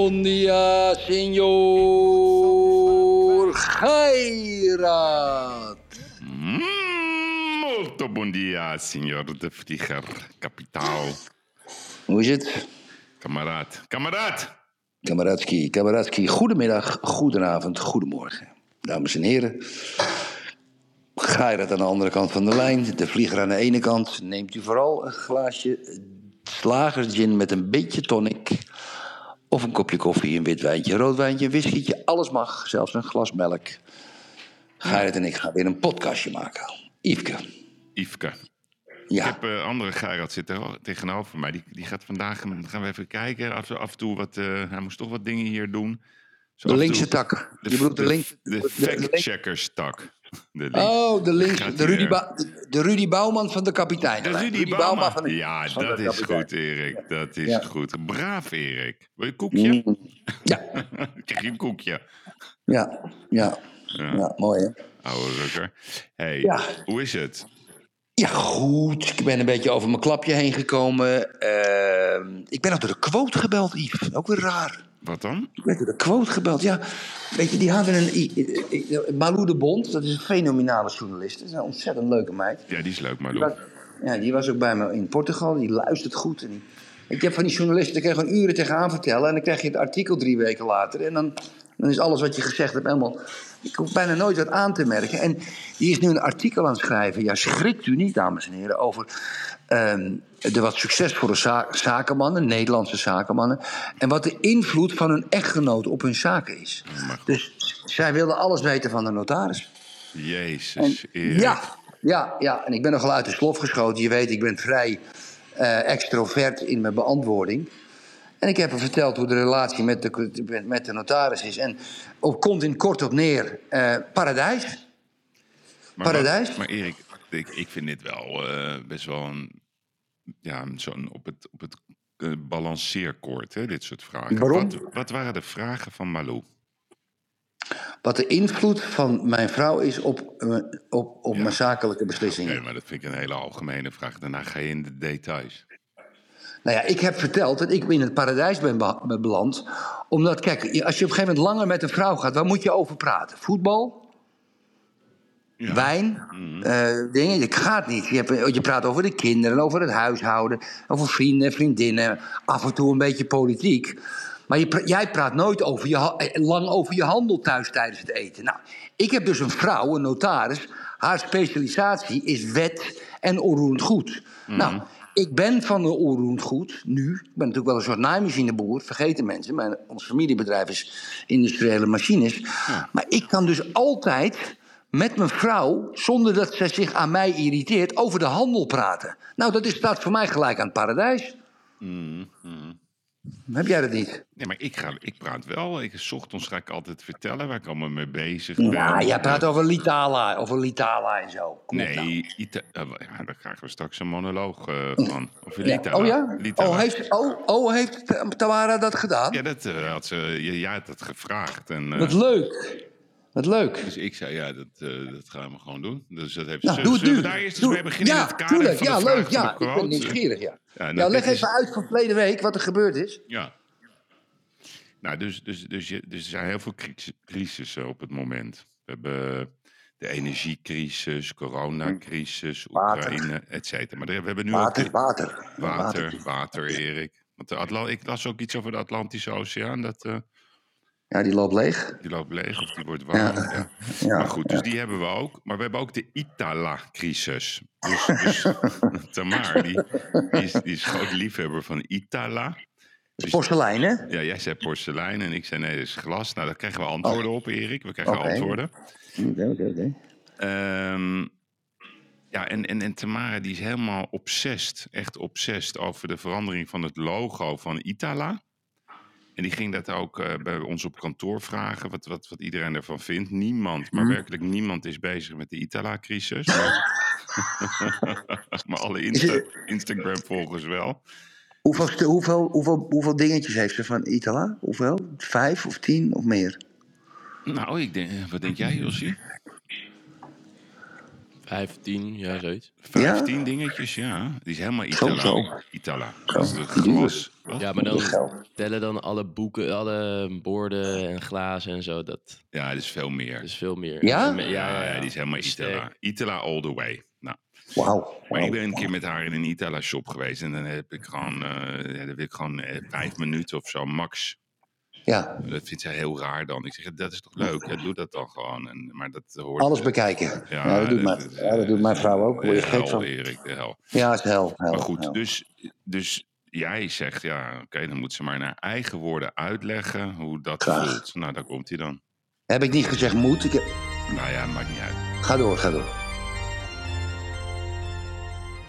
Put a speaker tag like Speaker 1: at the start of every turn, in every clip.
Speaker 1: bom dia, senhor Geirat.
Speaker 2: Molto bom dia, signor de Vlieger. Kapitaal.
Speaker 1: Hoe is het?
Speaker 2: Kameraad. Kameraad!
Speaker 1: Kameradski, Kameradski. Goedemiddag, goedenavond, goedemorgen. Dames en heren. Geirat aan de andere kant van de lijn. De vlieger aan de ene kant. Neemt u vooral een glaasje slagersgin met een beetje tonic. Of een kopje koffie, een wit wijntje, een rood wijntje, een whiskietje. Alles mag, zelfs een glas melk. Geirat en ik gaan weer een podcastje maken. Yveske.
Speaker 2: Yveske.
Speaker 1: Ja.
Speaker 2: Ik heb een andere Gerard zitten tegenover mij. Die, die gaat vandaag, dan gaan we even kijken. Af, af en toe wat, eh, hij moest toch wat dingen hier doen. Zo
Speaker 1: De linkse
Speaker 2: toe-
Speaker 1: tak.
Speaker 2: De,
Speaker 1: Je bedoelt de
Speaker 2: de-
Speaker 1: link-
Speaker 2: De, fact-checkers tak. De link-
Speaker 1: Oh, de, links,
Speaker 2: Gaat
Speaker 1: de, Rudy de- Rudy Bouwman van de kapitein.
Speaker 2: De Rudy Bauma.
Speaker 1: van de,
Speaker 2: Ja,
Speaker 1: van
Speaker 2: dat
Speaker 1: de
Speaker 2: is
Speaker 1: kapitein.
Speaker 2: goed, Erik. Dat is
Speaker 1: Ja.
Speaker 2: goed. Braaf, Erik. Wil je een koekje?
Speaker 1: Mm. Ja,
Speaker 2: Krijg je een koekje?
Speaker 1: ja, ja,
Speaker 2: Ja.
Speaker 1: ja, mooi hè.
Speaker 2: Oude rukker. hey,
Speaker 1: Ja.
Speaker 2: hoe is het?
Speaker 1: Ja, goed. Ik ben een beetje over mijn klapje heen gekomen. Ehm, ik ben nog door de quote gebeld, Yves. Ook weer raar.
Speaker 2: Wat dan?
Speaker 1: Ik ben door de quote gebeld, ja. Weet je, die hadden een... Malou de Bond, dat is een fenomenale journalist. Dat is een ontzettend leuke meid.
Speaker 2: Ja, die is leuk, maar
Speaker 1: Die was, ja, die was ook bij me in Portugal. Die luistert goed. En die- ik heb van die journalisten, daar kan je gewoon uren tegenaan vertellen. En dan krijg je het artikel drie weken later. En dan, dan is alles wat je gezegd hebt helemaal... Ik hoef bijna nooit wat aan te merken. En die is nu een artikel aan het schrijven. Ja, schrikt u niet, dames en heren, over... ehm, de wat succesvolle za- zakenmannen, Nederlandse zakenmannen. En wat de invloed van hun echtgenoot op hun zaken is. Dus zij wilde alles weten van de notaris.
Speaker 2: Jezus, Erik.
Speaker 1: Ja, ja, ja, en ik ben nogal uit de slof geschoten. Je weet, ik ben vrij eh, extrovert in mijn beantwoording. En ik heb hem verteld hoe de relatie met de, met de notaris is. En op, komt in kort op neer, eh, paradijs.
Speaker 2: Maar,
Speaker 1: Paradijs?
Speaker 2: Maar Erik, ik, ik vind dit wel eh, best wel een... Ja, zo'n op het, op het eh, balanceerkoord, hè, dit soort vragen.
Speaker 1: Waarom?
Speaker 2: Wat, wat waren de vragen van Malou?
Speaker 1: Wat de invloed van mijn vrouw is op, op, op mijn zakelijke beslissingen.
Speaker 2: Nee, maar dat vind ik een hele algemene vraag. Daarna ga je in de details.
Speaker 1: Nou ja, ik heb verteld dat ik in het paradijs ben be- ben beland. Omdat, kijk, als je op een gegeven moment langer met een vrouw gaat, waar moet je over praten? Voetbal?
Speaker 2: Ja.
Speaker 1: Wijn, eh, dingen. Het gaat niet. Je, hebt, je praat over de kinderen, over het huishouden, over vrienden, vriendinnen. Af en toe een beetje politiek. Maar je, pra- jij praat nooit over je, eh, lang over je handel thuis tijdens het eten. Nou, ik heb dus een vrouw, een notaris. Haar specialisatie is wet en onroerend goed. Nou, ik ben van de onroerend goed nu. Ik ben natuurlijk wel een soort naaimachineboer, vergeten mensen. Mijn, ons familiebedrijf is industriële machines. Maar ik kan dus altijd met mijn vrouw, zonder dat zij zich aan mij irriteert, over de handel praten. Nou, dat is, staat voor mij gelijk aan het paradijs. Heb jij dat niet?
Speaker 2: Nee, maar ik, ga, ik praat wel. Ik, 's ochtends ga ik altijd vertellen waar ik allemaal mee bezig
Speaker 1: Ja,
Speaker 2: ben.
Speaker 1: jij praat over Litala, over Litala en zo. Kom nou.
Speaker 2: Nee, Ita eh, ja, daar krijgen we straks een monoloog eh, van. Over
Speaker 1: Ja.
Speaker 2: Litala.
Speaker 1: Oh ja?
Speaker 2: Litala.
Speaker 1: Oh, heeft, oh, oh, heeft Tamara dat gedaan?
Speaker 2: Ja, dat eh, had ze, ja, jij had dat gevraagd. En,
Speaker 1: Wat leuk. Wat leuk.
Speaker 2: dus ik zei, ja, dat, eh, dat gaan we gewoon doen. Dus dat heeft
Speaker 1: Nou, doe het nu.
Speaker 2: we daar eerst eens
Speaker 1: Doe-
Speaker 2: mee beginnen
Speaker 1: ja,
Speaker 2: in het kader
Speaker 1: tuurlijk.
Speaker 2: van
Speaker 1: Ja,
Speaker 2: de
Speaker 1: leuk. Ja,
Speaker 2: de
Speaker 1: ik ben nieuwsgierig, ja.
Speaker 2: Ja, nou,
Speaker 1: leg
Speaker 2: is-
Speaker 1: even uit van verleden week wat er gebeurd is.
Speaker 2: Ja. Nou, dus, dus, dus, je, dus er zijn heel veel cris- crisissen op het moment. We hebben de energiecrisis, coronacrisis,
Speaker 1: Water.
Speaker 2: Oekraïne, et cetera. Maar we hebben nu
Speaker 1: Water,
Speaker 2: ook...
Speaker 1: water.
Speaker 2: de- Water, water, Erik. Want de Atla ik las ook iets over de Atlantische Oceaan. Dat, eh,
Speaker 1: Ja, die loopt leeg.
Speaker 2: die loopt leeg of die wordt warm.
Speaker 1: Ja.
Speaker 2: Ja.
Speaker 1: Ja,
Speaker 2: maar goed, dus die hebben we ook. Maar we hebben ook de Itala-crisis. Dus, dus Tamar, die, die, is, die is groot liefhebber van Itala. Dus-
Speaker 1: Porselein, hè?
Speaker 2: Ja, jij zei porselein en ik zei nee, dat is glas. Nou, daar krijgen we antwoorden op, Erik. We krijgen antwoorden.
Speaker 1: Oké, oké, oké.
Speaker 2: Ehm, Ja, en, en, en Tamara die is helemaal obsessed, echt obsessed over de verandering van het logo van Itala. En die ging dat ook eh, bij ons op kantoor vragen, wat, wat, wat iedereen ervan vindt. Niemand, maar
Speaker 1: Hm.
Speaker 2: werkelijk niemand is bezig met de Itala-crisis. Maar, maar alle Insta- Instagram-volgers wel.
Speaker 1: Hoeveel, hoeveel, hoeveel, hoeveel dingetjes heeft ze van Itala? Hoeveel? Vijf of tien of meer?
Speaker 2: Nou, ik denk, wat denk jij, Jossie?
Speaker 3: 15, ja, zoiets.
Speaker 2: Vijftien dingetjes, ja. Die is helemaal Itala.
Speaker 1: zo.
Speaker 2: Itala. Dat glas.
Speaker 3: Ja, maar
Speaker 1: Dat
Speaker 3: dan tellen dan alle boeken, alle borden en glazen en zo. Dat
Speaker 2: Ja, dat is veel meer.
Speaker 3: is veel meer.
Speaker 1: Ja?
Speaker 3: Ja, ja, ja.
Speaker 2: die is helemaal. Itala. Itala all the way. Nou,
Speaker 1: Wauw.
Speaker 2: maar ik ben een keer met haar in een Itala-shop geweest. En dan heb ik gewoon, eh, ja, dan heb ik gewoon eh, vijf minuten of zo, max.
Speaker 1: Ja,
Speaker 2: Dat vindt zij heel raar dan. Ik zeg, dat is toch leuk? Ja, doe dat dan gewoon. En, maar dat hoort...
Speaker 1: alles bekijken. Ja, dat, doet mijn,
Speaker 2: is,
Speaker 1: ja, dat doet mijn vrouw ook. Word je
Speaker 2: de
Speaker 1: gek
Speaker 2: hel,
Speaker 1: van.
Speaker 2: Erik, de hel.
Speaker 1: Ja, is hel. hel
Speaker 2: Maar goed,
Speaker 1: hel.
Speaker 2: dus, dus jij zegt, ja, oké, dan moet ze maar naar eigen woorden uitleggen hoe dat
Speaker 1: Graag.
Speaker 2: voelt. Nou, daar komt hij dan.
Speaker 1: Heb ik niet gezegd moet? Ik heb-
Speaker 2: Nou ja, maakt niet uit.
Speaker 1: Ga door, ga door.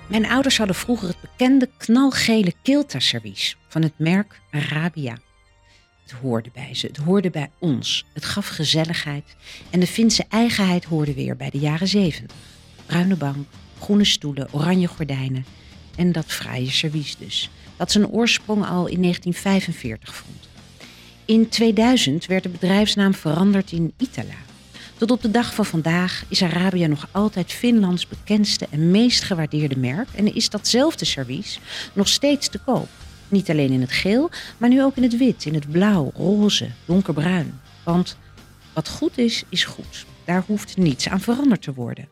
Speaker 4: Mijn ouders hadden vroeger het bekende knalgele Kilta-servies van het merk Arabia. Hoorde bij ze, het hoorde bij ons. Het gaf gezelligheid en de Finse eigenheid hoorde weer bij de jaren zeventig. Bruine bank, groene stoelen, oranje gordijnen en dat fraaie servies dus. Dat zijn oorsprong al in 1945 vond. In 2000 werd de bedrijfsnaam veranderd in Itala. Tot op de dag van vandaag is Arabia nog altijd Finlands bekendste en meest gewaardeerde merk en is datzelfde servies nog steeds te koop. Niet alleen in het geel, maar nu ook in het wit, in het blauw, roze, donkerbruin. Want wat goed is, is goed. Daar hoeft niets aan veranderd te worden.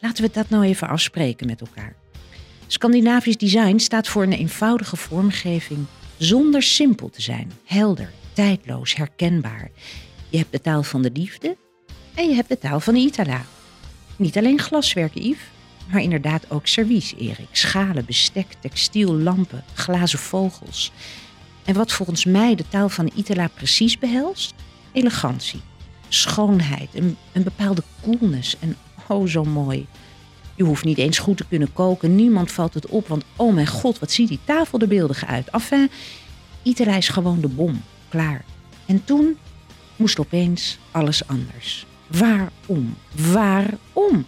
Speaker 4: Laten we dat nou even afspreken met elkaar. Scandinavisch design staat voor een eenvoudige vormgeving zonder simpel te zijn. Helder, tijdloos, herkenbaar. Je hebt de taal van de liefde en je hebt de taal van de Itala. Niet alleen glaswerken, Yves, maar inderdaad ook servies, Erik. Schalen, bestek, textiel, lampen, glazen vogels. En wat volgens mij de taal van Itala precies behelst? Elegantie, schoonheid, een, een bepaalde coolness en oh zo mooi. Je hoeft niet eens goed te kunnen koken, niemand valt het op, want oh mijn god, wat ziet die tafel er beeldig uit. Enfin, Itala is gewoon de bom, klaar. En toen moest opeens alles anders. Waarom? Waarom?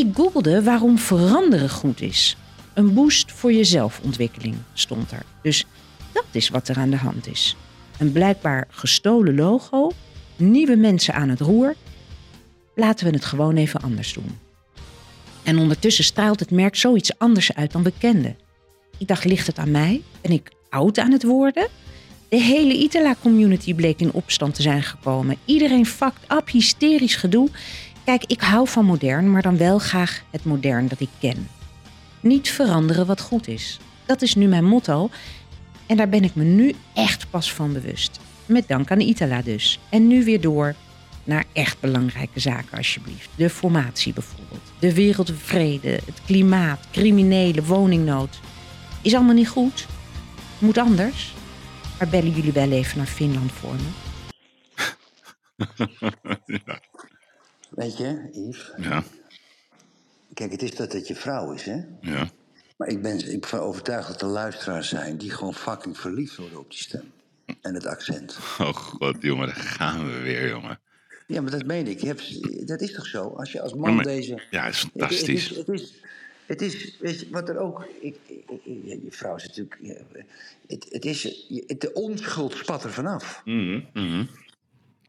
Speaker 4: Ik googelde waarom veranderen goed is. Een boost voor je zelfontwikkeling stond er. Dus dat is wat er aan de hand is. Een blijkbaar gestolen logo, nieuwe mensen aan het roer. Laten we het gewoon even anders doen. En ondertussen straalt het merk zoiets anders uit dan we kenden. Ik dacht, ligt het aan mij? Ben ik oud aan het worden? De hele Itala-community bleek in opstand te zijn gekomen. Iedereen fucked up, hysterisch gedoe. Kijk, ik hou van modern, maar dan wel graag het modern dat ik ken. Niet veranderen wat goed is. Dat is nu mijn motto. En daar ben ik me nu echt pas van bewust. Met dank aan Itala dus. En nu weer door naar echt belangrijke zaken, alsjeblieft. De formatie bijvoorbeeld. De wereldvrede, het klimaat, criminelen, woningnood. Is allemaal niet goed. Moet anders. Maar bellen jullie wel even naar Finland voor me?
Speaker 2: ja.
Speaker 1: Weet je, Yves?
Speaker 2: Ja,
Speaker 1: Kijk, het is dat het je vrouw is, hè?
Speaker 2: ja.
Speaker 1: Maar ik ben, ik ben overtuigd dat er luisteraars zijn die gewoon fucking verliefd worden op die stem. En het accent.
Speaker 2: Oh god, jongen, daar gaan we weer, jongen.
Speaker 1: Ja, maar dat meen ik. Je hebt, dat is toch zo? Als je als man
Speaker 2: maar-
Speaker 1: deze...
Speaker 2: Ja, is fantastisch.
Speaker 1: het, is, het, is, het is, weet je, wat er ook... Ik, je vrouw is natuurlijk... het, het is, de onschuld spat er vanaf.
Speaker 2: Mhm, mhm.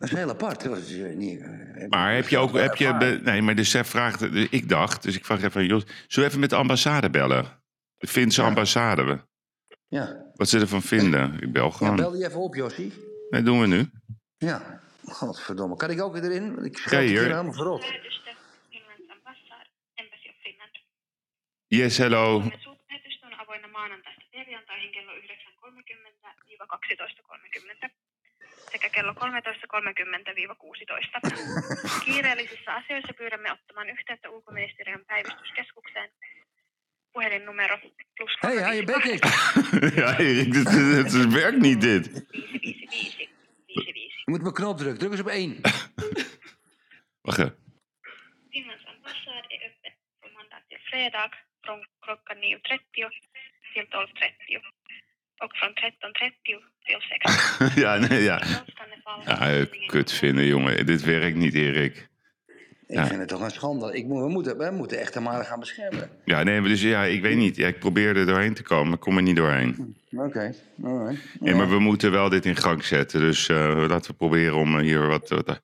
Speaker 1: Dat is heel apart. Dat is, eh, niet, eh,
Speaker 2: Maar heb je ook, heb je, be- nee, maar dus zij vraagt, ik dacht, dus ik vraag even, Jos, zullen we even met de ambassade bellen? De Finse
Speaker 1: Ja.
Speaker 2: ambassade,
Speaker 1: Ja.
Speaker 2: wat ze ervan vinden. Ik bel
Speaker 1: ja,
Speaker 2: gewoon.
Speaker 1: bel die even op, Jossie.
Speaker 2: Nee, doen we nu.
Speaker 1: Ja. Godverdomme. Kan ik ook erin? Want Ik schrijf het
Speaker 2: hier.
Speaker 1: helemaal verrot.
Speaker 5: Lähetystä Finlands ambassad, Embassy of Finland.
Speaker 2: Yes, hello.
Speaker 5: Sekä kello 13.30-16. Kiireellisissä asioissa pyydämme ottamaan yhteyttä ulkoministeriön päivystyskeskukseen. Puhelinnumero plus
Speaker 1: Hé, hey, hou je bek eens.
Speaker 2: ja, Erik, dit, dit, dit werkt niet, dit.
Speaker 5: 555 55.
Speaker 1: Je moet mijn knop drukken. Druk eens op één.
Speaker 2: Wacht even.
Speaker 5: Finlands ambassad är öppen från till fredag från klockan 9.30 till 12.30 och från 13.30 till 16.
Speaker 2: ja, nee, ja. Ja, eh, kut vinden, jongen. Dit werkt niet, Erik.
Speaker 1: Ik
Speaker 2: Ja.
Speaker 1: vind het toch een schande. Ik, we, moeten, we moeten echt de gaan beschermen.
Speaker 2: Ja, nee, maar dus ja, ik weet niet. Ja, ik probeer er doorheen te komen, maar ik kom er niet doorheen.
Speaker 1: Oké, alright.
Speaker 2: Nee, maar we moeten wel dit in gang zetten. Dus eh, laten we proberen om eh, hier wat... wat het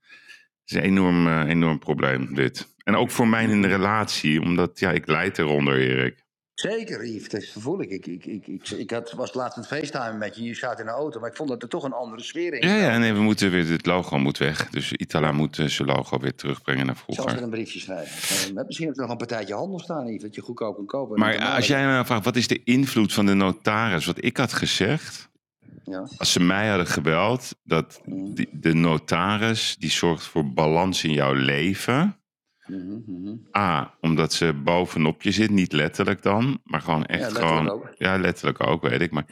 Speaker 2: is een enorm, enorm probleem, dit. En ook voor mij in de relatie, omdat ja, ik leid eronder, Erik.
Speaker 1: Zeker, Yves, dat voel ik. Ik, ik, ik, ik, ik had, was laatst aan het met je, je zat in de auto, maar ik vond dat er toch een andere sfeer in
Speaker 2: Ja, ja, nee, we moeten weer... Het logo moet weg. Dus Itala moet eh, zijn logo weer terugbrengen naar
Speaker 1: Ik zal ze
Speaker 2: vroeger.
Speaker 1: een briefje schrijven. Eh, met misschien heb je nog een partijtje handel staan, Yves, dat je goedkoop kan kopen.
Speaker 2: Maar
Speaker 1: Met
Speaker 2: als jij me vraagt, wat is de invloed van de notaris? Wat ik had gezegd,
Speaker 1: Ja.
Speaker 2: als ze mij hadden gebeld, dat die- de notaris die zorgt voor balans in jouw leven. A, omdat ze bovenop je zit, niet letterlijk dan, maar gewoon echt
Speaker 1: Ja, letterlijk
Speaker 2: gewoon.
Speaker 1: ook.
Speaker 2: Ja, letterlijk ook, weet ik. Maar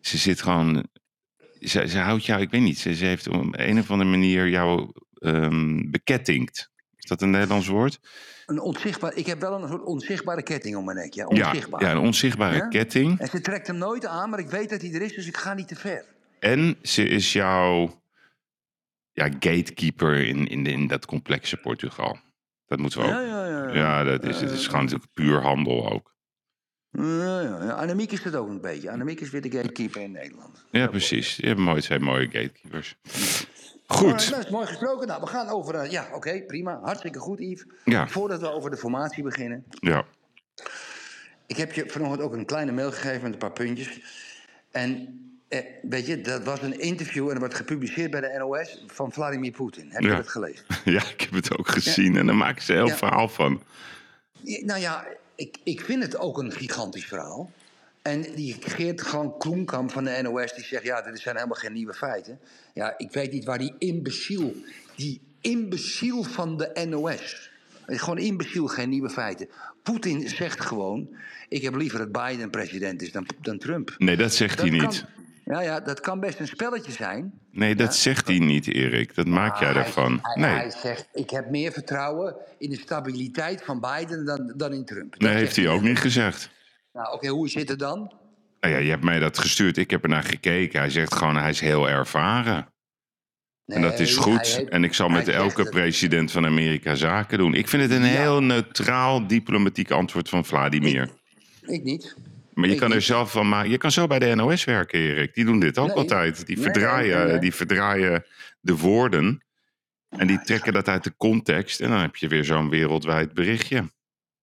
Speaker 2: ze zit gewoon. Ze, ze houdt jou, ik weet niet, ze, ze heeft op een of andere manier jou ehm bekettingd. Is dat een Nederlands woord?
Speaker 1: Een onzichtbaar, ik heb wel een soort onzichtbare ketting om mijn nek. Ja,
Speaker 2: Ja,
Speaker 1: onzichtbaar.
Speaker 2: ja, een onzichtbare
Speaker 1: Ja?
Speaker 2: ketting.
Speaker 1: En ze trekt hem nooit aan, maar ik weet dat hij er is, dus ik ga niet te ver.
Speaker 2: En ze is jouw ja, gatekeeper in, in, in dat complexe Portugal. Dat moeten we ook.
Speaker 1: Ja, ja, ja.
Speaker 2: Ja, dat is, het is gewoon natuurlijk puur handel ook.
Speaker 1: Ja, ja, ja. Annemiek is het ook een beetje. Annemiek is weer de gatekeeper in Nederland.
Speaker 2: Ja, precies. Je hebt mooi, twee mooie gatekeepers. Goed.
Speaker 1: mooi gesproken. Nou, we gaan over... eh, ja, oké, prima. Hartstikke goed, Yves.
Speaker 2: Ja,
Speaker 1: Voordat we over de formatie beginnen.
Speaker 2: ja.
Speaker 1: Ik heb je vanochtend ook een kleine mail gegeven met een paar puntjes. En eh, weet je, dat was een interview en dat wordt gepubliceerd bij de NOS van Vladimir Poetin. Heb je
Speaker 2: Ja.
Speaker 1: dat gelezen?
Speaker 2: ja, ik heb het ook gezien en daar maken ze een heel
Speaker 1: Ja.
Speaker 2: verhaal van.
Speaker 1: Nou ja, ik, ik vind het ook een gigantisch verhaal. En die Geert gewoon Kroenkamp van de NOS die zegt... ja, dit zijn helemaal geen nieuwe feiten. Ja, ik weet niet waar die imbeciel... die imbeciel van de NOS... Gewoon imbeciel, geen nieuwe feiten. Poetin zegt gewoon... ik heb liever dat Biden president is dan, dan Trump.
Speaker 2: Nee, dat zegt
Speaker 1: Dat
Speaker 2: hij
Speaker 1: kan-
Speaker 2: niet.
Speaker 1: ja, ja, dat kan best een spelletje zijn.
Speaker 2: Nee, dat zegt hij niet, Erik. Dat maak jij
Speaker 1: Maar
Speaker 2: daarvan.
Speaker 1: Hij, hij, hij
Speaker 2: Nee,
Speaker 1: zegt, ik heb meer vertrouwen in de stabiliteit van Biden dan, dan in Trump. Dat
Speaker 2: nee heeft hij ook niet gezegd.
Speaker 1: Nou, oké, hoe zit het dan?
Speaker 2: Nou ja, je hebt mij dat gestuurd. Ik heb er naar gekeken. Hij zegt gewoon, hij is heel ervaren. En dat is
Speaker 1: Nee,
Speaker 2: goed.
Speaker 1: heeft-
Speaker 2: En ik zal met elke
Speaker 1: het.
Speaker 2: president van Amerika zaken doen. Ik vind het een
Speaker 1: Ja.
Speaker 2: heel neutraal diplomatiek antwoord van Vladimir.
Speaker 1: Ik niet.
Speaker 2: Maar je kan er zelf van maken. Je kan zo bij de NOS werken, Erik. Die doen dit ook
Speaker 1: Nee.
Speaker 2: altijd. Die verdraaien,
Speaker 1: nee, nee.
Speaker 2: die verdraaien de woorden. En die trekken dat uit de context. En dan heb je weer zo'n wereldwijd berichtje.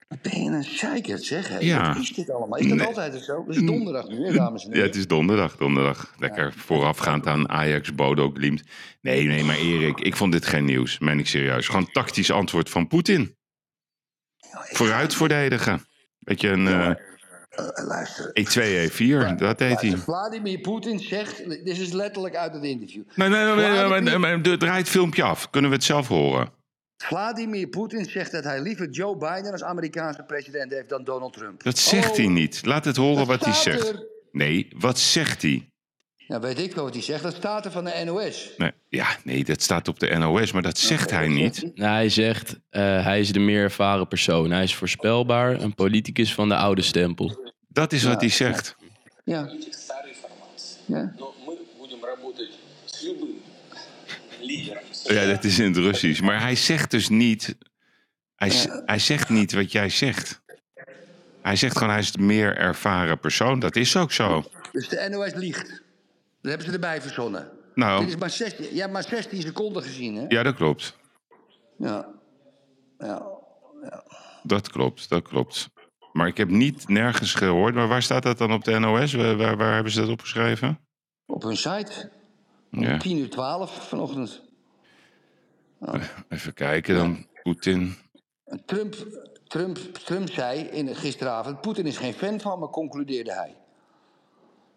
Speaker 1: Wat ben je een zeikert, zeg. Hé.
Speaker 2: Ja.
Speaker 1: Wat is dit allemaal? Is dat altijd zo? Het is donderdag nu, hè, dames en
Speaker 2: Ja,
Speaker 1: heren.
Speaker 2: het is donderdag, donderdag. Lekker voorafgaand aan Ajax, Bodo, Glimt. Nee, nee, maar Erik, ik vond dit geen nieuws. Meen ik serieus. Gewoon tactisch antwoord van Poetin. Vooruit verdedigen. Weet je, een eh,
Speaker 1: Eh, luister.
Speaker 2: E2, E4, dat deed hij.
Speaker 1: Vladimir Poetin zegt... Dit is letterlijk uit het interview.
Speaker 2: Nee, nee, nee, nee, nee, maar draai het filmpje af. Kunnen we het zelf horen?
Speaker 1: Vladimir Poetin zegt dat hij liever Joe Biden als Amerikaanse president heeft dan Donald Trump.
Speaker 2: Dat zegt
Speaker 1: Oh,
Speaker 2: hij niet. Laat het horen wat hij zegt.
Speaker 1: er.
Speaker 2: Nee, wat zegt hij?
Speaker 1: Nou, weet ik wel wat hij zegt. Dat staat er van de NOS.
Speaker 2: Nee, ja, nee, dat staat op de NOS, maar dat zegt hij niet.
Speaker 3: Nou, hij zegt, eh, hij is de meer ervaren persoon. Hij is voorspelbaar, een politicus van de oude stempel.
Speaker 2: Dat is wat hij zegt.
Speaker 1: Ja. ja.
Speaker 2: Ja, dat is in het Russisch. Maar hij zegt dus niet. Hij, hij zegt niet wat jij zegt. Hij zegt gewoon, hij is de meer ervaren persoon. Dat is ook zo.
Speaker 1: Dus de NOS liegt. Dat hebben ze erbij verzonnen.
Speaker 2: Nou.
Speaker 1: Dit is maar 16, Ja, hebt maar 16 seconden gezien, hè?
Speaker 2: Ja, dat klopt.
Speaker 1: Ja. ja.
Speaker 2: Dat klopt, dat klopt. Maar ik heb niet nergens gehoord. Maar waar staat dat dan op de NOS? Waar, waar, hebben ze dat opgeschreven?
Speaker 1: Op hun site. Om
Speaker 2: Ja.
Speaker 1: 10 uur 12 vanochtend.
Speaker 2: Even kijken dan. Poetin.
Speaker 1: Trump, Trump, Trump zei in, gisteravond... Poetin is geen fan van me, concludeerde hij.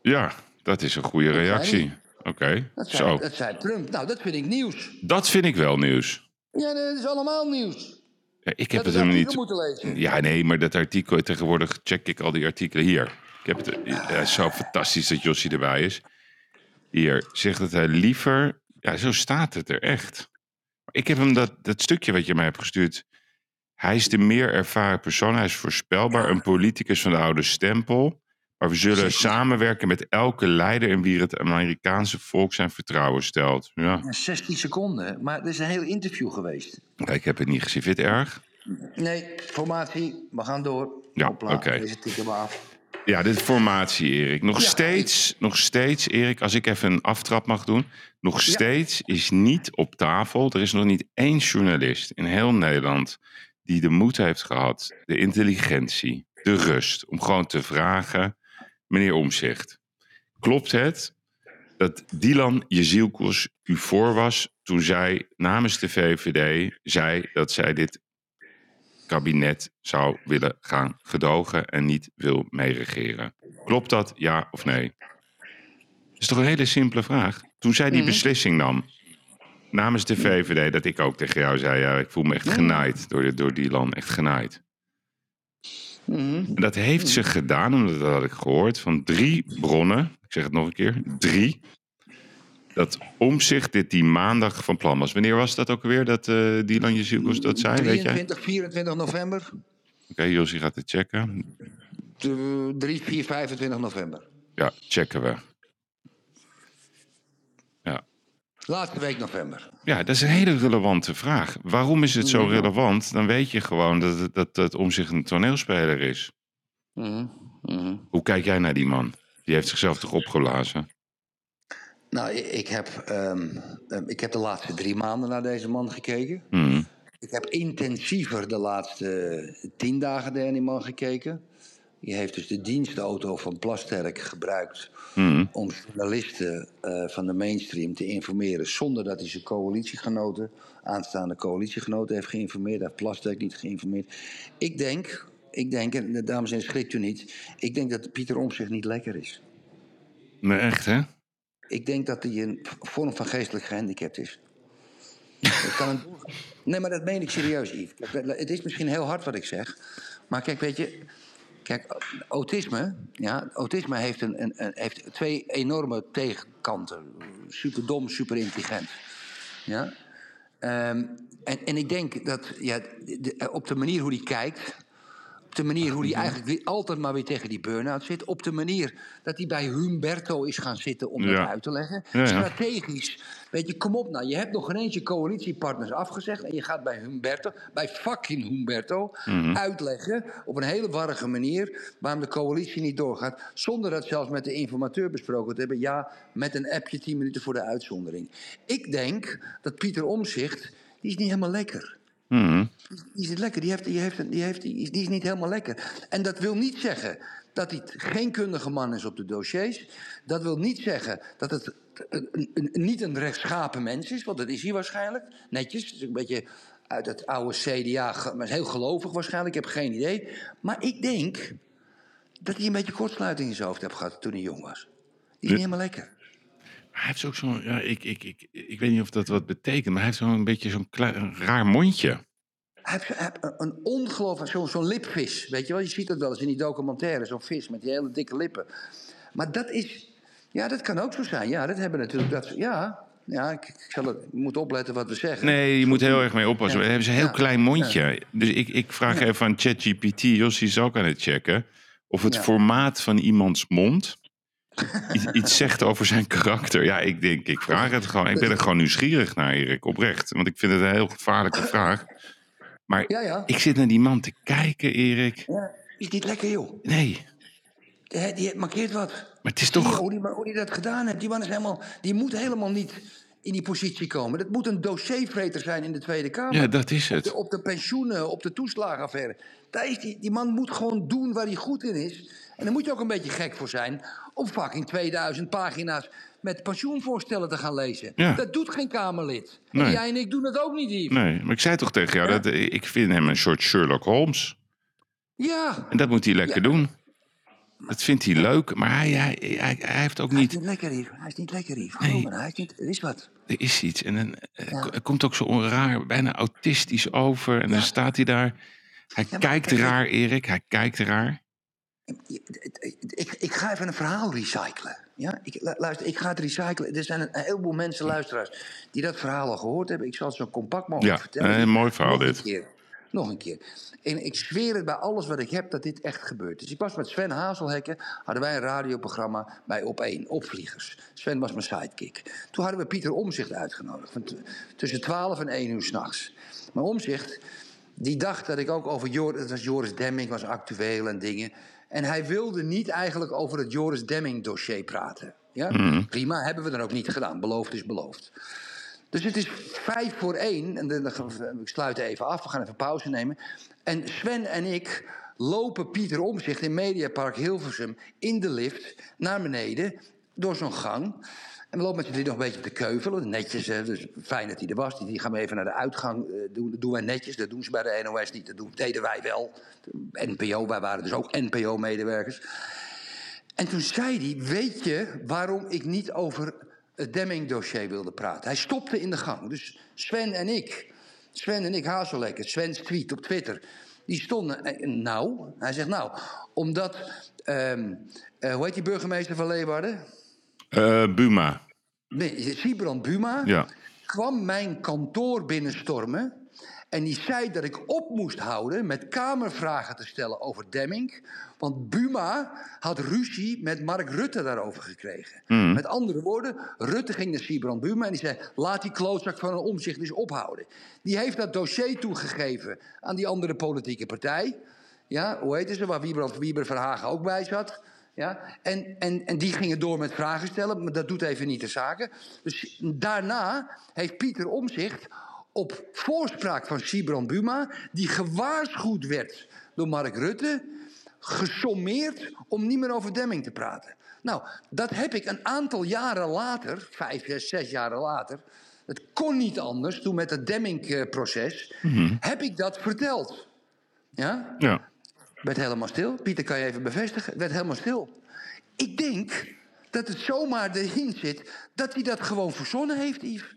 Speaker 2: Ja, dat is een goede reactie. Oké,
Speaker 1: Dat zei,
Speaker 2: zo.
Speaker 1: dat zei Trump. Nou, dat vind ik nieuws.
Speaker 2: Dat vind ik wel nieuws.
Speaker 1: Ja, dat is allemaal nieuws.
Speaker 2: Ja, ik heb
Speaker 1: dat
Speaker 2: het
Speaker 1: artikel
Speaker 2: niet.
Speaker 1: moeten lezen.
Speaker 2: Ja, nee, maar dat artikel, tegenwoordig check ik al die artikelen hier. Ik heb het, ja, zo fantastisch dat Jossie erbij is. Hier, zegt dat hij liever, ja, zo staat het er echt. Ik heb hem dat, dat stukje wat je mij hebt gestuurd, Hij is de meer ervaren persoon. Hij is voorspelbaar. Een politicus van de oude stempel. Maar we zullen samenwerken met elke leider in wie het Amerikaanse volk zijn vertrouwen stelt. Ja,
Speaker 1: Ja, 16 seconden. Maar er is een heel interview geweest.
Speaker 2: Ik heb het niet gezien. Vind je het erg?
Speaker 1: Nee, formatie. We gaan door.
Speaker 2: Ja, oké.
Speaker 1: Af.
Speaker 2: Ja, dit formatie, Erik. Nog
Speaker 1: Ja,
Speaker 2: steeds, nog steeds, Erik, als ik even een aftrap mag doen. Nog
Speaker 1: Ja.
Speaker 2: steeds is niet op tafel. Er is nog niet één journalist in heel Nederland die de moed heeft gehad, de intelligentie, de rust om gewoon te vragen, meneer Omzicht, klopt het dat Dylan Jezielkos u voor was toen zij namens de VVD zei dat zij dit kabinet zou willen gaan gedogen en niet wil meeregeren. Klopt dat, ja of nee? Dat is toch een hele simpele vraag. Toen zij die beslissing nam, namens de VVD, dat ik ook tegen jou zei, ja, ik voel me echt genaaid door, de- door Dylan, echt genaaid. En dat heeft ze gedaan, omdat dat had ik gehoord, van drie bronnen, ik zeg het nog een keer, drie, dat Omzicht dit die maandag van plan was. Wanneer was dat ook alweer, dat eh Dylan Jezielkos dat zei, weet jij?
Speaker 1: 23, 24 november.
Speaker 2: Oké, Josie gaat het checken.
Speaker 1: De 3, 4, 25 november.
Speaker 2: Ja, checken we. Ja.
Speaker 1: Laatste week november.
Speaker 2: ja, dat is een hele relevante vraag. Waarom is het zo
Speaker 1: Mhm.
Speaker 2: relevant? Dan weet je gewoon dat het, dat, dat om zich een toneelspeler is.
Speaker 1: Mhm, mhm.
Speaker 2: Hoe kijk jij naar die man? Die heeft zichzelf toch opgeblazen?
Speaker 1: Nou, ik, heb, ehm, ehm, ik heb de laatste drie maanden naar deze man gekeken.
Speaker 2: Hmm.
Speaker 1: Ik heb intensiever de laatste tien dagen naar die man gekeken. Die heeft dus de dienstauto van Plasterk gebruikt
Speaker 2: Hmm.
Speaker 1: om journalisten eh, van de mainstream te informeren zonder dat hij zijn coalitiegenoten, aanstaande coalitiegenoten heeft geïnformeerd. Hij heeft Plasterk niet geïnformeerd. Ik denk, ik denk, en eh, dames en heren, schrikt u niet. Ik denk dat Pieter Omtzigt niet lekker is.
Speaker 2: Nee, echt hè?
Speaker 1: Ik denk dat hij een vorm van geestelijk gehandicapt is. Kan een... Nee, maar dat meen ik serieus, Yves. Het is misschien heel hard wat ik zeg. Maar kijk, weet je... Kijk, autisme, ja, autisme heeft, een, een, heeft twee enorme tegenkanten. Super dom, super intelligent. Ja? Ehm, en, en ik denk dat ja, op de manier hoe hij kijkt... Op de manier hoe hij eigenlijk altijd maar weer tegen die burn-out zit. Op de manier dat hij bij Humberto is gaan zitten om
Speaker 2: Ja.
Speaker 1: dat uit te leggen.
Speaker 2: Ja, ja.
Speaker 1: Strategisch. Weet je, kom op nou. Je hebt nog geen eens je coalitiepartners afgezegd. En je gaat bij Humberto, bij fucking Humberto,
Speaker 2: Mhm.
Speaker 1: uitleggen op een hele warrige manier waarom de coalitie niet doorgaat. Zonder dat zelfs met de informateur besproken te hebben. Ja, met een appje 10 minuten voor de uitzondering. Ik denk dat Pieter Omzicht, die is niet helemaal lekker.
Speaker 2: Hmm.
Speaker 1: Die is niet lekker, die, heeft, die, heeft, die, heeft, die, is, die is niet helemaal lekker. En dat wil niet zeggen dat hij geen kundige man is op de dossiers. Dat wil niet zeggen dat het een, een- niet een rechtschapen mens is, want dat is hij waarschijnlijk. Netjes, is een beetje uit het oude CDA, maar heel gelovig waarschijnlijk, ik heb geen idee. Maar ik denk dat hij een beetje kortsluiting in zijn hoofd heeft gehad toen hij jong was. Die is niet helemaal lekker.
Speaker 2: Hij heeft ook zo'n, ja, ik, ik, ik, ik weet niet of dat wat betekent, maar hij heeft zo'n beetje zo'n klein, raar mondje.
Speaker 1: Hij heeft, hij heeft een- ongelooflijk, zo'n zo'n lipvis. Weet je wel, je ziet dat wel eens in die documentaire, zo'n vis met die hele dikke lippen. Maar dat is, ja, dat kan ook zo zijn. Ja, dat hebben natuurlijk, dat, ja, ja ik, ik zal het, ik moet opletten wat we zeggen.
Speaker 2: Nee, je moet heel erg mee oppassen.
Speaker 1: Ja.
Speaker 2: We hebben ze een heel
Speaker 1: Ja.
Speaker 2: klein mondje. Dus ik, ik vraag even aan ChatGPT, Jossie is ook aan het checken, of het
Speaker 1: Ja.
Speaker 2: formaat van iemands mond iets, iets zegt over zijn karakter. Ja, ik denk, ik vraag het gewoon. Ik ben er gewoon nieuwsgierig naar, Erik, oprecht. Want ik vind het een heel gevaarlijke vraag. Maar
Speaker 1: Ja, ja.
Speaker 2: ik zit naar die man te kijken, Erik.
Speaker 1: ja. Is niet lekker, joh.
Speaker 2: Nee,
Speaker 1: Die, die markeert wat.
Speaker 2: maar het is toch...
Speaker 1: hoe die, hoe die dat gedaan heeft? Die man is helemaal, die moet helemaal niet in die positie komen. Dat moet een dossiervreter zijn in de Tweede Kamer.
Speaker 2: Ja, dat is
Speaker 1: Op
Speaker 2: het.
Speaker 1: de, op de pensioenen, op de toeslagenaffaire. Daar is die, die man moet gewoon doen waar hij goed in is. En daar moet je ook een beetje gek voor zijn... om fucking 2000 pagina's met pensioenvoorstellen te gaan lezen.
Speaker 2: Ja.
Speaker 1: Dat doet geen Kamerlid. En
Speaker 2: Nee.
Speaker 1: jij en ik doen dat ook niet, Yves.
Speaker 2: Nee, maar ik zei toch tegen jou, dat, ik vind hem een soort Sherlock Holmes.
Speaker 1: Ja,
Speaker 2: En dat moet hij lekker
Speaker 1: Ja.
Speaker 2: doen. Dat vindt hij leuk, maar hij, hij, hij, hij heeft ook
Speaker 1: hij is
Speaker 2: niet...
Speaker 1: niet lekker, Yves. Hij is niet lekker, Yves.
Speaker 2: Nee.
Speaker 1: Hij is niet... Er is wat.
Speaker 2: Er is iets. En dan eh,
Speaker 1: Ja.
Speaker 2: komt ook zo onraar, bijna autistisch over. En dan staat hij daar. Hij kijkt
Speaker 1: kijk,
Speaker 2: raar, Erik. Hij kijkt raar.
Speaker 1: Ik, ik ga even een verhaal recyclen. Ja? Ik, lu- luister, ik ga het recyclen. Er zijn een, een heleboel mensen, luisteraars, die dat verhaal al gehoord hebben. Ik zal het zo compact mogelijk
Speaker 2: Ja,
Speaker 1: vertellen.
Speaker 2: een mooi verhaal
Speaker 1: Nog een
Speaker 2: dit.
Speaker 1: keer. Nog een keer. En ik zweer het bij alles wat ik heb dat dit echt gebeurt. Dus ik was met Sven Hazelhekken, hadden wij een radioprogramma bij Op1, Opvliegers. Sven was mijn sidekick. Toen hadden we Pieter Omzicht uitgenodigd, van t- tussen 12 en 1 uur s'nachts. Maar Omzicht, die dacht dat ik ook over Joris, was Joris Demming, was actueel en dingen. En hij wilde niet eigenlijk over het Joris Demming dossier praten. Ja? Prima, hebben we dan ook niet gedaan. Beloofd is beloofd. Dus het is vijf voor één. En dan, we- ik sluit even af. We gaan even pauze nemen. En Sven en ik lopen Pieter Omzicht in Mediapark Hilversum in de lift naar beneden door zo'n gang. En we lopen met z'n nog een beetje te keuvelen. Netjes, hè, dus fijn dat hij er was. Die, gaan we even naar de uitgang eh, doen. Dat doen wij netjes. Dat doen ze bij de NOS niet. Dat doen, deden wij wel. NPO, wij waren dus ook NPO-medewerkers. En toen zei hij, weet je waarom ik niet over het Demming-dossier wilde praten? Hij stopte in de gang. Dus Sven en ik, Sven en ik, Hazellekker, Sven's tweet op Twitter... die stonden, eh, nou, hij zegt nou, omdat, ehm, eh, hoe heet die burgemeester van Leeuwarden?
Speaker 2: Eh, Buma.
Speaker 1: Nee, Sibrand Buma
Speaker 2: Ja.
Speaker 1: kwam mijn kantoor binnenstormen. En die zei dat ik op moest houden met kamervragen te stellen over Demming. Want Buma had ruzie met Mark Rutte daarover gekregen. Met andere woorden, Rutte ging naar Sibrand Buma en die zei... laat die klootzak van een omzicht eens ophouden. Die heeft dat dossier toegegeven aan die andere politieke partij. Ja, hoe heette ze? Waar Wieber, Wieber Verhagen ook bij zat. Ja, en, en, en die gingen door met vragen stellen, maar dat doet even niet de zaken. Dus daarna heeft Pieter Omzicht op voorspraak van Sibrand Buma, die gewaarschuwd werd door Mark Rutte, gesommeerd om niet meer over Demming te praten. Nou, dat heb ik een aantal jaren later, vijf, zes, zes jaren later, het kon niet anders, toen met het Demming-proces, heb ik dat verteld. Ja?
Speaker 2: Ja.
Speaker 1: Werd helemaal stil. Pieter, kan je even bevestigen? Werd helemaal stil. Ik denk dat het zomaar erin zit dat hij dat gewoon verzonnen heeft, Yves.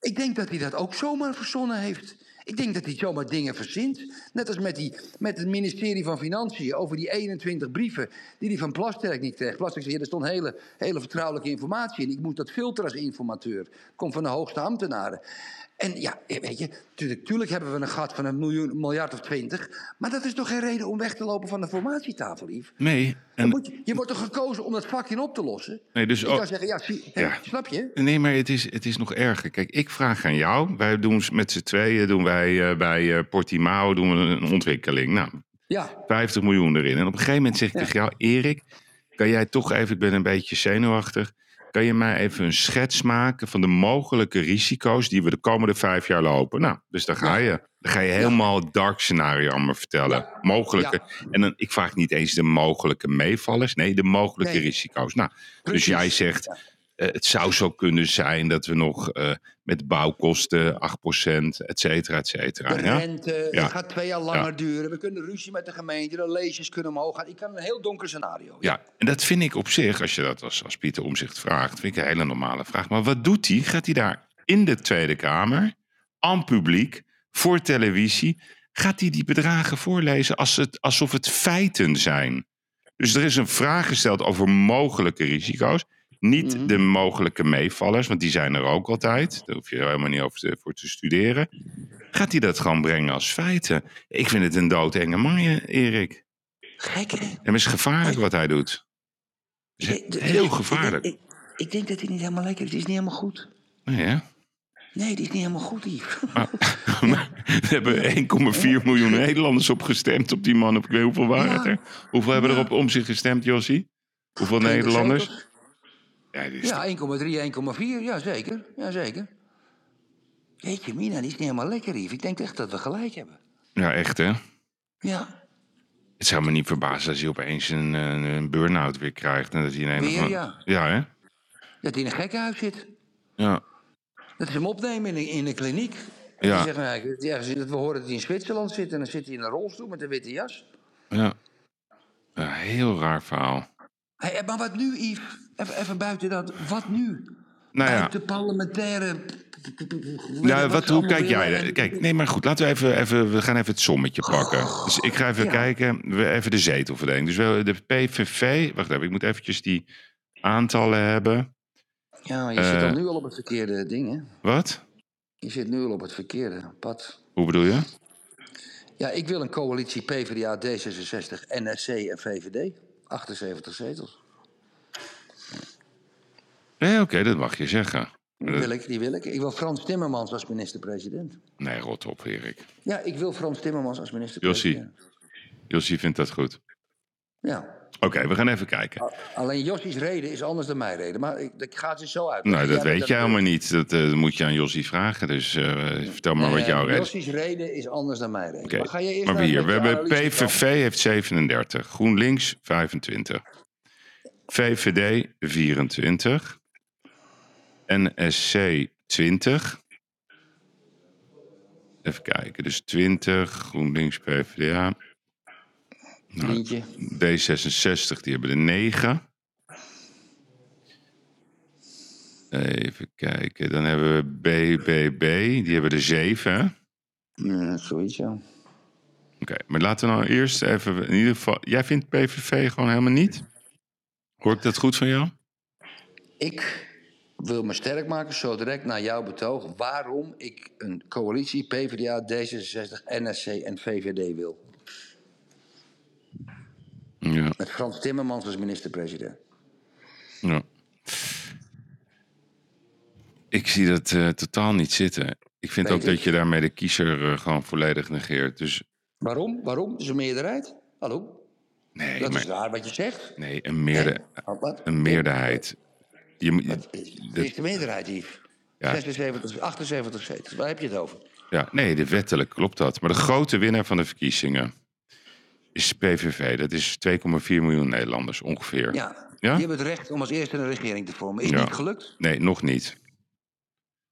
Speaker 1: Ik denk dat hij dat ook zomaar verzonnen heeft. Ik denk dat hij zomaar dingen verzint. Net als met, die, met het ministerie van Financiën over die 21 brieven die hij van Plasterk niet kreeg. Plasterk zei, ja, er stond hele, hele vertrouwelijke informatie in. Ik moest dat filteren als informateur. Komt van de hoogste ambtenaren. En ja, weet je, tuurlijk, tuurlijk hebben we een gat van een miljoen, miljard of twintig. Maar dat is toch geen reden om weg te lopen van de formatietafel, Yves?
Speaker 2: Nee. En,
Speaker 1: moet je, je wordt toch gekozen om dat vakje op te lossen?
Speaker 2: nee, dus
Speaker 1: Je zeggen, ja, zie,
Speaker 2: Ja.
Speaker 1: snap je?
Speaker 2: Nee, maar het is, het is nog erger. Kijk, ik vraag aan jou. Wij doen met z'n tweeën doen wij eh, bij eh, Portimao doen we een ontwikkeling. Nou,
Speaker 1: Ja,
Speaker 2: 50 miljoen erin. En op een gegeven moment zeg ik
Speaker 1: Ja.
Speaker 2: tegen jou, Erik, kan jij toch even, ik ben een beetje zenuwachtig, kan je mij even een schets maken van de mogelijke risico's die we de komende vijf jaar lopen? Nou, dus dan ga je. Dan ga je helemaal het dark scenario aan me vertellen. Mogelijke. En dan, ik vraag niet eens de mogelijke meevallers, nee, de mogelijke
Speaker 1: Nee.
Speaker 2: risico's. Nou, dus jij zegt, het zou zo kunnen zijn dat we nog eh, met bouwkosten 8%, et cetera, et cetera.
Speaker 1: de rente,
Speaker 2: Ja.
Speaker 1: het gaat twee jaar langer
Speaker 2: Ja.
Speaker 1: duren. We kunnen ruzie met de gemeente, de leesjes kunnen omhoog gaan. Ik kan een heel donker scenario.
Speaker 2: Ja, en dat vind ik op zich, als je dat als, als Pieter Omzicht vraagt, vind ik een hele normale vraag. Maar wat doet hij? Gaat hij daar in de Tweede Kamer, aan publiek, voor televisie, gaat hij die bedragen voorlezen als het, alsof het feiten zijn? Dus er is een vraag gesteld over mogelijke risico's. Niet
Speaker 1: Mhm.
Speaker 2: de mogelijke meevallers, want die zijn er ook altijd. Daar hoef je helemaal niet over te, voor te studeren. Gaat hij dat gewoon brengen als feiten? Ik vind het een doodenge man, Erik.
Speaker 1: Gek, hè?
Speaker 2: En het is gevaarlijk wat hij doet. Het heel gevaarlijk.
Speaker 1: Ik, ik, ik denk dat hij niet helemaal lekker is. Die is niet helemaal goed.
Speaker 2: Nee, hè?
Speaker 1: Nee, die is niet helemaal goed.
Speaker 2: Maar, maar we hebben 1,4 miljoen Nederlanders op gestemd op die man. Op, hoeveel waren het
Speaker 1: Ja.
Speaker 2: er? Hoeveel hebben er
Speaker 1: Ja.
Speaker 2: op om zich gestemd, Jossie? Hoeveel
Speaker 1: 20
Speaker 2: Nederlanders? Ja, dit is
Speaker 1: Ja, 1,3, 1,4. Ja, zeker. Ja, zeker. Jeetje, Mina, die is niet helemaal lekker, Yves. Ik denk echt dat we gelijk hebben.
Speaker 2: ja, echt hè?
Speaker 1: Ja,
Speaker 2: Het zou me niet verbazen als hij opeens een, een, een burn-out weer krijgt. En dat hij in een
Speaker 1: Weer, ja.
Speaker 2: Ja, hè?
Speaker 1: dat hij in een gekkenhuis zit.
Speaker 2: Ja.
Speaker 1: Dat ze hem opnemen in een, in een kliniek.
Speaker 2: Ja.
Speaker 1: Ja. Zeggen, nou, dat we horen dat hij in Zwitserland zit en dan zit hij in een rolstoel met een witte jas.
Speaker 2: ja. Ja, heel raar verhaal.
Speaker 1: Hey, maar wat nu, Yves? Even, even buiten dat. Wat nu?
Speaker 2: Nou ja.
Speaker 1: Uit de parlementaire...
Speaker 2: Nou, wat, hoe kijk jij? Kijk, nee, maar goed, laten we even, even we gaan even het sommetje pakken. Dus ik ga even
Speaker 1: Ja.
Speaker 2: kijken, we even de zetelverdeling. Dus we, de PVV, wacht even, ik moet eventjes die aantallen hebben.
Speaker 1: Ja, je zit
Speaker 2: Eh.
Speaker 1: al nu al op het verkeerde ding, hè?
Speaker 2: Wat?
Speaker 1: Je zit nu al op het verkeerde pad.
Speaker 2: Hoe bedoel je?
Speaker 1: Ja, ik wil een coalitie PvdA, D66, NSC en VVD. 78 zetels.
Speaker 2: Nee, oké, dat mag je zeggen.
Speaker 1: Die wil ik, die wil ik. Ik wil Frans Timmermans als minister-president.
Speaker 2: Nee, rot op, Erik.
Speaker 1: Ja, ik wil Frans Timmermans als minister-president.
Speaker 2: Jossie vindt dat goed.
Speaker 1: Ja.
Speaker 2: Oké, we gaan even kijken.
Speaker 1: Alleen Jossie's reden is anders dan mijn reden. Maar ik, ik ga het zo uit.
Speaker 2: Nou, dat weet je helemaal niet. Dat eh, moet je aan Jossie vragen. Dus eh, vertel maar wat jouw reden is.
Speaker 1: Jossie's reden is anders dan mijn reden. Maar ga je eerst
Speaker 2: maar hier, we hebben PVV heeft 37, GroenLinks 25, VVD 24, NSC 20. Even kijken, dus 20, GroenLinks, PvdA. Nou,
Speaker 1: Vriendje.
Speaker 2: D66, die hebben er 9. Even kijken, dan hebben we BBB, die hebben er 7. hè?
Speaker 1: Ja, zoiets, ja.
Speaker 2: Oké, maar laten we nou eerst even. In ieder geval, jij vindt PVV gewoon helemaal niet? Hoor ik dat goed van jou?
Speaker 1: Ik wil me sterk maken, zo direct naar jouw betoog, waarom ik een coalitie PvdA, D66, NSC en VVD wil.
Speaker 2: Ja.
Speaker 1: Met Frans Timmermans als minister-president.
Speaker 2: ja. Ik zie dat eh, totaal niet zitten. Ik vind
Speaker 1: Weet
Speaker 2: ook dat je daarmee de kiezer eh, gewoon volledig negeert. Dus
Speaker 1: Waarom? Waarom? Is een meerderheid. Hallo?
Speaker 2: nee,
Speaker 1: Dat is
Speaker 2: maar,
Speaker 1: waar wat je zegt.
Speaker 2: nee een, meerde,
Speaker 1: Wat- wat?
Speaker 2: een meerderheid. Je,
Speaker 1: Het is de meerderheid, Yves.
Speaker 2: Ja.
Speaker 1: 76, 78 zetels. Waar heb je het over?
Speaker 2: ja, nee, de wettelijk klopt dat. Maar de grote winnaar van de verkiezingen is PVV. Dat is 2,4 miljoen Nederlanders ongeveer.
Speaker 1: Ja.
Speaker 2: Ja?
Speaker 1: Die hebben het recht om als eerste een regering te vormen. Is
Speaker 2: Ja.
Speaker 1: niet gelukt.
Speaker 2: Nee, nog niet.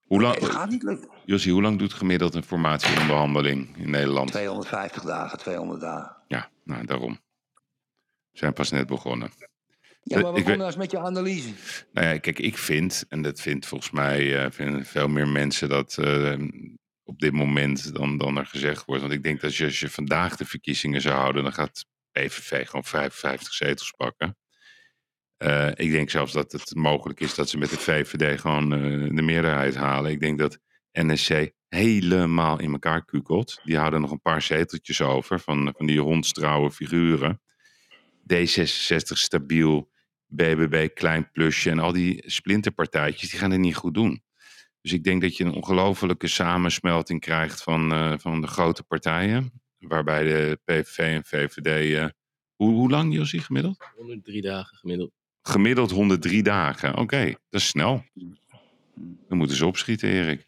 Speaker 2: Hoe lang,
Speaker 1: Het gaat niet lukken.
Speaker 2: Josie, hoe lang doet gemiddeld een formatieonderhandeling in Nederland?
Speaker 1: 250 dagen, 200 dagen.
Speaker 2: Ja, nou daarom. We zijn pas net begonnen.
Speaker 1: Ja, maar we komen nou eens met je analyse.
Speaker 2: Nou ja, kijk, ik vind, en dat vindt volgens mij eh, vinden veel meer mensen dat eh, op dit moment dan, dan er gezegd wordt. Want ik denk dat als je, vandaag de verkiezingen zou houden, dan gaat PVV gewoon 55 zetels pakken. Eh, ik denk zelfs dat het mogelijk is dat ze met de VVD gewoon eh, de meerderheid halen. Ik denk dat NSC helemaal in elkaar kukelt. Die houden nog een paar zeteltjes over van, van die hondstrouwe figuren. D66 stabiel, BBB klein plusje en al die splinterpartijtjes, die gaan het niet goed doen. Dus ik denk dat je een ongelofelijke samensmelting krijgt van, eh, van de grote partijen. Waarbij de PVV en VVD... eh, hoe, hoe lang, Josie, gemiddeld?
Speaker 3: 103 dagen gemiddeld.
Speaker 2: Gemiddeld 103 dagen. Oké, dat is snel. Dan moeten ze opschieten, Erik.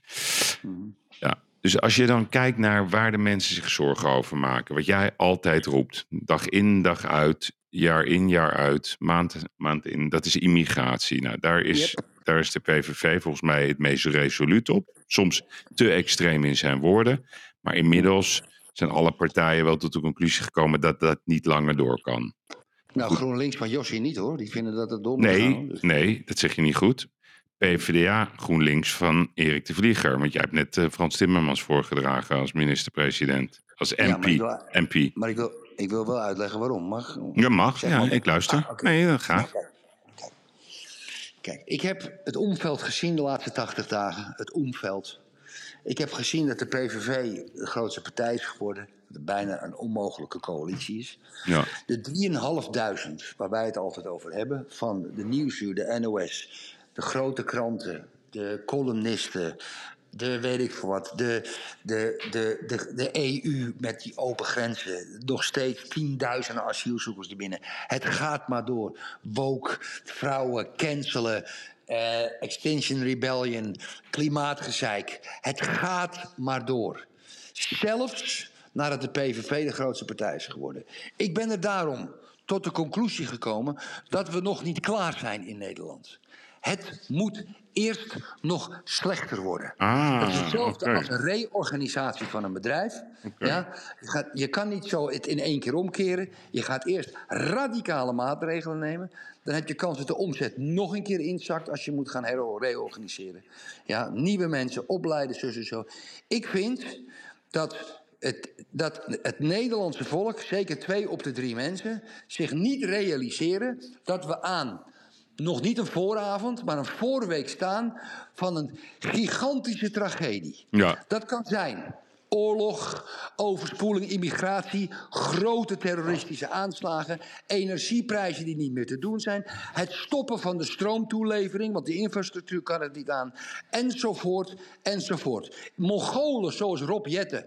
Speaker 2: Ja, dus als je dan kijkt naar waar de mensen zich zorgen over maken. Wat jij altijd roept. Dag in, dag uit. Jaar in, jaar uit. Maand, maand in. Dat is immigratie. Nou, daar is, daar is de PVV volgens mij het meest resoluut op. Soms te extreem in zijn woorden. Maar inmiddels zijn alle partijen wel tot de conclusie gekomen dat dat niet langer door kan.
Speaker 1: Nou, GroenLinks van Josje niet hoor. Die vinden dat het dom moet
Speaker 2: Nee,
Speaker 1: dus-
Speaker 2: nee, dat zeg je niet goed. PvdA GroenLinks van Erik de Vlieger. Want jij hebt net eh, Frans Timmermans voorgedragen als minister-president. Als MP.
Speaker 1: Ja, maar ik wil-
Speaker 2: MP.
Speaker 1: Maar ik wil, ik wil wel uitleggen waarom. Mag?
Speaker 2: Ja, mag.
Speaker 1: Zeg
Speaker 2: Ja,
Speaker 1: maar.
Speaker 2: ik luister.
Speaker 1: Ah, oké.
Speaker 2: Nee, dat gaat.
Speaker 1: Kijk, ik heb het omveld gezien de laatste 80 dagen. Het omveld. Ik heb gezien dat de PVV de grootste partij is geworden. Dat bijna een onmogelijke coalitie is.
Speaker 2: Ja.
Speaker 1: De 3.500 waar wij het altijd over hebben, van de Nieuwsuur, de NOS, de grote kranten, de columnisten, de weet ik veel wat, de, de, de, de, de EU met die open grenzen, nog steeds tienduizenden asielzoekers er binnen. Het gaat maar door. Woke, vrouwen, cancelen, eh, Extinction Rebellion, klimaatgezeik. Het gaat maar door. Zelfs nadat de PVV de grootste partij is geworden. Ik ben er daarom tot de conclusie gekomen dat we nog niet klaar zijn in Nederland. Het moet eerst nog slechter worden.
Speaker 2: Ah,
Speaker 1: dat is hetzelfde als een reorganisatie van een bedrijf. Ja, je, gaat, je kan niet zo het in één keer omkeren. Je gaat eerst radicale maatregelen nemen. Dan heb je kans dat de omzet nog een keer inzakt als je moet gaan reorganiseren. Ja, nieuwe mensen opleiden, zo en zo. Ik vind dat het, dat het Nederlandse volk, zeker twee op de drie mensen, zich niet realiseren dat we aan nog niet een vooravond, maar een voorweek staan van een gigantische tragedie.
Speaker 2: Ja.
Speaker 1: Dat kan zijn oorlog, overspoeling, immigratie, grote terroristische aanslagen, energieprijzen die niet meer te doen zijn, het stoppen van de stroomtoelevering, want de infrastructuur kan het niet aan, enzovoort, enzovoort. Mongolen zoals Rob Jetten.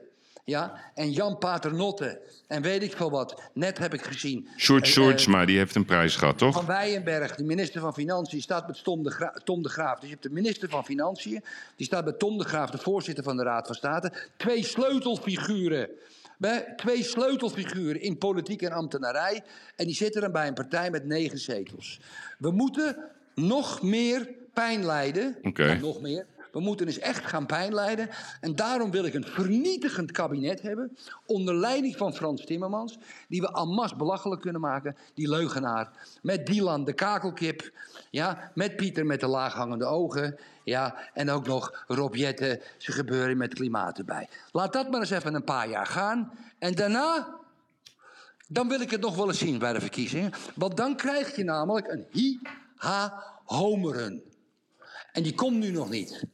Speaker 1: Ja, en Jan Paternotte. En weet ik veel wat. Net heb ik gezien.
Speaker 2: Sjoerd
Speaker 1: eh,
Speaker 2: Sjoerdsma, die heeft een prijs gehad, toch?
Speaker 1: van Wijenberg, de minister van Financiën, staat met Tom de, Gra- Tom de Graaf. Dus je hebt de minister van Financiën, die staat met Tom de Graaf, de voorzitter van de Raad van State. Twee sleutelfiguren. Bij- Twee sleutelfiguren in politiek en ambtenarij. En die zitten dan bij een partij met negen zetels. We moeten nog meer pijn lijden. Nog meer. We moeten dus echt gaan pijn lijden. En daarom wil ik een vernietigend kabinet hebben. Onder leiding van Frans Timmermans. Die we masse belachelijk kunnen maken. Die leugenaar. Met Dylan de kakelkip. Ja, met Pieter met de laaghangende ogen. Ja, en ook nog Rob Jetten, zijn gebeuren met klimaat erbij. Laat dat maar eens even een paar jaar gaan. En daarna dan wil ik het nog wel eens zien bij de verkiezingen. Want dan krijg je namelijk een hi-ha-homeren. En die komt nu nog niet.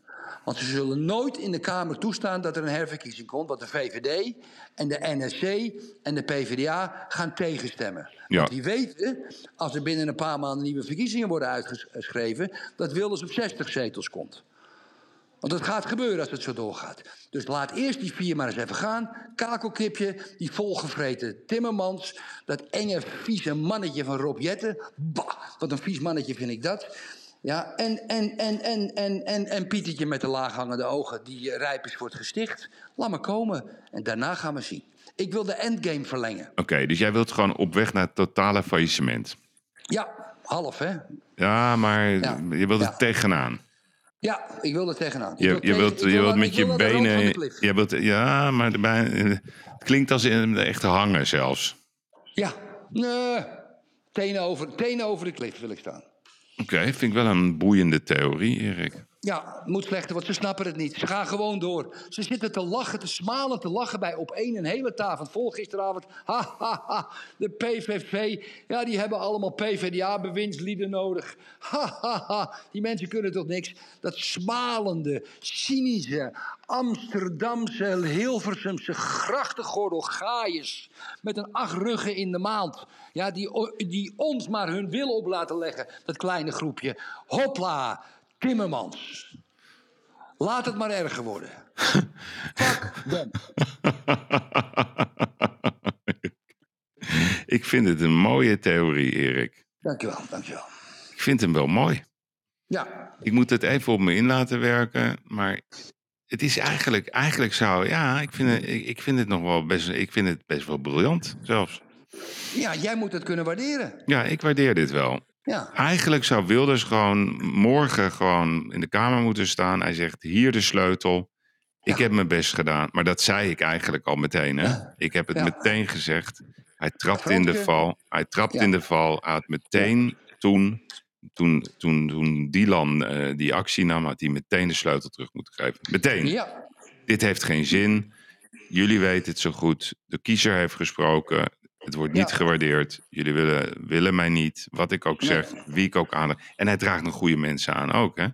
Speaker 1: Want ze zullen nooit in de Kamer toestaan dat er een herverkiezing komt. Want de VVD en de NSC en de PvdA gaan tegenstemmen.
Speaker 2: Ja.
Speaker 1: Want die weten, als er binnen een paar maanden nieuwe verkiezingen worden uitgeschreven... dat Wilders op 60 zetels komt. Want dat gaat gebeuren als het zo doorgaat. Dus laat eerst die vier maar eens even gaan. Kakelkipje, die volgevreten Timmermans. Dat enge, vieze mannetje van Rob Jetten. Bah, wat een vies mannetje vind ik dat. Ja, en, en, en, en, en, en, en Pietertje met de laaghangende ogen, die eh, rijp is voor het gesticht. Laat maar komen. En daarna gaan we zien. Ik wil de endgame verlengen.
Speaker 2: Oké, dus jij wilt gewoon op weg naar het totale faillissement.
Speaker 1: Ja, half hè.
Speaker 2: Ja, maar
Speaker 1: Ja.
Speaker 2: je wilt
Speaker 1: Ja.
Speaker 2: er tegenaan.
Speaker 1: Ja, ik wil er tegenaan.
Speaker 2: Je, je wilt, je
Speaker 1: wil
Speaker 2: wilt met je benen... Je wilt, ja, maar het klinkt als in de echte hangen zelfs.
Speaker 1: Ja, nee. Tenen over, tenen over de klif wil ik staan.
Speaker 2: Oké, vind ik wel een boeiende theorie, Erik.
Speaker 1: Ja, moet slechter, want ze snappen het niet. Ze gaan gewoon door. Ze zitten te lachen, te smalen, te lachen bij op één een hele tafel vol gisteravond. Ha, ha, ha. De PVV, ja, die hebben allemaal PvdA-bewindslieden nodig. Ha, ha, ha. Die mensen kunnen toch niks. Dat smalende, cynische, Amsterdamse, Hilversumse grachtengordel gaaiers. Met een acht ruggen in de maand. Ja, die, die ons maar hun wil op laten leggen, dat kleine groepje. Hopla, Timmermans. Laat het maar erger worden. Fuck them.
Speaker 2: ik vind het een mooie theorie, Erik.
Speaker 1: Dankjewel, dankjewel.
Speaker 2: Ik vind hem wel mooi.
Speaker 1: Ja,
Speaker 2: Ik moet het even op me in laten werken, maar het is eigenlijk, eigenlijk zou, ja, ik vind, het, ik, ik vind het nog wel best, ik vind het best wel briljant zelfs.
Speaker 1: Ja, jij moet het kunnen waarderen.
Speaker 2: Ja, ik waardeer dit wel.
Speaker 1: Ja,
Speaker 2: Eigenlijk zou Wilders gewoon morgen gewoon in de Kamer moeten staan. Hij zegt, hier de sleutel. Ik
Speaker 1: Ja.
Speaker 2: heb mijn best gedaan. Maar dat zei ik eigenlijk al meteen. Hè? Ik heb het
Speaker 1: Ja.
Speaker 2: meteen gezegd. Hij trapt in de val. Hij trapt in de val. Hij had meteen toen, toen, toen, toen Dylan eh, die actie nam, had hij meteen de sleutel terug moeten geven. Meteen.
Speaker 1: ja,
Speaker 2: Dit heeft geen zin. Jullie weten het zo goed. De kiezer heeft gesproken. Het wordt niet
Speaker 1: Ja.
Speaker 2: gewaardeerd. Jullie willen, willen mij niet. Wat ik ook
Speaker 1: Nee.
Speaker 2: zeg, wie ik ook aan. En hij draagt nog goede mensen aan ook. Hè?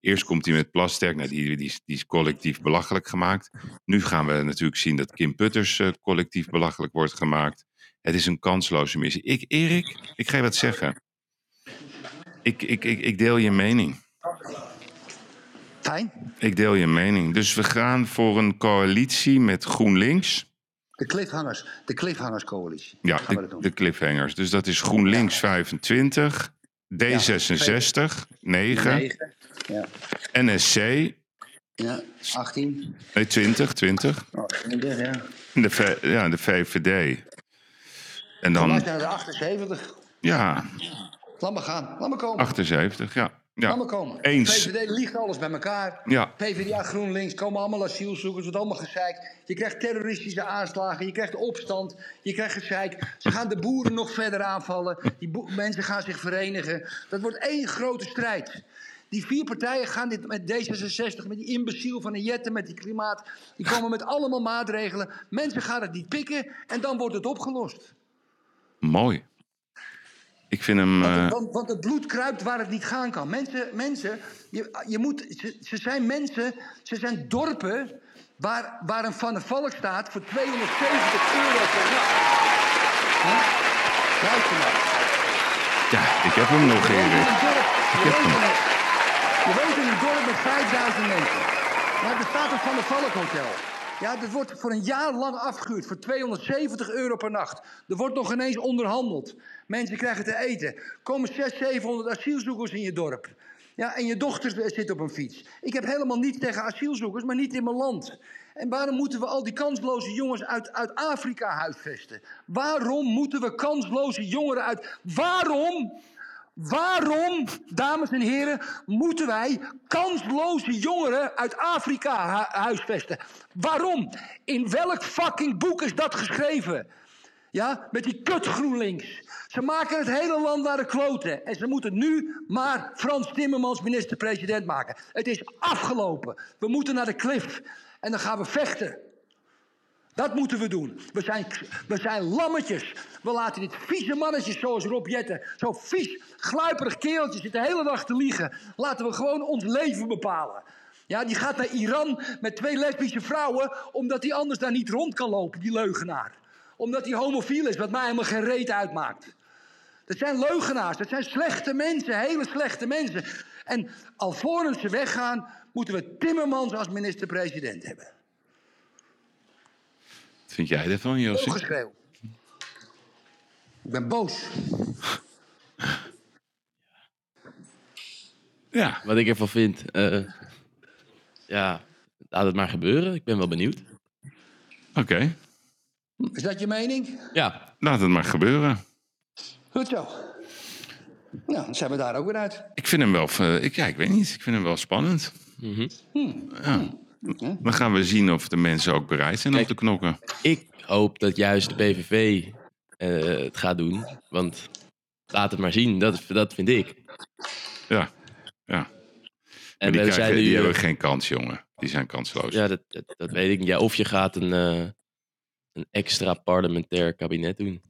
Speaker 2: Eerst komt hij met Plasterk. Nou, die, die, is- die is collectief belachelijk gemaakt. Nu gaan we natuurlijk zien dat Kim Putters eh, collectief belachelijk wordt gemaakt. Het is een kansloze missie. Ik, Erik, ik ga je wat zeggen. Ik, ik, ik, ik deel je mening.
Speaker 1: fijn.
Speaker 2: Ik deel je mening. Dus we gaan voor een coalitie met GroenLinks.
Speaker 1: De cliffhangers, de cliffhangerscoalitie.
Speaker 2: Ja,
Speaker 1: Gaan
Speaker 2: de,
Speaker 1: dat doen.
Speaker 2: de cliffhangers. Dus dat is GroenLinks 25, D66 9,
Speaker 1: Negen. Ja,
Speaker 2: NSC
Speaker 1: ja, 18.
Speaker 2: nee, 20, 20
Speaker 1: Oh, 20, ja.
Speaker 2: de, V- ja, de VVD. En
Speaker 1: Dan er 78.
Speaker 2: ja,
Speaker 1: Laat maar gaan, laat maar komen.
Speaker 2: 78, ja. Ja.
Speaker 1: komen.
Speaker 2: Eens.
Speaker 1: VVD liegt alles bij elkaar.
Speaker 2: Ja.
Speaker 1: PvdA, GroenLinks komen allemaal asielzoekers, wordt allemaal gezeik. Je krijgt terroristische aanslagen, je krijgt opstand, je krijgt gezeik. Ze gaan de boeren nog verder aanvallen. Die mensen gaan zich verenigen. Dat wordt één grote strijd. Die vier partijen gaan dit met D66, met die imbeciel van een Jetten, met die klimaat. Die komen met allemaal maatregelen. Mensen gaan het niet pikken en dan wordt het opgelost.
Speaker 2: Mooi. Ik vind hem...
Speaker 1: Want,
Speaker 2: eh,
Speaker 1: het- want, want het bloed kruipt waar het niet gaan kan. Mensen, mensen je, je moet, ze, ze zijn mensen, ze zijn dorpen waar, waar een Van der Valk staat voor 270 euro per nacht. Hè? Luister maar.
Speaker 2: ja, ik heb hem nog,
Speaker 1: Je woont in
Speaker 2: Erik.
Speaker 1: een dorp, je
Speaker 2: heb
Speaker 1: woont
Speaker 2: hem.
Speaker 1: in een- je woont in een dorp met 5000 mensen. Maar er staat een Van der Valk hotel. Ja, dat wordt voor een jaar lang afgehuurd voor 270 euro per nacht. Er wordt nog ineens onderhandeld. Mensen krijgen te eten. Komen 600, 700 asielzoekers in je dorp. Ja, en je dochter zit op een fiets. Ik heb helemaal niets tegen asielzoekers, maar niet in mijn land. En waarom moeten we al die kansloze jongens uit, uit Afrika huisvesten? Waarom moeten we kansloze jongeren uit... Waarom Waarom, dames en heren, moeten wij kansloze jongeren uit Afrika hu- huisvesten? Waarom? In welk fucking boek is dat geschreven? Ja, met die kut GroenLinks. Ze maken het hele land naar de kloten. En ze moeten nu maar Frans Timmermans minister-president maken. Het is afgelopen. We moeten naar de klif. En dan gaan we vechten. Dat moeten we doen. We zijn, we zijn lammetjes. We laten dit vieze mannetjes zoals Rob Jetten, zo vies, gluiperig kereltje, zit de hele dag te liegen. Laten we gewoon ons leven bepalen. Ja, die gaat naar Iran met twee lesbische vrouwen, omdat hij anders daar niet rond kan lopen, die leugenaar. Omdat hij homofiel is, wat mij helemaal geen reet uitmaakt. Dat zijn leugenaars, dat zijn slechte mensen, hele slechte mensen. En alvorens ze weggaan, moeten we Timmermans als minister-president hebben.
Speaker 2: Wat vind jij ervan, Jossie?
Speaker 1: Ongeschreeuw. Ik ben boos.
Speaker 2: Ja,
Speaker 3: Wat ik ervan vind, eh, ja, laat het maar gebeuren. Ik ben wel benieuwd.
Speaker 2: oké.
Speaker 1: Is dat je mening?
Speaker 3: Ja,
Speaker 2: Laat het maar gebeuren.
Speaker 1: Goed zo. Nou, dan zijn we daar ook weer uit.
Speaker 2: Ik vind hem wel... eh, ik, ja, ik weet niet. Ik vind hem wel spannend.
Speaker 3: Mhm.
Speaker 2: Ja. Dan gaan we zien of de mensen ook bereid zijn om te knokken.
Speaker 3: ik hoop dat juist de PVV eh, het gaat doen. Want laat het maar zien, dat, dat vind ik.
Speaker 2: Ja, ja. Maar
Speaker 3: En
Speaker 2: die, krijgen,
Speaker 3: zijn nu,
Speaker 2: die
Speaker 3: eh,
Speaker 2: hebben geen kans, jongen. Die zijn kansloos.
Speaker 3: Ja, dat, dat, dat weet ik niet. Ja, of je gaat een, eh, een extra parlementair kabinet doen.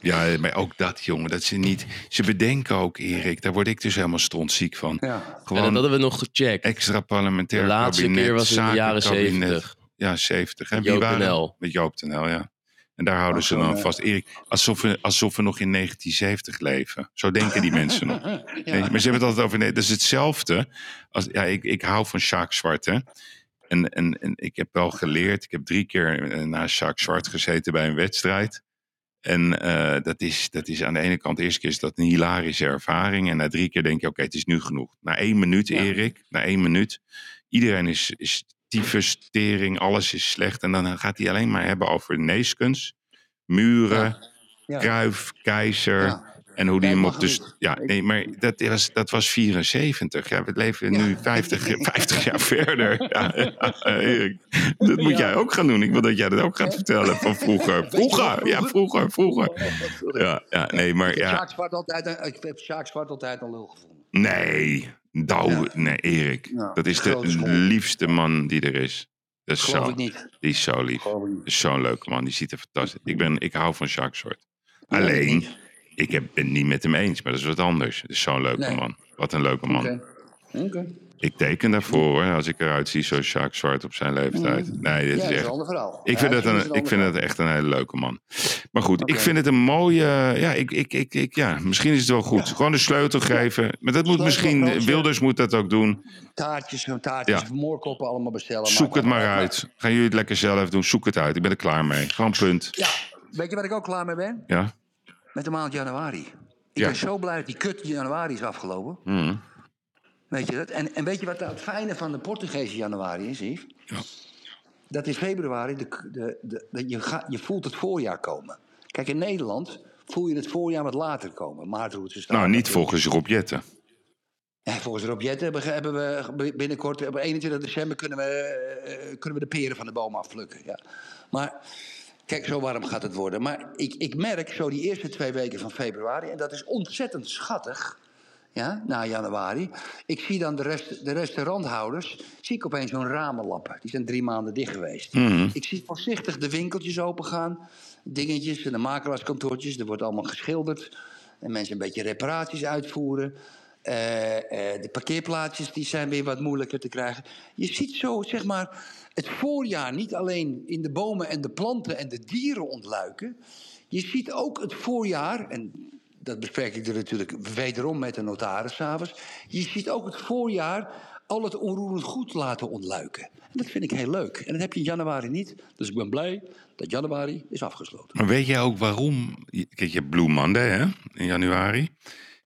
Speaker 2: Ja, maar ook dat, jongen. Dat ze niet... Ze bedenken ook, Erik. Daar word ik dus helemaal strontziek van.
Speaker 1: Ja.
Speaker 3: En dat hadden we nog gecheckt.
Speaker 2: extra parlementair
Speaker 3: De laatste
Speaker 2: kabinet,
Speaker 3: keer was in de jaren. 70.
Speaker 2: Ja, 70. En
Speaker 3: Met
Speaker 2: wie
Speaker 3: Joop
Speaker 2: waren. Met Joop den Uyl, ja. En daar houden
Speaker 1: Ach,
Speaker 2: ze dan
Speaker 1: ja.
Speaker 2: vast. Erik, alsof we, alsof we nog in 1970 leven. Zo denken die mensen nog. Nee, maar ze hebben het altijd over... Nee, dat is hetzelfde. Als, ja, ik, ik hou van Sjaak Zwart, hè. En, en, en ik heb wel geleerd. Ik heb drie keer eh, naast Sjaak Zwart gezeten bij een wedstrijd. En eh, dat, is, dat is aan de ene kant, de eerste keer is dat een hilarische ervaring. En na drie keer denk je, oké, het is nu genoeg. Na één minuut,
Speaker 1: Ja.
Speaker 2: Erik, na één minuut. Iedereen is, is tyfus, tering, alles is slecht. En dan gaat hij alleen maar hebben over Neeskens, muren,
Speaker 1: Ja.
Speaker 2: Kruif, Keizer. En hoe die hem op de... Ja, nee, maar dat was, dat was 74. Ja, we leven nu 50, 50 jaar verder. Ja, dat moet jij ook gaan doen. Ik wil dat jij dat ook gaat vertellen van vroeger. Vroeger, ja, vroeger, vroeger. Ja, ja nee, maar
Speaker 1: Ik heb
Speaker 2: ja.
Speaker 1: Ik heb Sjaak Zwart altijd een lul gevonden.
Speaker 2: Nee, nou,
Speaker 1: Ja.
Speaker 2: nee, Erik. Dat is de liefste man die er is. Dat is
Speaker 1: Geloof
Speaker 2: zo,
Speaker 1: ik niet.
Speaker 2: die is zo lief. Zo'n leuke man. Die ziet er fantastisch Ik, ben, ik hou van Jacques Zwart. Alleen. Ik heb, ben het niet met hem eens, maar dat is wat anders. Het is zo'n leuke
Speaker 1: Nee.
Speaker 2: man. Wat een leuke man. Ik teken daarvoor hoor, als ik eruit zie zoals Jacques Zwart op zijn leeftijd. Nee, dit
Speaker 1: Ja,
Speaker 2: is
Speaker 1: een
Speaker 2: echt...
Speaker 1: verhaal.
Speaker 2: Ik
Speaker 1: Ja,
Speaker 2: vind, dat een,
Speaker 1: een
Speaker 2: ik vind dat echt een hele leuke man. Maar goed, ik vind het een mooie... Ja, ik, ik, ik, ik, ja, misschien is het wel goed. Gewoon de sleutel geven. Maar dat moet misschien... Wilders moet dat ook doen.
Speaker 1: Taartjes, zo'n taartjes, moorkoppen allemaal bestellen.
Speaker 2: Zoek het maar uit. Gaan jullie het lekker zelf doen. Zoek het uit. Ik ben er klaar mee. Gewoon punt.
Speaker 1: Ja, weet je waar ik ook klaar mee ben?
Speaker 2: Ja?
Speaker 1: Met de maand januari. Ik
Speaker 2: Ja.
Speaker 1: ben zo blij dat die kut januari is afgelopen.
Speaker 2: Mhm.
Speaker 1: Weet je dat? En, en weet je wat het fijne van de Portugese januari is, Yves?
Speaker 2: Ja.
Speaker 1: Dat in februari, de, de, de, de- je, ga, je voelt het voorjaar komen. Kijk, in Nederland voel je het voorjaar wat later komen. Maartroetse staan.
Speaker 2: Nou, niet volgens Rob Jetten.
Speaker 1: Ja, volgens Rob Jet hebben, we- hebben we binnenkort, op 21 december, kunnen we, eh, kunnen we de peren van de boom afplukken. Ja. Maar kijk, zo warm gaat het worden. Maar ik, ik merk zo die eerste twee weken van februari, en dat is ontzettend schattig, ja, na januari. Ik zie dan de, rest, de restauranthouders, zie ik opeens zo'n ramen lappen. Die zijn drie maanden dicht geweest.
Speaker 2: Mhm.
Speaker 1: Ik zie voorzichtig de winkeltjes opengaan, dingetjes en de makelaarskantoortjes. Er wordt allemaal geschilderd. En mensen een beetje reparaties uitvoeren. Eh, eh, de parkeerplaatsjes die zijn weer wat moeilijker te krijgen. Je ziet zo, zeg maar, het voorjaar niet alleen in de bomen en de planten en de dieren ontluiken. Je ziet ook het voorjaar, en dat bespreek ik er natuurlijk wederom met de notaris s'avonds. Je ziet ook het voorjaar al het onroerend goed laten ontluiken. En dat vind ik heel leuk. En dat heb je in januari niet. Dus ik ben blij dat januari is afgesloten.
Speaker 2: Maar weet jij ook waarom? Kijk, je hebt Blue Monday hè, in januari.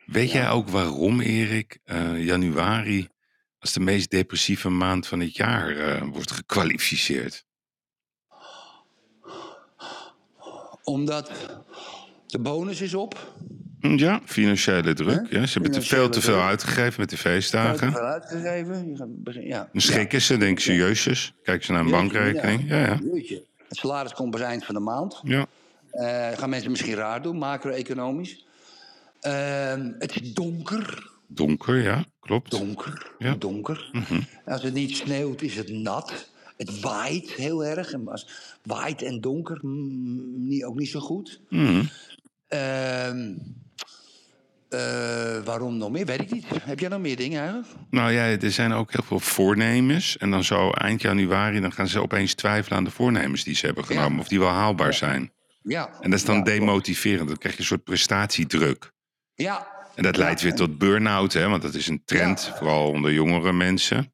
Speaker 2: Weet jij ook waarom, Erik, eh, januari als de meest depressieve maand van het jaar eh, wordt gekwalificeerd?
Speaker 1: Omdat de bonus is op.
Speaker 2: Hm, Ja, financiële druk. Ja, ze hebben te veel te veel
Speaker 1: druk.
Speaker 2: uitgegeven met de
Speaker 1: Te
Speaker 2: feestdagen.
Speaker 1: veel uitgegeven. Begin- ja.
Speaker 2: Dan schrikken ze, denken ze, jezus. Kijken ze naar een
Speaker 1: Jeetje,
Speaker 2: bankrekening. Ja, ja.
Speaker 1: Het salaris komt pas eind van de maand.
Speaker 2: ja.
Speaker 1: Eh, gaan mensen misschien raar doen, macro-economisch. Ehm, het is donker.
Speaker 2: Donker, ja, klopt.
Speaker 1: Donker.
Speaker 2: Ja.
Speaker 1: Donker.
Speaker 2: Mhm.
Speaker 1: Als het niet sneeuwt, is het nat. Het waait heel erg. En als waait en donker, mm, niet, ook niet zo goed.
Speaker 2: Mhm.
Speaker 1: Ehm, eh, waarom nog meer? Weet ik niet. Heb jij nog meer dingen eigenlijk?
Speaker 2: Nou ja, er zijn ook heel veel voornemens. En dan zo eind januari, dan gaan ze opeens twijfelen aan de voornemens die ze hebben genomen.
Speaker 1: Ja.
Speaker 2: Of die wel haalbaar zijn.
Speaker 1: Ja.
Speaker 2: En dat is dan demotiverend. Dan krijg je een soort prestatiedruk.
Speaker 1: Ja.
Speaker 2: En dat leidt weer tot burn-out, hè? want dat is een trend, vooral onder jongere mensen.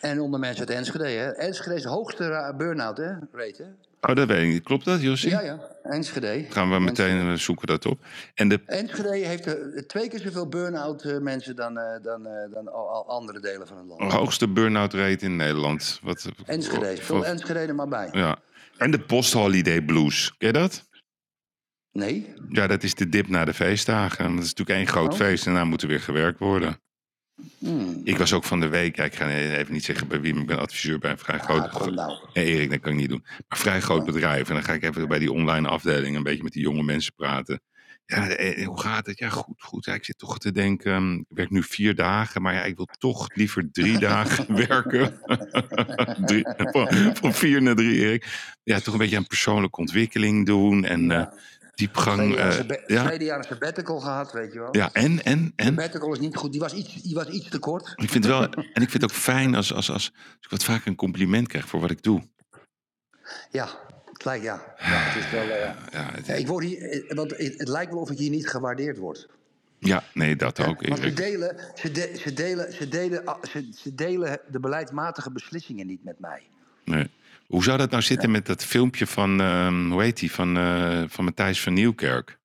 Speaker 1: En onder mensen uit Enschede. Hè? Enschede is de hoogste burn-out hè? rate. Hè?
Speaker 2: Oh, dat weet ik niet. Klopt dat, Jossie?
Speaker 1: Ja, ja. Enschede.
Speaker 2: Gaan we meteen eh, zoeken dat op. En de,
Speaker 1: Enschede heeft eh, twee keer zoveel burn-out eh, mensen dan, dan, dan al, andere delen van het land.
Speaker 2: hoogste burn-out rate in Nederland. Wat,
Speaker 1: Enschede. Vul Enschede er maar bij.
Speaker 2: ja. En de post-holiday blues. Ken je dat?
Speaker 1: Nee?
Speaker 2: Ja, dat is de dip na de feestdagen. Dat is natuurlijk één groot
Speaker 1: Oh.
Speaker 2: feest en daarna moet er weer gewerkt worden.
Speaker 1: Hmm.
Speaker 2: Ik was ook van de week, ja, ik ga even niet zeggen bij wie, maar ik ben adviseur bij een vrij groot
Speaker 1: kom nou.
Speaker 2: Nee, Erik, dat kan ik niet doen. Maar vrij groot bedrijf. En dan ga ik even bij die online afdeling een beetje met die jonge mensen praten. Ja, eh, hoe gaat het? Ja, goed, goed. Ja, ik zit toch te denken, hm, ik werk nu vier dagen, maar ja, ik wil toch liever drie dagen werken. drie, van, van vier naar drie, Erik. Ja, toch een beetje aan persoonlijke ontwikkeling doen en eh, diepgang.
Speaker 1: Tweede jaar,
Speaker 2: eh,
Speaker 1: sabba-
Speaker 2: ja,
Speaker 1: een sabbatical gehad, weet je wel.
Speaker 2: ja, en, en, en.
Speaker 1: Sabbatical is niet goed. Die was iets, die was iets te kort.
Speaker 2: Ik vind wel, en ik vind het ook fijn als, als, als, als ik wat vaker een compliment krijg voor wat ik doe.
Speaker 1: Ja, het lijkt, ja. ja het is wel, eh,
Speaker 2: Ja, het-
Speaker 1: ik word hier, eh, want het, het lijkt wel of ik hier niet gewaardeerd word.
Speaker 2: ja nee, dat ook,
Speaker 1: Want ze delen, ze, de- ze, delen, ze, delen, ah, ze, ze delen de beleidsmatige beslissingen niet met mij.
Speaker 2: Nee. Hoe zou dat nou zitten met dat filmpje van, ehm, hoe heet die, van, eh, van Matthijs van Nieuwkerk?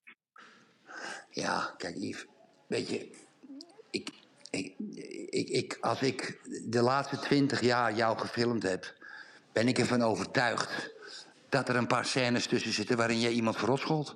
Speaker 1: Ja, kijk Yves, weet je, ik, ik, ik, ik, als ik de laatste twintig jaar jou gefilmd heb, ben ik ervan overtuigd dat er een paar scènes tussen zitten waarin jij iemand verrotscholt.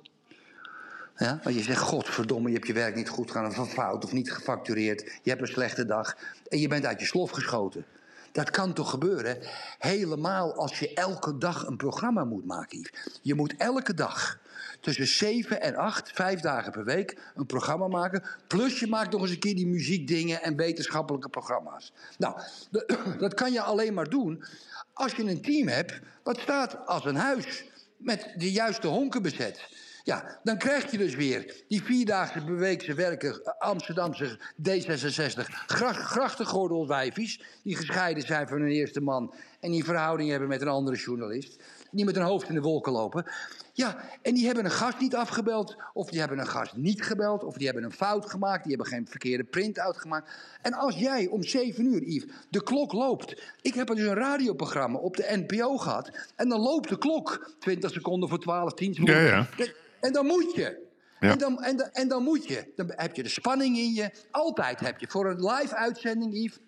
Speaker 1: Ja? Want je zegt, godverdomme, je hebt je werk niet goed gedaan, of fout, of niet gefactureerd. Je hebt een slechte dag en je bent uit je slof geschoten. Dat kan toch gebeuren? Helemaal als je elke dag een programma moet maken. Je moet elke dag tussen 7 en 8, vijf dagen per week, een programma maken. Plus je maakt nog eens een keer die muziekdingen en wetenschappelijke programma's. Nou, dat kan je alleen maar doen als je een team hebt wat staat als een huis met de juiste honken bezet. Ja, dan krijg je dus weer die vierdaagse beweekse werken, eh, Amsterdamse D66, gracht, grachtengordelwijfies, die gescheiden zijn van hun eerste man en die verhouding hebben met een andere journalist, die met hun hoofd in de wolken lopen. Ja, en die hebben een gast niet afgebeld, of die hebben een gast niet gebeld, of die hebben een fout gemaakt, die hebben geen verkeerde print-out gemaakt. En als jij om 7 uur, Yves, de klok loopt. Ik heb dus een radioprogramma op de NPO gehad, en dan loopt de klok 20 seconden voor 12, 10 seconden.
Speaker 2: Ja, ja.
Speaker 1: En dan moet je.
Speaker 2: Ja.
Speaker 1: En, dan, en, dan, en dan moet je. Dan heb je de spanning in je. Altijd heb je. Voor een live uitzending, Yves,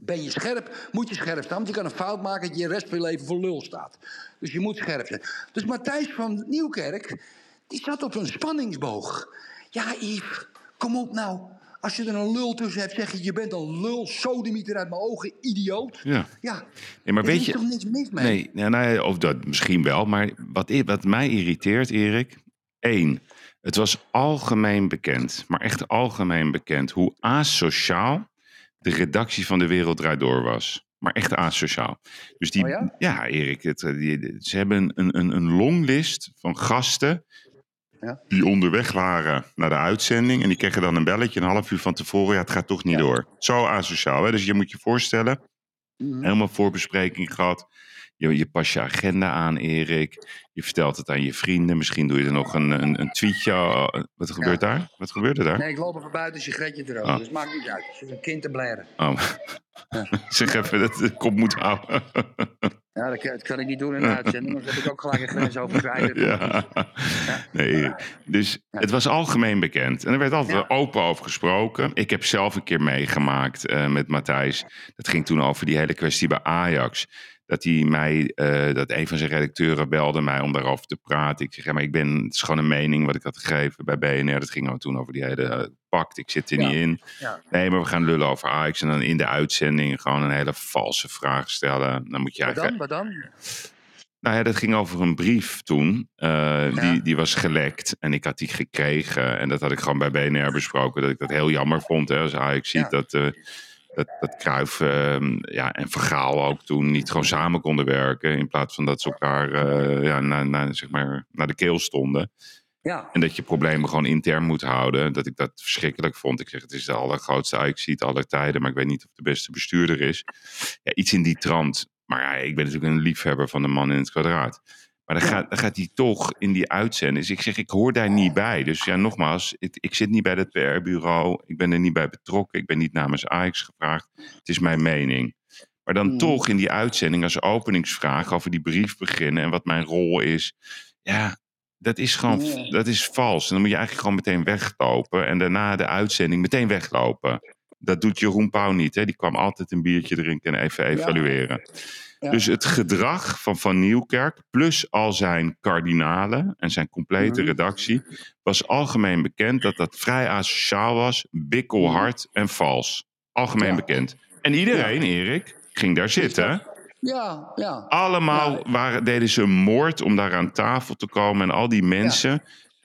Speaker 1: ben je scherp, moet je scherp staan. Want je kan een fout maken dat je de rest van je leven voor lul staat. Dus je moet scherp zijn. Dus Matthijs van Nieuwkerk, die zat op een spanningsboog. Ja, Yves, kom op nou. Als je er een lul tussen hebt, zeg je, je bent een lul, sodemieter uit mijn ogen, idioot.
Speaker 2: Ja.
Speaker 1: Ja,
Speaker 2: Nee, maar
Speaker 1: er
Speaker 2: weet
Speaker 1: is
Speaker 2: je-
Speaker 1: toch niks mis mee?
Speaker 2: Nee, nou, ja, of dat misschien wel. Maar wat, wat mij irriteert, Erik. Één, het was algemeen bekend, maar echt algemeen bekend, hoe asociaal de redactie van De Wereld Draait Door was. Maar echt asociaal. Dus die,
Speaker 1: Oh ja?
Speaker 2: Erik, het, eh, die, ze hebben een, een, een longlist van gasten
Speaker 1: Ja.
Speaker 2: die onderweg waren naar de uitzending. En die kregen dan een belletje een half uur van tevoren. Ja, het gaat toch niet
Speaker 1: Ja.
Speaker 2: door. Zo asociaal. Hè? Dus je moet je voorstellen,
Speaker 1: Mhm.
Speaker 2: helemaal voorbespreking gehad. Je, je pas je agenda aan, Erik. Je vertelt het aan je vrienden. Misschien doe je er nog een, een, een tweetje. Oh, Wat gebeurt daar? Wat gebeurde daar?
Speaker 1: Nee, ik loop even buiten, sigaretje te roken.
Speaker 2: Ah.
Speaker 1: Dus maakt niet uit. Je een kind te blaren.
Speaker 2: Oh. zeg even dat de kop moet houden.
Speaker 1: Ja, dat kan, dat kan ik niet doen in een uitzending. Dan heb ik ook gelijk een grens overschrijden.
Speaker 2: ja. Nee, dus het was algemeen bekend. En er werd altijd
Speaker 1: Ja.
Speaker 2: open over gesproken. Ik heb zelf een keer meegemaakt eh, met Matthijs. Dat ging toen over die hele kwestie bij Ajax. Dat hij mij, eh, dat een van zijn redacteuren belde mij om daarover te praten. Ik zeg, ja, maar ik ben, het is gewoon een mening wat ik had gegeven bij BNR. Dat ging toen over die hele eh, pact. Ik zit er
Speaker 1: Ja.
Speaker 2: niet in.
Speaker 1: Ja.
Speaker 2: Nee, maar we gaan lullen over Ajax. En dan in de uitzending gewoon een hele valse vraag stellen. Dan moet je
Speaker 1: Wat
Speaker 2: eigenlijk
Speaker 1: dan? Wat dan?
Speaker 2: nou ja, dat ging over een brief toen. eh, die, die was gelekt en ik had die gekregen. En dat had ik gewoon bij BNR besproken. Dat ik dat heel jammer vond. Hè, als Ajax ziet dat, dat, dat Cruijff ehm, ja, en Vergaal ook toen niet gewoon samen konden werken. In plaats van dat ze elkaar eh, ja, naar, naar, zeg maar, naar de keel stonden.
Speaker 1: Ja.
Speaker 2: En dat je problemen gewoon intern moet houden. Dat ik dat verschrikkelijk vond. Ik zeg, het is de allergrootste Ajax-ziet aller tijden. Maar ik weet niet of de beste bestuurder is. Ja, iets in die trant. Maar ja, ik ben natuurlijk een liefhebber van de man in het kwadraat. Maar dan gaat, dan gaat hij toch in die uitzending. Dus ik zeg, ik hoor daar niet bij. Dus ja, nogmaals, ik, ik zit niet bij het PR-bureau. Ik ben er niet bij betrokken. Ik ben niet namens Ajax gevraagd. Het is mijn mening. Maar dan
Speaker 1: Mm.
Speaker 2: toch in die uitzending als openingsvraag over die brief beginnen. En wat mijn rol is. Ja, dat is gewoon dat is vals. En dan moet je eigenlijk gewoon meteen weglopen. En daarna de uitzending meteen weglopen. Dat doet Jeroen Pauw niet. Hè? Die kwam altijd een biertje drinken en even evalueren.
Speaker 1: Ja.
Speaker 2: Dus het gedrag van Van Nieuwkerk, plus al zijn kardinalen en zijn complete
Speaker 1: Mhm.
Speaker 2: redactie, was algemeen bekend dat dat vrij asociaal was, bikkelhard en vals. Algemeen
Speaker 1: Ja.
Speaker 2: bekend. En iedereen, Erik, ging daar zitten.
Speaker 1: Ja, ja.
Speaker 2: Allemaal waren, deden ze een moord om daar aan tafel te komen. En al die mensen,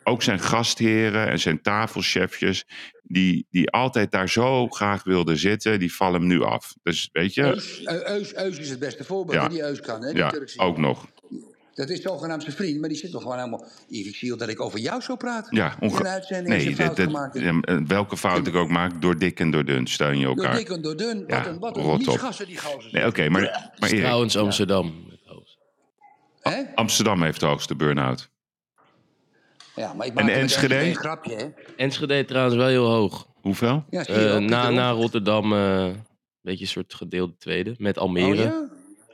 Speaker 2: ook zijn gastheren en zijn tafelchefjes, die, die altijd daar zo graag wilden zitten, die vallen hem nu af. Dus weet je,
Speaker 1: Eus, Eu- Eus, Eus is het beste voorbeeld.
Speaker 2: Ja.
Speaker 1: Die Eus kan, hè? Die
Speaker 2: ja,
Speaker 1: Turkse
Speaker 2: ook nog.
Speaker 1: Dat is zogenaamd zijn vriend, maar die zit toch gewoon helemaal... Ik zie dat ik over jou zou praten.
Speaker 2: Ja, onge-
Speaker 1: In een uitzending als je
Speaker 2: Nee, dat- dat- eh, welke fout ik ook maak, door dik en door dun steun je
Speaker 1: Door
Speaker 2: elkaar.
Speaker 1: dik en door dun.
Speaker 2: Ja,
Speaker 1: wat een, wat een
Speaker 2: rot op.
Speaker 1: miesgassen die gozer.
Speaker 2: Nee, oké, maar, maar Erik,
Speaker 3: Trouwens, Amsterdam.
Speaker 2: Amsterdam heeft de hoogste burn-out.
Speaker 1: Ja, maar ik
Speaker 2: En
Speaker 1: maak er
Speaker 2: Enschede?
Speaker 1: een grapje, hè?
Speaker 3: Enschede trouwens wel heel hoog.
Speaker 2: Hoeveel?
Speaker 1: Ja, zie je
Speaker 3: Eh,
Speaker 1: ook,
Speaker 3: na, na. Rotterdam, eh, een beetje een soort gedeelde tweede. Met
Speaker 1: Oh,
Speaker 3: Almere.
Speaker 1: ja?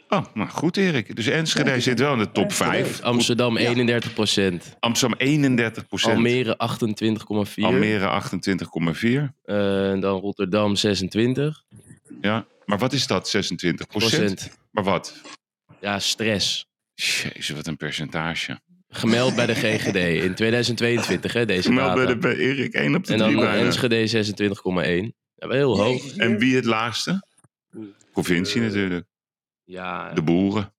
Speaker 2: Oh, nou goed Erik. Dus Enschede
Speaker 1: Ja,
Speaker 2: zit wel in de top
Speaker 1: Enschede.
Speaker 2: 5.
Speaker 3: Amsterdam 31 procent.
Speaker 2: Amsterdam 31%
Speaker 3: Almere 28,4.
Speaker 2: Almere 28,4.
Speaker 3: Eh, en dan Rotterdam 26
Speaker 2: Ja, maar wat is dat, 26
Speaker 3: procent.
Speaker 2: Maar wat?
Speaker 3: Ja, stress.
Speaker 2: Jezus, wat een percentage.
Speaker 3: Gemeld bij de GGD in 2022, hè, deze
Speaker 2: Meld bij, de, bij Erik 1 op de
Speaker 3: En dan
Speaker 2: 3
Speaker 3: eh,
Speaker 2: bijna.
Speaker 3: Enschede 26,1. Ja, wel heel hoog.
Speaker 2: En wie het laagste? Provincie natuurlijk.
Speaker 3: Ja,
Speaker 2: De boeren.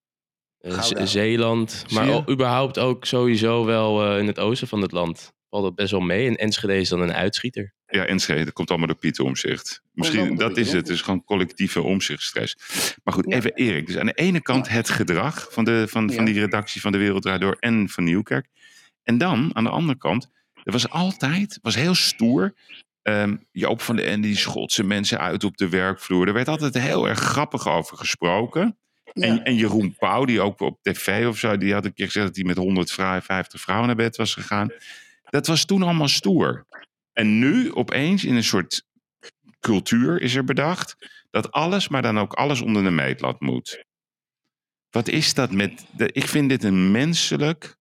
Speaker 3: eh, Zeeland. Maar überhaupt ook sowieso wel eh, in het oosten van het land. Valt dat best wel mee. En Enschede is dan een uitschieter.
Speaker 2: Ja, Enschede, dat komt allemaal door Pieter Omzicht. Misschien, dat is het. Is gewoon collectieve omzichtstress. Maar goed, even Erik. Dus aan de ene kant het gedrag van, de, van, van die redactie van De Wereld Door en van Nieuwkerk. En dan, aan de andere kant, er was altijd, was heel stoer. ehm Joop van den Ende, die schotse mensen uit op de werkvloer. Er werd altijd heel erg grappig over gesproken.
Speaker 1: Ja.
Speaker 2: En, en Jeroen Pauw, die ook op tv of zo, die had een keer gezegd dat hij met 150 vrouwen naar bed was gegaan. Dat was toen allemaal stoer. En nu opeens in een soort cultuur is er bedacht dat alles, maar dan ook alles onder de meetlat moet. Wat is dat met. De, ik vind dit een menselijk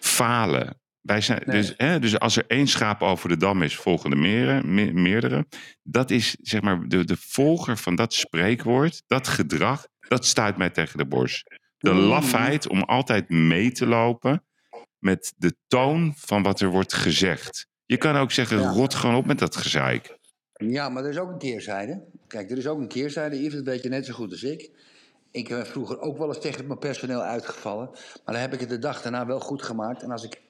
Speaker 2: falen. Wij zijn,
Speaker 1: Nee.
Speaker 2: dus, hè, dus als er één schaap over de dam is, volgen er meerdere. me- meerdere. Dat is zeg maar de, de volger van dat spreekwoord, dat gedrag, dat stuit mij tegen de borst. De
Speaker 1: Mm.
Speaker 2: lafheid om altijd mee te lopen met de toon van wat er wordt gezegd. Je kan ook zeggen,
Speaker 1: Ja.
Speaker 2: rot gewoon op met dat gezeik.
Speaker 1: Ja, maar er is ook een keerzijde. Kijk, er is ook een keerzijde. Yves, dat weet je net zo goed als ik. Ik ben vroeger ook wel eens tegen mijn personeel uitgevallen. Maar dan heb ik het de dag daarna wel goed gemaakt. En als ik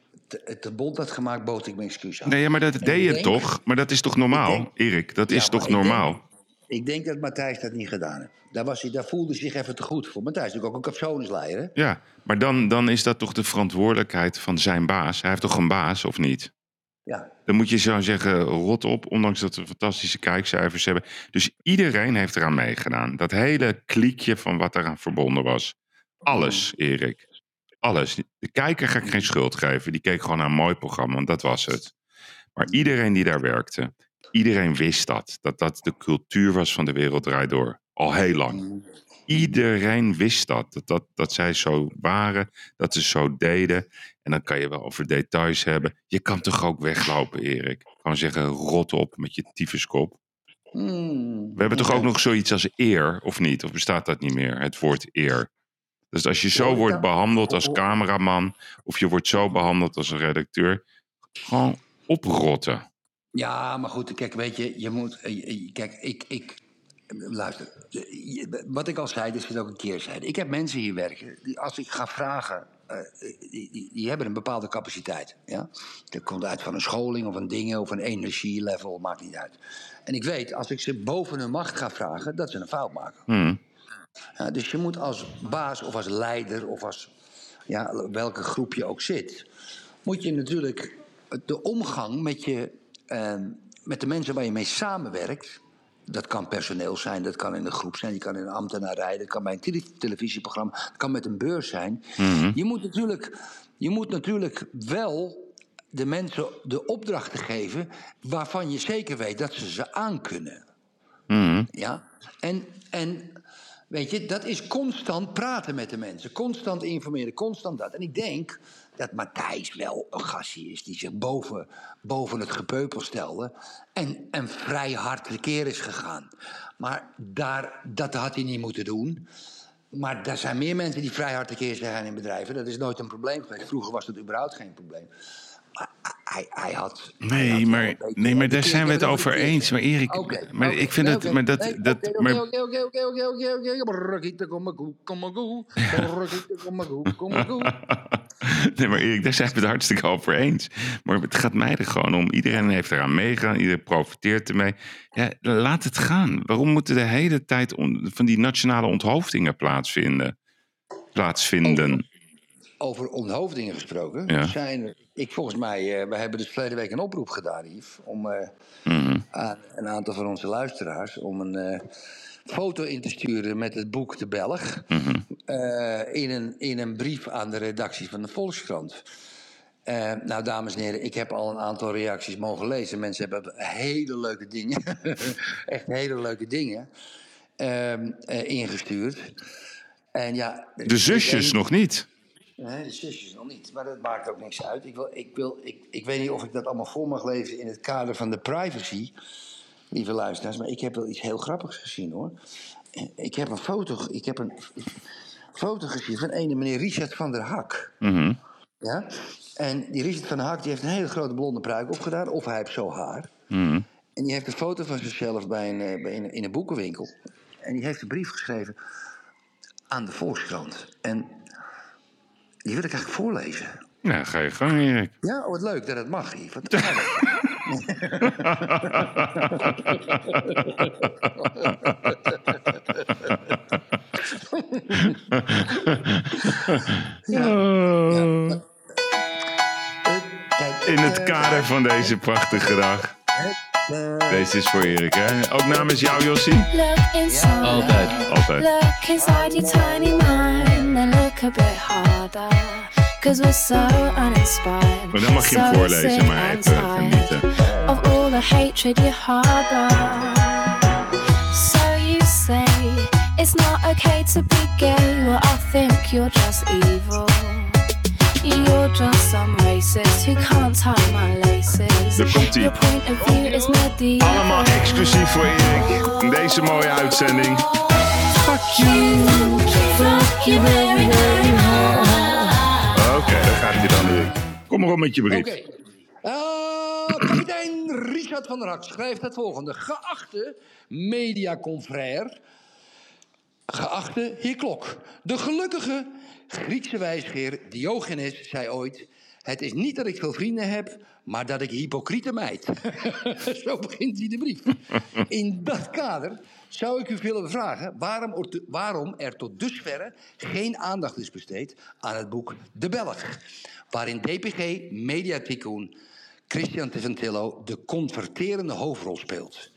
Speaker 1: het te bond had gemaakt, bood ik mijn excuus aan.
Speaker 2: Nee, maar dat deed je
Speaker 1: denk-
Speaker 2: toch? Maar dat is toch normaal,
Speaker 1: denk-
Speaker 2: Erik? Dat
Speaker 1: Ja,
Speaker 2: is toch
Speaker 1: ik
Speaker 2: normaal?
Speaker 1: Ik denk dat Matthijs dat niet gedaan heeft. Daar, was hij, daar voelde hij zich even te goed voor. Matthijs is natuurlijk ook een capsonesleider. hè?
Speaker 2: Ja, maar dan, dan is dat toch de verantwoordelijkheid van zijn baas. Hij heeft toch een baas, of niet?
Speaker 1: Ja.
Speaker 2: Dan moet je zo zeggen, rot op, ondanks dat we fantastische kijkcijfers hebben. Dus iedereen heeft eraan meegedaan. Dat hele kliekje van wat eraan verbonden was. Alles, Erik. Alles. De kijker ga ik geen schuld geven. Die keek gewoon naar een mooi programma, want dat was het. Maar iedereen die daar werkte, iedereen wist dat. Dat dat de cultuur was van de wereld draait door. Al heel lang. Iedereen wist dat. Dat, dat. dat zij zo waren, dat ze zo deden. En dan kan je wel over details hebben. Je kan toch ook weglopen, Erik? Gewoon zeggen, rot op met je tyfuskop.
Speaker 1: Hmm.
Speaker 2: We hebben toch ook nog zoiets als eer, of niet? Of bestaat dat niet meer, het woord eer? Dus als je zo wordt behandeld als
Speaker 1: Hoor.
Speaker 2: cameraman... of je wordt zo behandeld als een redacteur... gewoon oprotten.
Speaker 1: Ja, maar goed, kijk, weet je, je moet. eh, Kijk, ik. ik luister, eh, wat ik al zei, dit is ook een keerzijde. Ik heb mensen hier werken, die als ik ga vragen. eh, die, die, die hebben een bepaalde capaciteit. Ja? Dat komt uit van een scholing of een dingen of een energielevel, maakt niet uit. En ik weet, als ik ze boven hun macht ga vragen, dat ze een fout maken.
Speaker 2: Hm.
Speaker 1: Ja, dus je moet als baas of als leider of als ja, welke groep je ook zit, moet je natuurlijk de omgang met, je, eh, met de mensen waar je mee samenwerkt. Dat kan personeel zijn, dat kan in een groep zijn, je kan in een ambtenarij, dat kan bij een tele- televisieprogramma, dat kan met een beurs zijn. Je, moet natuurlijk, je moet natuurlijk wel de mensen de opdrachten geven waarvan je zeker weet dat ze ze aankunnen.
Speaker 2: Hm.
Speaker 1: Ja, en, en weet je, dat is constant praten met de mensen. Constant informeren, constant dat. En ik denk dat Matthijs wel een gastje is die zich boven, boven het gepeupel stelde. En, en vrij hard tekeer is gegaan. Maar daar, dat had hij niet moeten doen. Maar er zijn meer mensen die vrij hard tekeer zijn gegaan in bedrijven. Dat is nooit een probleem geweest. Vroeger was dat überhaupt geen probleem. Maar hij, hij had. hij had
Speaker 2: Nee, maar, nee, maar daar zijn we het over eens. Maar Erik,
Speaker 1: Oké,
Speaker 2: maar
Speaker 1: oké,
Speaker 2: ik vind het...
Speaker 1: oké,
Speaker 2: Maar dat, dat,
Speaker 1: oké, oké, oké, oké, oké, oké, oké, oké, kom maar goed, kom maar goed, brrrkiete, kom maar goed, kom maar goed.
Speaker 2: nee, maar Erik, daar zijn we het hartstikke over eens. Maar het gaat mij er gewoon om. Iedereen heeft eraan meegegaan. Iedereen profiteert ermee. Ja, laat het gaan. Waarom moeten de hele tijd van die nationale onthoofdingen plaatsvinden? Plaatsvinden.
Speaker 1: Over onthoofdingen gesproken,
Speaker 2: Ja.
Speaker 1: zijn er, ik volgens mij, eh, we hebben dus verleden week een oproep gedaan, Yves, om eh,
Speaker 2: Mhm.
Speaker 1: aan een aantal van onze luisteraars om een eh, foto in te sturen met het boek De Belg.
Speaker 2: Mhm.
Speaker 1: eh, in, een, in een brief aan de redactie van de Volkskrant. Eh, nou, dames en heren, ik heb al een aantal reacties mogen lezen. Mensen hebben hele leuke dingen, echt hele leuke dingen ehm, eh, ingestuurd. En ja,
Speaker 2: De zusjes nog niet.
Speaker 1: Nee, de zusjes nog niet. Maar dat maakt ook niks uit. Ik, wil, ik, wil, ik, ik weet niet of ik dat allemaal voor mag lezen in het kader van de privacy, lieve luisteraars. Maar ik heb wel iets heel grappigs gezien hoor. Ik heb een foto, ik heb een foto gezien van een meneer Richard van der Hak.
Speaker 2: Mhm.
Speaker 1: Ja? En die Richard van der Hak die heeft een hele grote blonde pruik opgedaan. Of hij heeft zo haar.
Speaker 2: Mhm.
Speaker 1: En die heeft een foto van zichzelf bij een, eh, bij een, in een boekenwinkel. En die heeft een brief geschreven aan de Volkskrant. En die wil ik eigenlijk voorlezen.
Speaker 2: Ja, ga je gang, Erik.
Speaker 1: Ja, oh, wat leuk dat het mag, Yves.
Speaker 2: In het kader van deze prachtige dag. Deze is voor Erik, hè? Ook namens jou, Jossie?
Speaker 6: Inside.
Speaker 3: Altijd.
Speaker 2: Altijd.
Speaker 6: Look inside your tiny mind and look a bit harder. Cause we're so uninspired.
Speaker 2: Maar dan mag je hem
Speaker 6: so
Speaker 2: voorlezen,
Speaker 6: sick
Speaker 2: maar
Speaker 6: and
Speaker 2: even
Speaker 6: tired
Speaker 2: genieten.
Speaker 6: Of all the hatred you harbor. So you say it's not okay to be gay. Well, I think you're just evil. You're just some racist who can't tie my laces.
Speaker 2: Daar komt-ie.
Speaker 6: Your point of view is medieval.
Speaker 2: Allemaal exclusief voor Erik. In deze mooie uitzending.
Speaker 6: Fuck you, fuck you very, very hard.
Speaker 2: Kom maar op met je brief.
Speaker 1: Oké. Eh, kapitein Richard van der Hak schrijft het volgende. Geachte mediaconfrère, geachte heer Klok. De gelukkige Griekse wijsgeer Diogenes zei ooit... Het is niet dat ik veel vrienden heb, maar dat ik hypocriete meid. Zo begint hij de brief. In dat kader zou ik u willen vragen waarom, er waarom er tot dusverre geen aandacht is besteed aan het boek De Belg. Waarin DPG mediatycoon Christian Teventillo de converterende hoofdrol speelt.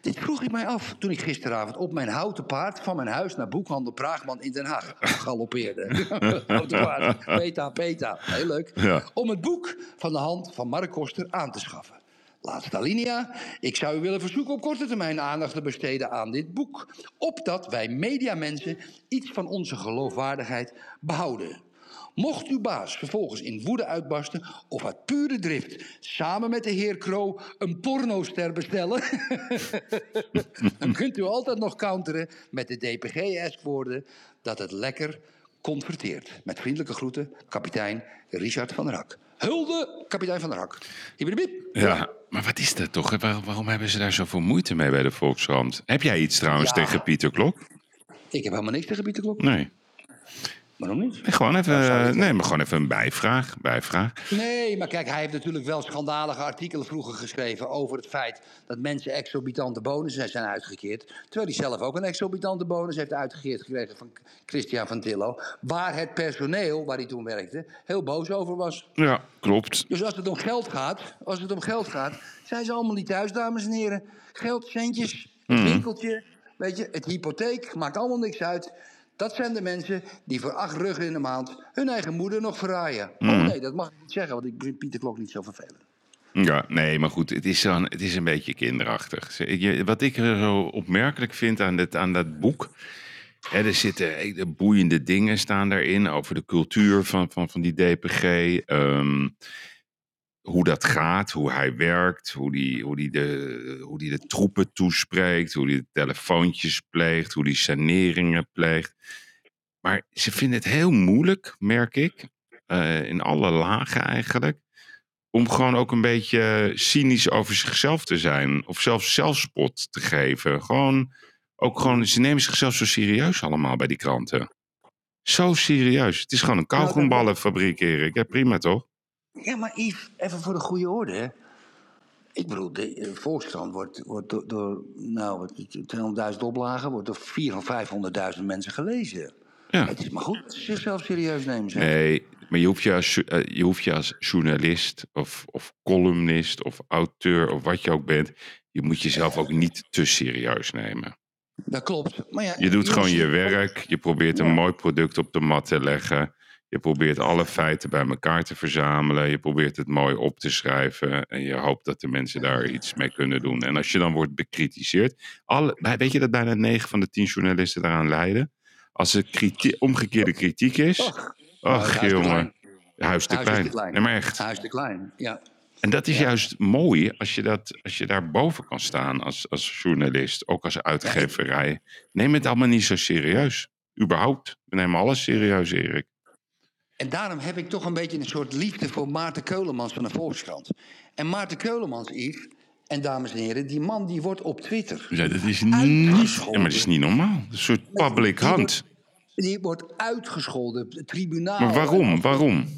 Speaker 1: Dit vroeg ik mij af toen ik gisteravond op mijn houten paard van mijn huis naar boekhandel Praagman in Den Haag galoppeerde. houten paard, peta, peta. Heel leuk.
Speaker 2: Ja.
Speaker 1: Om het boek van de hand van Mark Koster aan te schaffen. Laatste alinea. Ik zou u willen verzoeken op korte termijn aandacht te besteden aan dit boek. Opdat wij mediamensen iets van onze geloofwaardigheid behouden. Mocht uw baas vervolgens in woede uitbarsten of uit pure drift samen met de heer Kroo een pornoster bestellen, dan kunt u altijd nog counteren met de DPG-eskwoorden dat het lekker converteert. Met vriendelijke groeten, kapitein Richard van der Hak. Hulde, kapitein van der Hak.
Speaker 2: Ja, maar wat is dat toch? Waar- waarom hebben ze daar zoveel moeite mee bij de Volkskrant? Heb jij iets trouwens
Speaker 1: Ja.
Speaker 2: tegen Pieter Klok?
Speaker 1: Ik heb helemaal niks tegen Pieter Klok.
Speaker 2: Nee.
Speaker 1: Waarom niet?
Speaker 2: Nee, gewoon even,
Speaker 1: Ja, ik-
Speaker 2: nee, maar gewoon even een bijvraag. bijvraag.
Speaker 1: Nee, maar kijk, hij heeft natuurlijk wel schandalige artikelen vroeger geschreven over het feit dat mensen exorbitante bonussen zijn uitgekeerd. Terwijl hij zelf ook een exorbitante bonus heeft uitgekeerd gekregen van Christian van Tillo. Waar het personeel, waar hij toen werkte, heel boos over was.
Speaker 2: Ja, klopt.
Speaker 1: Dus als het om geld gaat, als het om geld gaat, zijn ze allemaal niet thuis, dames en heren. Geld, centjes, het winkeltje, weet je, het hypotheek, maakt allemaal niks uit. Dat zijn de mensen die voor acht ruggen in de maand hun eigen moeder nog verraaien. Oh nee, dat mag ik niet zeggen, want ik vind Pieter Klok niet zo vervelend.
Speaker 2: Ja, nee, maar goed, het is, zo'n, het is een beetje kinderachtig. Wat ik er zo opmerkelijk vind aan, dit, aan dat boek. Hè, er zitten hele boeiende dingen staan daarin over de cultuur van, van, van die DPG. ehm, hoe dat gaat, hoe hij werkt, hoe die, hoe die, de, hoe die de troepen toespreekt, hoe die de telefoontjes pleegt, hoe die saneringen pleegt. Maar ze vinden het heel moeilijk, merk ik, eh, in alle lagen eigenlijk, om gewoon ook een beetje cynisch over zichzelf te zijn. Of zelfs zelfspot te geven. Gewoon, ook gewoon, ze nemen zichzelf zo serieus allemaal bij die kranten. Zo serieus. Het is gewoon een kauwgomballenfabriek, Erik. Ja, prima toch?
Speaker 1: Ja, maar Yves, even voor de goede orde. hè. Ik bedoel, de Volkskrant wordt, wordt door, door nou, wat is het, 200.000 oplagen, wordt door 400.000 of 500.000 mensen gelezen.
Speaker 2: Ja.
Speaker 1: Het is maar goed dat ze zichzelf serieus nemen. zeg.
Speaker 2: Nee, maar je hoeft je als, eh, je, hoeft je als journalist of, of columnist of auteur of wat je ook bent... je moet jezelf ook niet te serieus nemen.
Speaker 1: Dat klopt. Maar ja,
Speaker 2: Je doet gewoon je werk. Je probeert een mooi product op de mat te leggen. Je probeert alle feiten bij elkaar te verzamelen. Je probeert het mooi op te schrijven. En je hoopt dat de mensen daar iets mee kunnen doen. En als je dan wordt bekritiseerd. Alle, weet je dat bijna 9 van de 10 journalisten daaraan lijden? Als er kriti- omgekeerde kritiek is.
Speaker 1: Och,
Speaker 2: Ach,
Speaker 1: huis te
Speaker 2: jongen.
Speaker 1: klein.
Speaker 2: Huis te
Speaker 1: Huis
Speaker 2: klein.
Speaker 1: te klein.
Speaker 2: Nee, maar echt.
Speaker 1: Huis te klein, ja.
Speaker 2: En dat is juist mooi als je, dat, als je daar boven kan staan als, als journalist, ook als uitgeverij. Neem het allemaal niet zo serieus. Überhaupt. We nemen alles serieus, Erik.
Speaker 1: En daarom heb ik toch een beetje een soort liefde voor Maarten Keulemans van de Volkskrant. En Maarten Keulemans, Yves, en dames en heren, die man die wordt op Twitter.
Speaker 2: Ja, dat is niet, ja, maar dat is niet normaal. Een soort public hand.
Speaker 1: Die wordt uitgescholden, het tribunaal.
Speaker 2: Maar waarom? Waarom?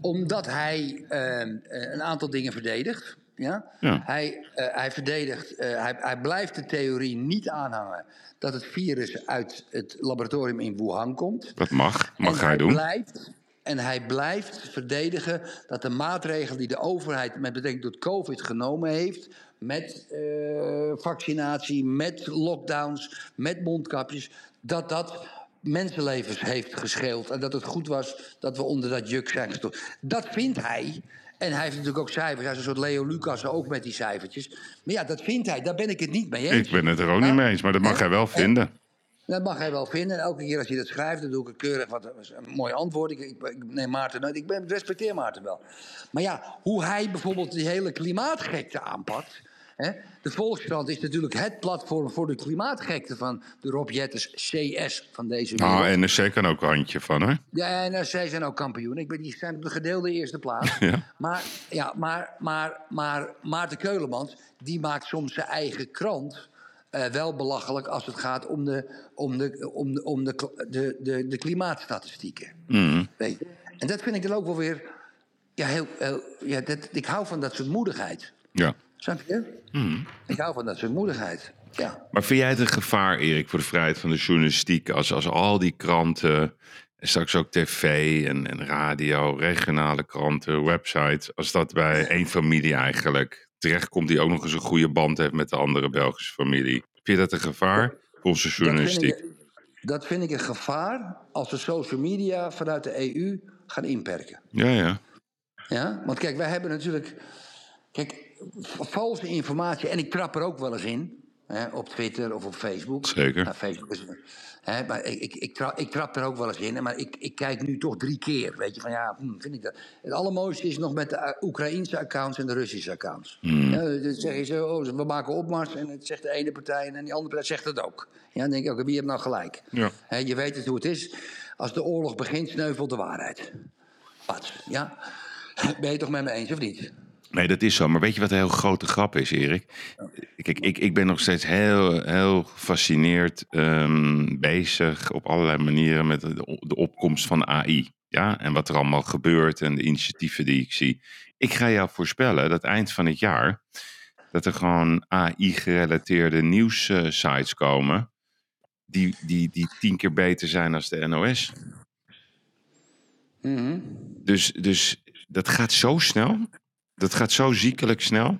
Speaker 1: Omdat hij eh, eh, een aantal dingen verdedigt. Ja?
Speaker 2: Ja.
Speaker 1: Hij, eh, hij verdedigt, eh, hij, hij blijft de theorie niet aanhangen dat het virus uit het laboratorium in Wuhan komt.
Speaker 2: Dat mag. Mag
Speaker 1: en
Speaker 2: hij doen.
Speaker 1: Blijft, en hij blijft verdedigen dat de maatregelen die de overheid met betrekking tot COVID genomen heeft. Met eh, vaccinatie, met lockdowns, met mondkapjes. Dat dat mensenlevens heeft gescheeld. En dat het goed was dat we onder dat juk zijn gestopt. Dat vindt hij. En hij heeft natuurlijk ook cijfers. Hij is een soort Leo Lucas ook met die cijfertjes. Maar ja, dat vindt hij. Daar ben ik het niet mee eens.
Speaker 2: Ik ben het er ook niet mee eens, maar dat mag
Speaker 1: En-
Speaker 2: hij wel
Speaker 1: en-
Speaker 2: vinden.
Speaker 1: Dat mag hij wel vinden. En elke keer als hij dat schrijft, dan doe ik een keurig wat een mooi antwoord. Ik, ik, ik neem Maarten nooit. Ik, ben, respecteer Maarten wel. Maar ja, hoe hij bijvoorbeeld die hele klimaatgekte aanpakt. Hè? De Volkskrant is natuurlijk het platform voor de klimaatgekte van de Rob Jetters CS van deze wereld.
Speaker 2: Nou, NRC kan ook een handje van, hè?
Speaker 1: Ja, en zij zijn ook kampioen. Ik ben, die zijn op de gedeelde eerste plaats.
Speaker 2: Ja.
Speaker 1: Maar, ja, maar, maar, maar Maarten Keulemans, die maakt soms zijn eigen krant eh, wel belachelijk als het gaat om de, om de, om de, om de, de, de, de klimaatstatistieken.
Speaker 2: Mm.
Speaker 1: Weet je? En dat vind ik dan ook wel weer ja, heel, heel, ja dat, ik hou van dat soort moedigheid.
Speaker 2: Ja.
Speaker 1: Snap je? Ik hou van dat soort moedigheid. Ja.
Speaker 2: Maar vind jij het een gevaar, Erik, voor de vrijheid van de journalistiek... als, als al die kranten, en straks ook tv en, en radio, regionale kranten, websites... als dat bij één familie eigenlijk terechtkomt... die ook nog eens een goede band heeft met de andere Belgische familie. Vind je dat een gevaar voor onze
Speaker 1: Dat vind,
Speaker 2: journalistiek?
Speaker 1: ik, dat vind ik een gevaar als we social media vanuit de EU gaan inperken.
Speaker 2: Ja, ja.
Speaker 1: Ja? Want kijk, wij hebben natuurlijk. Kijk, valse informatie, en ik trap er ook wel eens in. Hè, op Twitter of op Facebook.
Speaker 2: Zeker.
Speaker 1: Nou, Facebook is, hè, maar ik, ik, ik, trap, ik trap er ook wel eens in. Maar ik, ik kijk nu toch drie keer. Weet je, van ja, hm, vind ik dat. Het allermooiste is nog met de uh, Oekraïnse accounts en de Russische accounts.
Speaker 2: Hmm.
Speaker 1: Ja, dan zeg je zo, oh, we maken opmars en het zegt de ene partij en die andere partij zegt het ook. Ja, dan denk ik, oké, wie heeft nou gelijk?
Speaker 2: Ja.
Speaker 1: Hè, je weet het hoe het is. Als de oorlog begint, sneuvelt de waarheid. Wat? Ja? Ben je het toch met me eens of niet?
Speaker 2: Nee, dat is zo. Maar weet je wat een heel grote grap is, Erik? Kijk, ik, ik ben nog steeds heel, heel gefascineerd ehm, bezig op allerlei manieren met de, de opkomst van AI. Ja, en wat er allemaal gebeurt en de initiatieven die ik zie. Ik ga jou voorspellen dat eind van het jaar dat er gewoon AI-gerelateerde nieuwssites komen die, die, die tien keer beter zijn als de NOS.
Speaker 1: Mhm.
Speaker 2: Dus, dus dat gaat zo snel. Dat gaat zo ziekelijk snel.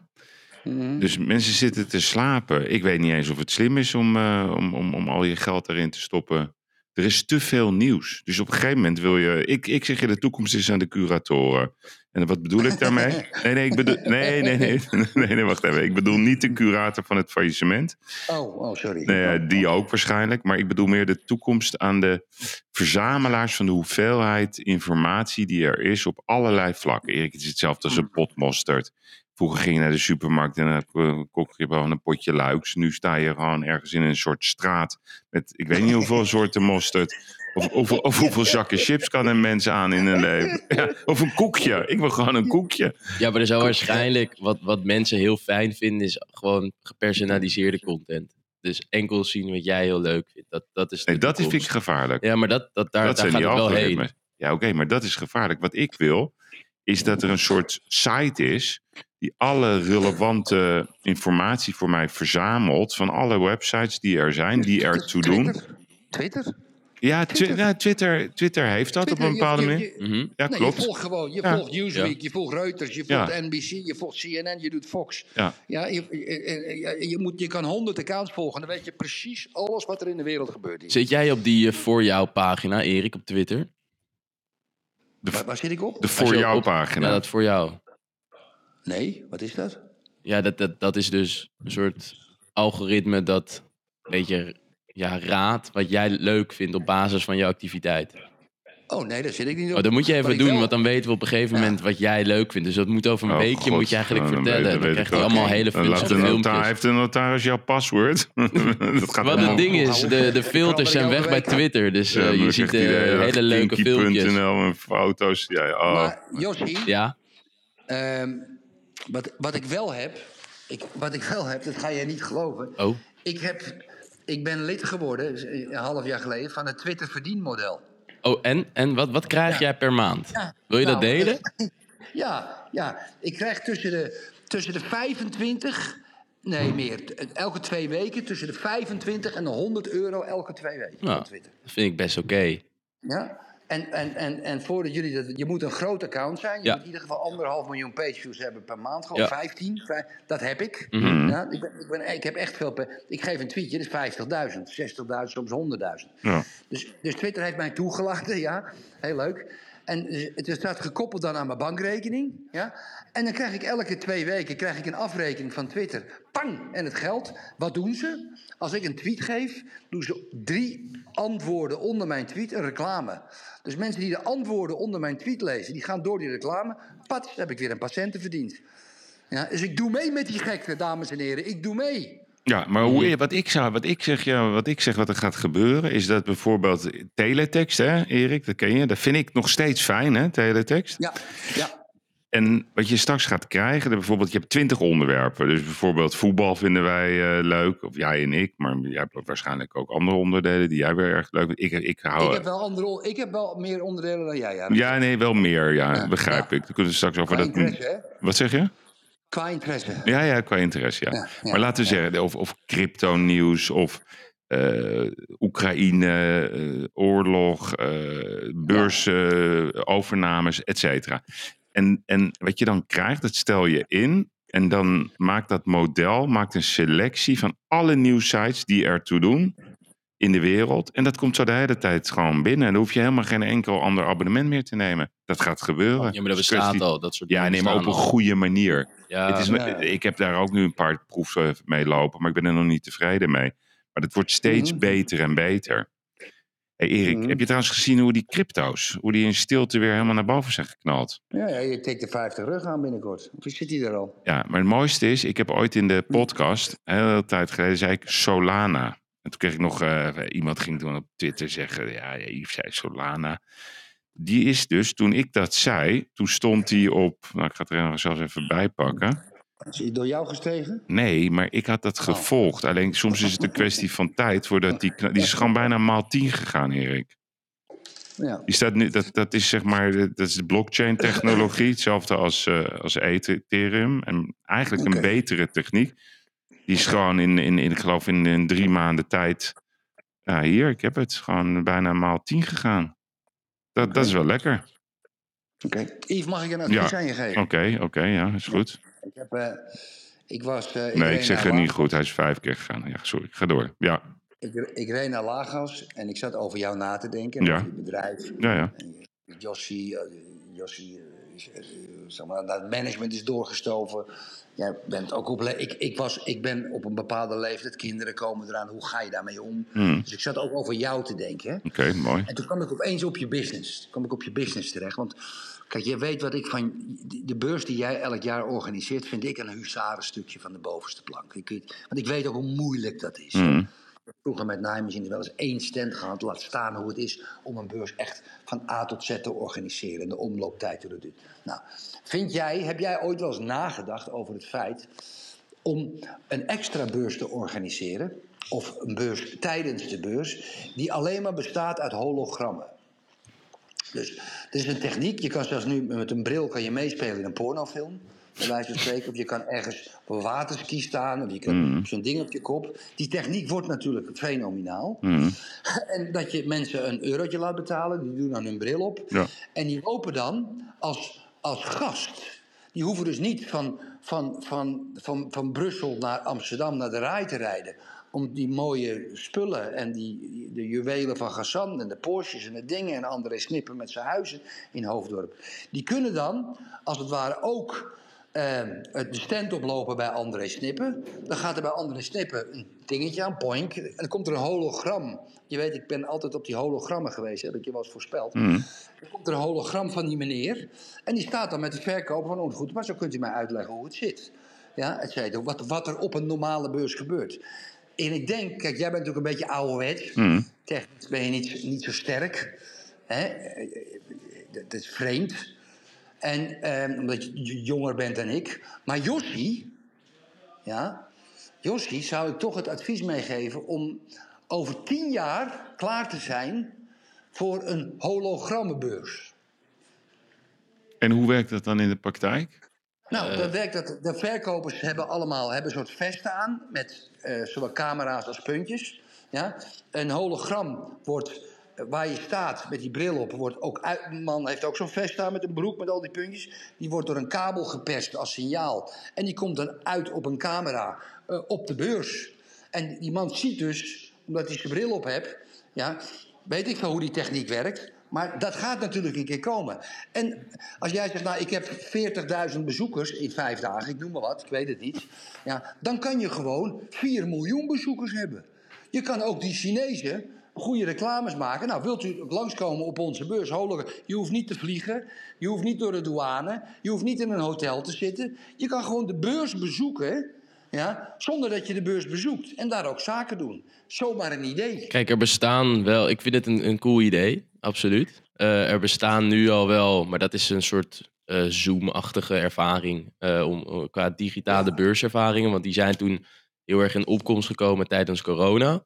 Speaker 1: Mhm.
Speaker 2: Dus mensen zitten te slapen. Ik weet niet eens of het slim is om, eh, om, om, om al je geld erin te stoppen. Er is te veel nieuws. Dus op een gegeven moment wil je. Ik, ik zeg je, de toekomst is aan de curatoren. En wat bedoel ik daarmee? Nee, nee, ik bedoel. Nee, nee, nee. Nee, nee, wacht even. Ik bedoel niet de curator van het faillissement.
Speaker 1: Oh, oh, sorry.
Speaker 2: Nee, ja, die ook waarschijnlijk. Maar ik bedoel meer de toekomst aan de verzamelaars van de hoeveelheid informatie die er is op allerlei vlakken. Erik, het is hetzelfde als een pot mosterd. Vroeger ging je naar de supermarkt en dan kocht je gewoon een potje luiks. Nu sta je gewoon ergens in een soort straat met ik weet niet hoeveel soorten mosterd. Of, of, of hoeveel zakken chips kan een mens aan in een leven. Ja, of een koekje. Ik wil gewoon een koekje.
Speaker 3: Ja, maar er zou waarschijnlijk, wat, wat mensen heel fijn vinden, is gewoon gepersonaliseerde content. Dus enkel zien wat jij heel leuk vindt. Dat, dat is
Speaker 2: Nee, dat is, vind ik gevaarlijk.
Speaker 3: Ja, maar dat, dat, daar,
Speaker 2: dat
Speaker 3: daar
Speaker 2: zijn
Speaker 3: gaat het wel heen.
Speaker 2: algoritmes. Ja, oké, maar dat is gevaarlijk. Wat ik wil, is dat er een soort site is die alle relevante informatie voor mij verzamelt van alle websites die er zijn, die ertoe doen.
Speaker 1: Twitter? Twitter?
Speaker 2: Ja, twi-
Speaker 1: Twitter.
Speaker 2: ja, Twitter, Twitter heeft dat
Speaker 1: Twitter,
Speaker 2: op een
Speaker 1: je-
Speaker 2: bepaalde
Speaker 1: je-
Speaker 2: manier.
Speaker 1: je-
Speaker 3: Mhm.
Speaker 2: Ja,
Speaker 1: nee,
Speaker 2: klopt.
Speaker 1: je volgt gewoon, je
Speaker 2: Ja.
Speaker 1: volgt Newsweek, je volgt Reuters, je
Speaker 2: Ja.
Speaker 1: volgt NBC, je volgt CNN, je doet Fox.
Speaker 2: Ja.
Speaker 1: Ja, je, je, je, je moet, je kan honderd accounts volgen, dan weet je precies alles wat er in de wereld gebeurt. Hier.
Speaker 3: Zit jij op die eh, voor jou pagina, Erik, op Twitter?
Speaker 1: Waar, waar zit ik op?
Speaker 2: De voor
Speaker 3: je
Speaker 2: jou
Speaker 3: op-
Speaker 2: pagina.
Speaker 3: Ja, dat voor jou.
Speaker 1: Nee, wat is dat?
Speaker 3: Ja, dat, dat, dat is dus een soort algoritme dat een beetje ja, raadt wat jij leuk vindt op basis van je activiteit.
Speaker 1: Oh nee, daar zit ik niet op.
Speaker 3: Oh, dat moet je even doen,
Speaker 1: wel-
Speaker 3: want dan weten we op een gegeven
Speaker 1: Ja.
Speaker 3: moment wat jij leuk vindt. Dus dat moet over een
Speaker 2: Oh,
Speaker 3: weekje,
Speaker 2: God.
Speaker 3: moet je eigenlijk
Speaker 2: Nou, dan
Speaker 3: vertellen.
Speaker 2: weet-
Speaker 3: Dan,
Speaker 2: weet
Speaker 3: krijg
Speaker 2: ik
Speaker 3: je
Speaker 2: ook.
Speaker 3: allemaal hele
Speaker 2: Dan notaris,
Speaker 3: filmpjes.
Speaker 2: heeft de notaris jouw paswoord? dat gaat
Speaker 3: Wat het ding is, de, de filters zijn weg bij. Twitter. Dus
Speaker 2: Ja,
Speaker 3: eh, je
Speaker 2: dan
Speaker 3: ziet
Speaker 2: krijgt hij
Speaker 3: eh,
Speaker 2: de
Speaker 3: hele leuke filmpjes.
Speaker 2: Kinky.nl en foto's. Ja, oh.
Speaker 1: Maar Jossie,
Speaker 3: Ja,
Speaker 1: ehm, wat, wat ik wel heb, ik, wat ik wel heb, dat ga jij niet geloven.
Speaker 3: oh.
Speaker 1: Ik, heb, ik ben lid geworden, dus, eh, een half jaar geleden, van het Twitter verdienmodel.
Speaker 3: Oh, en, en wat, wat krijg
Speaker 1: Ja.
Speaker 3: jij per maand?
Speaker 1: Ja,
Speaker 3: Wil je dat
Speaker 1: nou,
Speaker 3: delen?
Speaker 1: Ja, ja. Ik krijg tussen de, tussen de 25, nee meer, t- elke twee weken tussen de 25 en de 100 euro elke twee weken Twitter.
Speaker 3: Dat vind ik best oké.
Speaker 1: Ja? En, en, en, en voordat jullie dat, je moet een groot account zijn. Je
Speaker 3: Ja.
Speaker 1: moet in ieder geval anderhalf miljoen pageviews hebben per maand. Gewoon
Speaker 3: Ja.
Speaker 1: 15. vij- Dat heb ik.
Speaker 3: Mhm.
Speaker 1: Ja, ik, ben, ik, ben, ik heb echt veel. Ik geef een tweetje, dat is 50.000, 60.000, soms 100.000.
Speaker 2: Ja.
Speaker 1: Dus, dus Twitter heeft mij toegelaten, ja. Heel leuk. En eh, het staat gekoppeld dan aan mijn bankrekening. Ja? En dan krijg ik elke twee weken krijg ik een afrekening van Twitter. Pang! En het geld. Wat doen ze? Als ik een tweet geef, doen ze drie antwoorden onder mijn tweet een reclame. Dus mensen die de antwoorden onder mijn tweet lezen, die gaan door die reclame. Pat, heb ik weer een patiënten verdiend. Ja, dus ik doe mee met die gekte, dames en heren. Ik doe mee.
Speaker 2: Ja, maar hoe, wat, ik zou, wat, ik zeg, ja, wat ik zeg wat er gaat gebeuren, is dat bijvoorbeeld teletext, hè, Erik, dat ken je, dat vind ik nog steeds fijn, hè, teletext.
Speaker 1: Ja, ja.
Speaker 2: En wat je straks gaat krijgen, bijvoorbeeld, je hebt twintig onderwerpen. Dus bijvoorbeeld voetbal vinden wij eh, leuk, of jij en ik, maar jij hebt waarschijnlijk ook andere onderdelen die jij weer erg leuk vindt. Ik, ik hou.
Speaker 1: Ik heb, wel andere, ik heb wel meer onderdelen dan jij. Ja,
Speaker 2: Ja, nee, wel meer, ja,
Speaker 1: Ja,
Speaker 2: begrijp
Speaker 1: ja.
Speaker 2: ik. Dan kunnen we straks over dat.
Speaker 1: hè?
Speaker 2: Wat zeg je?
Speaker 1: Qua interesse.
Speaker 2: Ja, ja, qua interesse, ja.
Speaker 1: Ja, ja,
Speaker 2: maar laten we
Speaker 1: ja.
Speaker 2: zeggen, of, of crypto-nieuws, of eh, Oekraïne, eh, oorlog, eh beursovernames, et cetera. En, en wat je dan krijgt, dat stel je in. En dan maakt dat model maakt een selectie van alle nieuwsites die ertoe doen in de wereld. En dat komt zo de hele tijd gewoon binnen. En dan hoef je helemaal geen enkel ander abonnement meer te nemen. Dat gaat gebeuren.
Speaker 3: Ja, maar dat
Speaker 2: is
Speaker 3: bestaat al. Dat soort
Speaker 2: Ja,
Speaker 3: dingen
Speaker 2: nee, maar op een goede manier.
Speaker 3: Ja,
Speaker 2: Het is,
Speaker 1: ja.
Speaker 2: Ik heb daar ook nu een paar proeven mee lopen, maar ik ben er nog niet tevreden mee. Maar het wordt steeds
Speaker 1: Mhm.
Speaker 2: beter en beter. Hey Erik,
Speaker 1: Mhm.
Speaker 2: heb je trouwens gezien hoe die crypto's, hoe die in stilte weer helemaal naar boven zijn geknald?
Speaker 1: Ja, ja, je tikt de 50 rug aan binnenkort. Of zit hij er al?
Speaker 2: Ja, maar het mooiste is, ik heb ooit in de podcast, een hele tijd geleden, zei ik Solana. En toen kreeg ik nog, eh, iemand ging toen op Twitter zeggen, ja, ja, Yves zei Solana. Die is dus, toen ik dat zei, toen stond hij op, nou ik ga het er nog zelfs even bij pakken.
Speaker 1: Is hij door jou gestegen?
Speaker 2: Nee, maar ik had dat gevolgd. Alleen soms is het een kwestie van tijd voordat die... Die is gewoon bijna maal 10 gegaan, Erik.
Speaker 1: Ja.
Speaker 2: Die staat nu, dat, dat is zeg maar, dat is de blockchain technologie. Hetzelfde als, eh, als Ethereum. En eigenlijk een betere techniek. Die is gewoon in, in, in ik geloof in, in drie maanden tijd... Ja, hier, ik heb het. Gewoon bijna maal 10 gegaan. Dat, dat is wel lekker.
Speaker 1: Oké. Yves, mag ik een advies
Speaker 2: Ja.
Speaker 1: aan je geven?
Speaker 2: Oké, oké, ja, is goed.
Speaker 1: Ik, heb, eh, ik was... eh,
Speaker 2: Nee,
Speaker 1: reed
Speaker 2: ik zeg het niet goed. Hij is vijf keer gegaan. Ja, sorry. Ga door. Ja,
Speaker 1: Ik, ik reed naar Lagos en ik zat over jou na te denken.
Speaker 2: Ja.
Speaker 1: Je bedrijf.
Speaker 2: ja, ja.
Speaker 1: En Jossie, eh, eh, zeg maar, het management is doorgestoven. Jij bent ook op ik, ik, was, ik ben op een bepaalde leeftijd, kinderen komen eraan, hoe ga je daarmee om?
Speaker 2: Hmm.
Speaker 1: Dus ik zat ook over jou te denken.
Speaker 2: Oké, mooi.
Speaker 1: En toen kwam ik opeens op je business. Toen kwam ik op je business terecht. Want kijk, je weet wat ik van. De beurs die jij elk jaar organiseert, vind ik een huzarenstukje van de bovenste plank. Ik weet, want ik weet ook hoe moeilijk dat is. Heb Vroeger met Nijmegen wel eens één stand gehad. Laat staan hoe het is om een beurs echt van A tot Z te organiseren. En de omlooptijd hoe dat doet. Nou, vind jij, heb jij ooit wel eens nagedacht over het feit om een extra beurs te organiseren, of een beurs tijdens de beurs, die alleen maar bestaat uit hologrammen. Dus er is een techniek, je kan zelfs nu met een bril kan je meespelen in een pornofilm, bij wijze van spreken. Of je kan ergens op een waterski staan, of je kan zo'n ding op je kop. Die techniek wordt natuurlijk fenomenaal.
Speaker 2: Mhm.
Speaker 1: En dat je mensen een eurotje laat betalen, die doen dan hun bril op.
Speaker 2: Ja.
Speaker 1: En die lopen dan als, als gast. Die hoeven dus niet van, van, van, van, van Brussel naar Amsterdam naar de Rai te rijden. Om die mooie spullen en die, de juwelen van Gassan en de Porsches en de dingen en André Snipper met zijn huizen in Hoofddorp. Die kunnen dan, als het ware, ook eh, de stand oplopen bij André Snipper. Dan gaat er bij André Snipper een dingetje aan, poink. En dan komt er een hologram. Je weet, ik ben altijd op die hologrammen geweest, heb ik je wel eens voorspeld.
Speaker 2: Mhm.
Speaker 1: Dan komt er een hologram van die meneer. En die staat dan met de verkoper van, oh goed, maar zo kunt u mij uitleggen hoe het zit. Ja, et cetera. Wat, wat er op een normale beurs gebeurt. En ik denk, kijk, jij bent natuurlijk een beetje ouderwets.
Speaker 2: Mhm.
Speaker 1: Technisch ben je niet, niet zo sterk. Hè? Dat is vreemd. En eh, omdat je jonger bent dan ik. Maar Jossie, ja, zou ik toch het advies meegeven om over tien jaar klaar te zijn voor een hologrammenbeurs.
Speaker 2: En hoe werkt dat dan in de praktijk?
Speaker 1: Nou, dan werkt dat. De verkopers hebben allemaal hebben een soort vesten aan met eh, zowel camera's als puntjes. Ja? Een hologram wordt eh, waar je staat met die bril op, wordt ook uit, een man heeft ook zo'n vest aan met een broek met al die puntjes. Die wordt door een kabel geperst als signaal. En die komt dan uit op een camera eh, op de beurs. En die man ziet dus, omdat hij zijn bril op heeft, ja, weet ik veel hoe die techniek werkt. Maar dat gaat natuurlijk een keer komen. En als jij zegt, nou, ik heb 40.000 bezoekers in vijf dagen, ik noem maar wat, ik weet het niet. Ja, dan kan je gewoon 4 miljoen bezoekers hebben. Je kan ook die Chinezen goede reclames maken. Nou, wilt u langskomen op onze beurs? Je hoeft niet te vliegen, je hoeft niet door de douane, je hoeft niet in een hotel te zitten. Je kan gewoon de beurs bezoeken, ja, zonder dat je de beurs bezoekt. En daar ook zaken doen. Zomaar een idee.
Speaker 3: Kijk, er bestaan wel. Ik vind het een, een cool idee, absoluut. Eh, er bestaan nu al wel, maar dat is een soort eh, Zoom-achtige ervaring eh, om, qua digitale beurservaringen. Want die zijn toen heel erg in opkomst gekomen tijdens corona.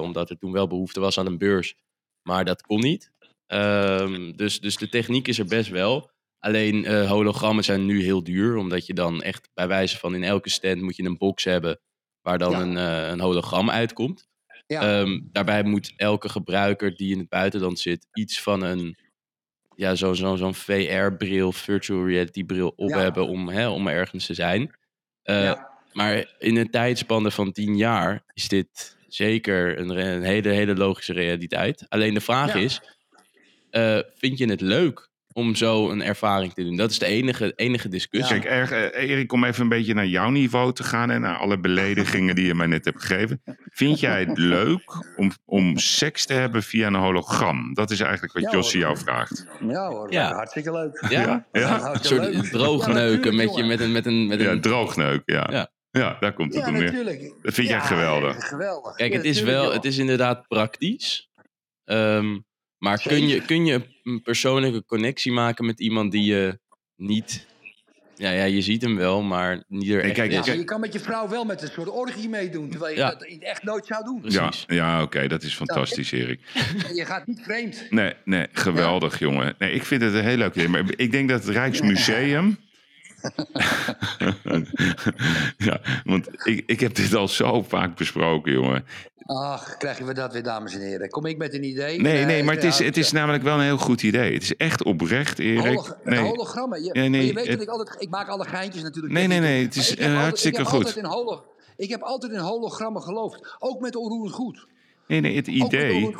Speaker 3: omdat er toen wel behoefte was aan een beurs. Maar dat kon niet. Ehm, dus, dus de techniek is er best wel. Alleen eh, hologrammen zijn nu heel duur. Omdat je dan echt bij wijze van in elke stand moet je een box hebben. Waar dan
Speaker 1: Ja.
Speaker 3: een, eh, een hologram uitkomt.
Speaker 1: Ja.
Speaker 3: Ehm, daarbij moet elke gebruiker die in het buitenland zit iets van een ja, zo, zo, zo'n VR-bril, virtual reality-bril op
Speaker 1: Ja.
Speaker 3: hebben om, hè, om ergens te zijn. Eh. Maar in een tijdspanne van tien jaar is dit zeker een, een hele, hele logische realiteit. Alleen de vraag is, vind je het leuk om zo een ervaring te doen? Dat is de enige, enige discussie.
Speaker 2: Kijk, erg, eh, Erik, om even een beetje naar jouw niveau te gaan en naar alle beledigingen die je mij net hebt gegeven. Vind jij het leuk om, om seks te hebben via een hologram? Dat is eigenlijk wat
Speaker 1: Ja,
Speaker 2: Jossie jou vraagt.
Speaker 1: Ja hoor,
Speaker 3: Ja.
Speaker 1: hartstikke leuk.
Speaker 3: Ja?
Speaker 2: Ja?
Speaker 1: Ja,
Speaker 2: Ja,
Speaker 3: Een soort
Speaker 1: leuk.
Speaker 3: droogneuken
Speaker 1: Ja,
Speaker 3: met, je, met een... Met een, met
Speaker 2: ja
Speaker 3: een
Speaker 2: droogneuk, ja.
Speaker 3: Ja.
Speaker 2: ja. daar komt het
Speaker 1: Ja,
Speaker 2: om neer.
Speaker 1: natuurlijk.
Speaker 2: Dat vind jij
Speaker 1: Ja,
Speaker 2: geweldig.
Speaker 1: Geweldig.
Speaker 3: Kijk,
Speaker 1: Ja,
Speaker 3: het is wel, het is inderdaad praktisch. Ehm, maar kun je, kun je een persoonlijke connectie maken met iemand die je niet... Ja, ja, je ziet hem wel, maar niet er echt
Speaker 2: kijk,
Speaker 3: is.
Speaker 1: Ja, maar je kan met je vrouw wel met een soort orgie meedoen, terwijl je
Speaker 3: Ja.
Speaker 1: dat echt nooit zou doen.
Speaker 2: Ja,
Speaker 3: Precies.
Speaker 2: ja oké, dat is fantastisch, Erik.
Speaker 1: Je gaat niet vreemd.
Speaker 2: Nee, nee, geweldig, jongen. Nee, ik vind het een heel leuk idee. Maar ik denk dat het Rijksmuseum. ja, want ik, ik heb dit al zo vaak besproken, jongen.
Speaker 1: Ach, krijgen we dat weer, dames en heren. Kom ik met een idee?
Speaker 2: Nee,
Speaker 1: Eh,
Speaker 2: nee, maar het is, het is namelijk wel een heel goed idee. Het is echt oprecht, Erik.
Speaker 1: Holog-
Speaker 2: Nee,
Speaker 1: hologrammen. Je,
Speaker 2: nee,
Speaker 1: je weet
Speaker 2: het-
Speaker 1: dat ik altijd... Ik maak alle geintjes natuurlijk.
Speaker 2: Nee, nee, nee, het is, eh,
Speaker 1: altijd-
Speaker 2: hartstikke
Speaker 1: ik
Speaker 2: goed.
Speaker 1: Ik heb altijd in hologrammen geloofd. Ook met onroerend goed.
Speaker 2: nee, nee, het idee.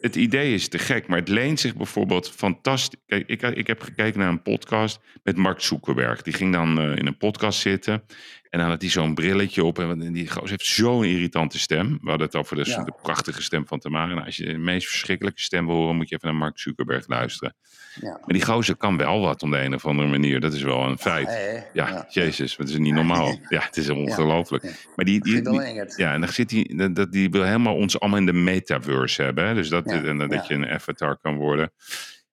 Speaker 2: Het idee is te gek, maar het leent zich bijvoorbeeld fantastisch. Kijk, ik, ik heb gekeken naar een podcast met Mark Zuckerberg. Die ging dan eh, in een podcast zitten. En dan had hij zo'n brilletje op. En die gozer heeft zo'n irritante stem. We hadden het over de,
Speaker 1: Ja.
Speaker 2: de prachtige stem van Tamara. Nou, als je de meest verschrikkelijke stem wil horen, moet je even naar Mark Zuckerberg luisteren.
Speaker 1: Ja.
Speaker 2: Maar die gozer kan wel wat op de een of andere manier. Dat is wel een feit. Ja, jezus, dat is niet normaal. Ja, het is ongelooflijk. Maar die, die, die- ja, en dan zit hij, dat, die wil helemaal ons allemaal in de metaverse hebben. Hè? Dus dat, en dat je een avatar kan worden.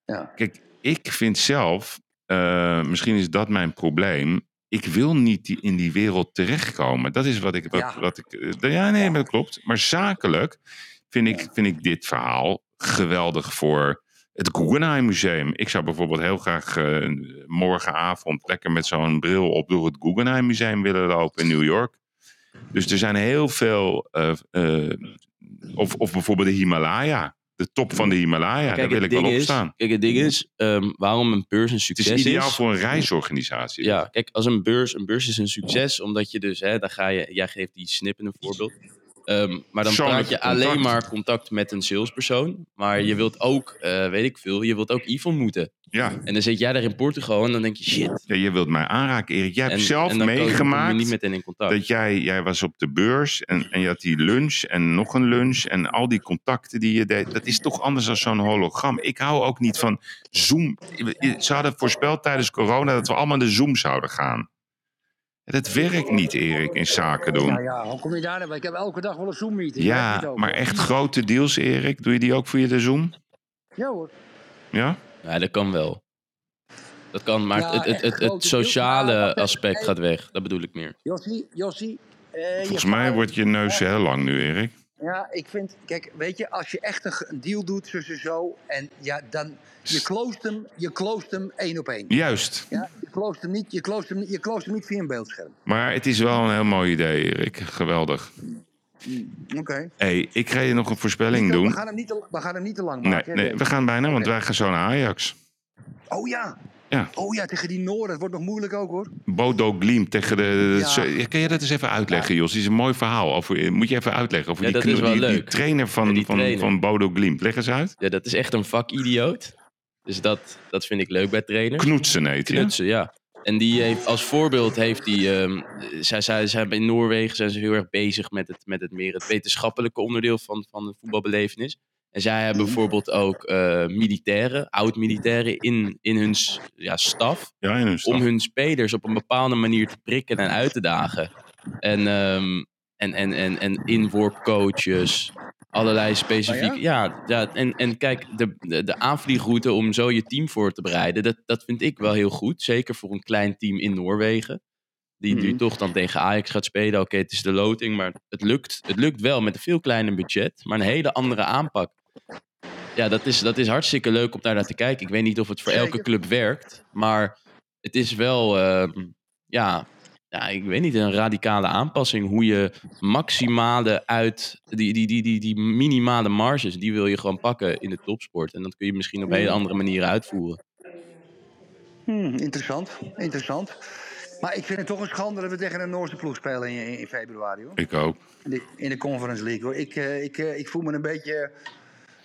Speaker 1: Ja.
Speaker 2: Kijk, ik vind zelf, eh, misschien is dat mijn probleem. Ik wil niet die, in die wereld terechtkomen. Dat is wat ik. Wat,
Speaker 1: Ja.
Speaker 2: wat ik eh, ja, nee, dat klopt. Maar zakelijk vind ik, vind ik dit verhaal geweldig voor het Guggenheim Museum. Ik zou bijvoorbeeld heel graag eh, morgenavond lekker met zo'n bril op door het Guggenheim Museum willen lopen in New York. Dus er zijn heel veel. eh, eh, of, of bijvoorbeeld de Himalaya. De top van de Himalaya. daar wil ik wel op
Speaker 3: is,
Speaker 2: staan.
Speaker 3: Kijk, het ding is, ehm, waarom een beurs een
Speaker 2: Het
Speaker 3: succes
Speaker 2: is ideaal voor een reisorganisatie.
Speaker 3: Ja, kijk, als een beurs, een beurs is een succes, omdat je dus, hè, dan ga je, jij geeft die snip in een voorbeeld. Ehm, maar dan praat je
Speaker 2: contact.
Speaker 3: alleen maar contact met een salespersoon. Maar je wilt ook, eh, weet ik veel, je wilt ook Yvonne moeten.
Speaker 2: Ja.
Speaker 3: En dan zit jij daar in Portugal en dan denk je, shit.
Speaker 2: Ja, je wilt mij aanraken, Erik. Jij hebt
Speaker 3: En,
Speaker 2: zelf
Speaker 3: en
Speaker 2: meegemaakt
Speaker 3: niet meteen in contact.
Speaker 2: dat jij, jij was op de beurs en, en je had die lunch en nog een lunch en al die contacten die je deed. Dat is toch anders dan zo'n hologram. Ik hou ook niet van Zoom. Ze hadden voorspeld tijdens corona dat we allemaal de Zoom zouden gaan. Dat werkt niet, Erik, in zaken doen.
Speaker 1: Ja, ja, hoe kom je daar nou? Ik heb elke dag wel een Zoom-meeting.
Speaker 2: Ja, maar echt grote deals, Erik. Doe je die ook via de Zoom?
Speaker 1: Ja hoor.
Speaker 2: Ja?
Speaker 3: Ja, dat kan wel. Dat kan, maar
Speaker 1: Ja,
Speaker 3: het, het, het, het sociale aspect gaat weg. Dat bedoel ik meer.
Speaker 1: Jossie, Jossie. eh,
Speaker 2: Volgens
Speaker 1: je
Speaker 2: mij
Speaker 1: vrouw-
Speaker 2: wordt je neus heel lang nu, Erik.
Speaker 1: Ja, ik vind, kijk, weet je, als je echt een, deal doet tussen zo en ja, dan, je cloost hem, je cloost hem één op één.
Speaker 2: Juist.
Speaker 1: Ja, je cloost hem niet, je cloost hem, niet- je cloost hem niet via een beeldscherm.
Speaker 2: Maar het is wel een heel mooi idee, Erik. Geweldig.
Speaker 1: Oké.
Speaker 2: hey, ik ga je nog een voorspelling
Speaker 1: We
Speaker 2: doen.
Speaker 1: gaan hem niet te, we gaan hem niet te lang maken.
Speaker 2: nee, we gaan bijna, want wij gaan zo naar Ajax.
Speaker 1: Oh ja.
Speaker 2: Ja.
Speaker 1: Oh ja, tegen die Noorden. Het wordt nog moeilijk ook hoor.
Speaker 2: Bodo Glim tegen de...
Speaker 1: Ja.
Speaker 2: Kun je dat eens even uitleggen, Jos? Het is een mooi verhaal. Over, moet je even uitleggen over
Speaker 3: Ja,
Speaker 2: die,
Speaker 3: dat
Speaker 2: die, trainer van,
Speaker 3: Ja, die
Speaker 2: van,
Speaker 3: trainer.
Speaker 2: van Bodo Glim. Leg eens uit.
Speaker 3: Ja, dat is echt een vakidioot. Dus dat, dat vind ik leuk bij trainers.
Speaker 2: Knoetsen heet hij.
Speaker 3: Knutsen, ja. En die heeft, als voorbeeld heeft hij... ehm, zij, zij, zij, in Noorwegen zijn ze heel erg bezig met het, met het meer het wetenschappelijke onderdeel van, van de voetbalbelevenis. En zij hebben bijvoorbeeld ook eh, militairen, oud-militairen in, in hun ja, staf.
Speaker 2: Ja, in hun stad.
Speaker 3: Om hun spelers op een bepaalde manier te prikken en uit te dagen. En, ehm, en, en, en, en inworpcoaches. Allerlei specifieke. ja? Ja, en, en kijk, de, de, de aanvliegroute om zo je team voor te bereiden, dat, dat vind ik wel heel goed. Zeker voor een klein team in Noorwegen. Die nu
Speaker 1: Mhm.
Speaker 3: toch dan tegen Ajax gaat spelen. Oké, het is de loting, maar het lukt, het lukt wel met een veel kleiner budget. Maar een hele andere aanpak. Ja, dat is, dat is hartstikke leuk om daar naar te kijken. Ik weet niet of het voor elke club werkt. Maar het is wel, ehm, ja, ja, ik weet niet, een radicale aanpassing. Hoe je maximale uit, die, die, die, die, die minimale marges, die wil je gewoon pakken in de topsport. En dat kun je misschien op hele andere manieren uitvoeren.
Speaker 1: Hmm, interessant, interessant. Maar ik vind het toch een schande dat we tegen een Noorse ploeg spelen in, in februari. Hoor.
Speaker 2: Ik ook.
Speaker 1: In, de, in de Conference League. Hoor. Ik, eh, ik, eh, ik voel me een beetje...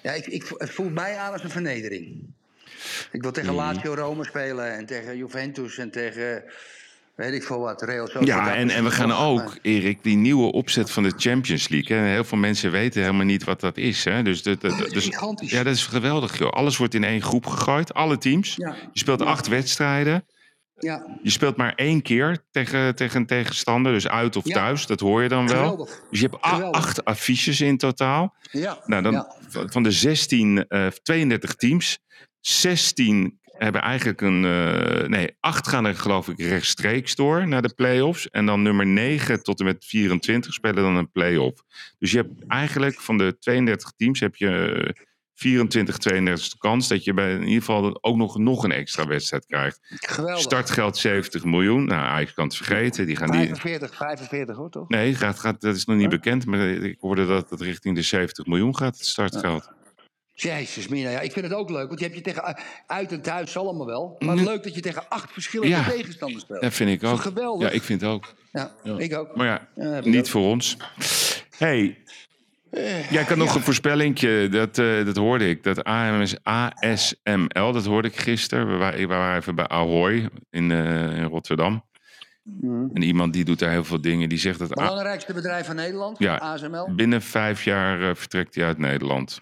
Speaker 1: Ja, ik, ik, het voelt mij aan als een vernedering. Ik wil tegen
Speaker 2: Mhm.
Speaker 1: Lazio Rome spelen en tegen Juventus en tegen... Weet ik veel wat.
Speaker 2: Ja, en, en we gaan
Speaker 1: Oh,
Speaker 2: ook, Erik, die nieuwe opzet van de Champions League. Hè. Heel veel mensen weten helemaal niet wat dat is. Hè. Dus, dat, dat,
Speaker 1: Dat is
Speaker 2: dus,
Speaker 1: gigantisch.
Speaker 2: ja, dat is geweldig. Joh. Alles wordt in één groep gegooid, alle teams.
Speaker 1: Ja.
Speaker 2: Je speelt acht wedstrijden.
Speaker 1: Ja,
Speaker 2: Je speelt maar één keer tegen, tegen een tegenstander, dus uit of
Speaker 1: Ja.
Speaker 2: thuis. Dat hoor je dan wel.
Speaker 1: geweldig.
Speaker 2: Dus je hebt
Speaker 1: Geweldig.
Speaker 2: acht affiches in totaal.
Speaker 1: Ja,
Speaker 2: Nou, dan, van- de 16, eh 32 teams, 16 hebben eigenlijk een. eh, nee, 8 gaan er geloof ik rechtstreeks door naar de play-offs. En dan nummer 9 tot en met 24 spelen dan een play-off. Dus je hebt eigenlijk van de 32 teams heb je eh, 24, 32 kans dat je bij in ieder geval ook nog, nog een extra wedstrijd krijgt.
Speaker 1: geweldig.
Speaker 2: Startgeld 70 miljoen. Nou, Ajax kan het vergeten. Die gaan die,
Speaker 1: 45, 45 hoor, toch?
Speaker 2: Nee, gaat, gaat, dat is nog niet
Speaker 1: Huh?
Speaker 2: bekend. Maar ik hoorde dat het richting de 70 miljoen gaat, het startgeld.
Speaker 1: Jezus, Mina, ja, ik vind het ook leuk. Want je hebt je tegen uit en thuis allemaal wel. Maar leuk dat je tegen acht verschillende
Speaker 2: Ja.
Speaker 1: tegenstanders speelt.
Speaker 2: Dat vind ik ook.
Speaker 1: geweldig?
Speaker 2: Ja, ik vind het ook.
Speaker 1: Ja,
Speaker 3: Ja.
Speaker 1: ik ook.
Speaker 2: Maar ja, niet
Speaker 1: ook.
Speaker 2: voor ons. hey, jij kan nog een voorspellingje, dat, eh, dat hoorde ik. Dat AMS, ASML, dat hoorde ik gisteren. We waren, we waren even bij Ahoy in, eh, in Rotterdam.
Speaker 1: Mhm.
Speaker 2: En iemand die doet daar heel veel dingen. Die zegt dat A-
Speaker 1: Belangrijkste bedrijf van Nederland,
Speaker 2: Ja.
Speaker 1: ASML.
Speaker 2: binnen vijf jaar eh, vertrekt hij uit Nederland.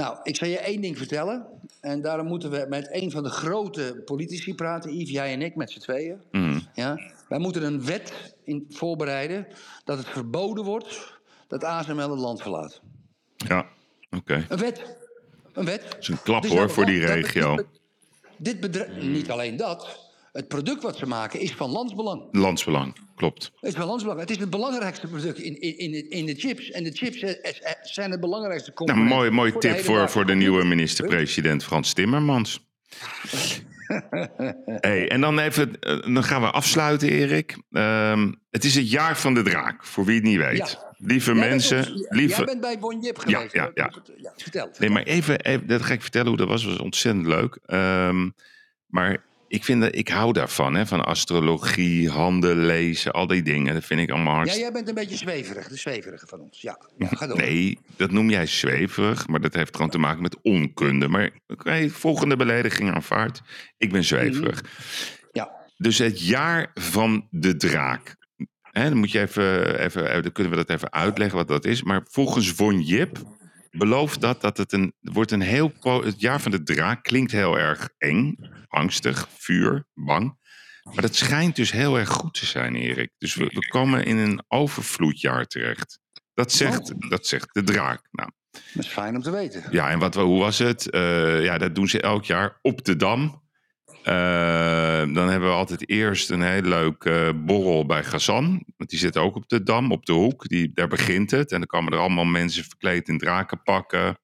Speaker 1: Nou, ik zal je één ding vertellen. En daarom moeten we met een van de grote politici praten. Yves, jij en ik, met z'n tweeën.
Speaker 2: Mhm.
Speaker 1: Ja? Wij moeten een wet in voorbereiden dat het verboden wordt dat ASML het land verlaat.
Speaker 2: Ja, oké.
Speaker 1: Een wet. Een wet.
Speaker 2: Dat is een klap
Speaker 1: Dus
Speaker 2: hoor voor die regio.
Speaker 1: Dit, dit bedrijf, niet alleen dat. Het product wat ze maken is van landsbelang.
Speaker 2: Landsbelang, klopt.
Speaker 1: Het is van landsbelang. Het is het belangrijkste product in, in, in, de- in de chips. En de chips eh, eh, zijn het belangrijkste
Speaker 2: Nou,
Speaker 1: component.
Speaker 2: mooi, mooi
Speaker 1: voor de
Speaker 2: tip voor, voor de nieuwe minister-president Frans Timmermans. hey, en dan, even, eh, dan gaan we afsluiten, Erik. Ehm, het is het jaar van de draak, voor wie het niet weet.
Speaker 1: Ja.
Speaker 2: Lieve
Speaker 1: Jij bent
Speaker 2: mensen,
Speaker 1: ons- Jij
Speaker 2: lieve...
Speaker 1: bent bij Bon Jip geweest.
Speaker 2: ja, ja.
Speaker 1: ja vertel.
Speaker 2: Nee, maar even, even, dat ga ik vertellen hoe dat was. Dat was ontzettend leuk. Ehm, maar ik, vind dat, ik hou daarvan, hè, van astrologie, handen lezen, al die dingen. Dat vind ik allemaal
Speaker 1: Ja,
Speaker 2: hartstikke...
Speaker 1: jij bent een beetje zweverig. De zweverige van ons. Ja, ja ga door.
Speaker 2: Nee, dat noem jij zweverig, maar dat heeft gewoon te maken met onkunde. Maar oké, volgende belediging aanvaard. Ik ben zweverig.
Speaker 1: Ja.
Speaker 2: Dus het jaar van de draak. Hè, dan moet je even, even, dan kunnen we dat even uitleggen wat dat is. Maar volgens Von Jip belooft dat dat het een wordt een heel het jaar van de draak klinkt heel erg eng, angstig, vuur, bang. Maar dat schijnt dus heel erg goed te zijn, Erik. Dus we, we komen in een overvloedjaar terecht. Dat zegt, dat zegt de draak. Nou,
Speaker 1: Dat is fijn om te weten.
Speaker 2: ja, en wat, hoe was het? Eh, ja, dat doen ze elk jaar op de Dam. Eh, dan hebben we altijd eerst een heel leuk eh, borrel bij Gazan. Want die zit ook op de Dam, op de hoek. Die, daar begint het. En dan komen er allemaal mensen verkleed in drakenpakken.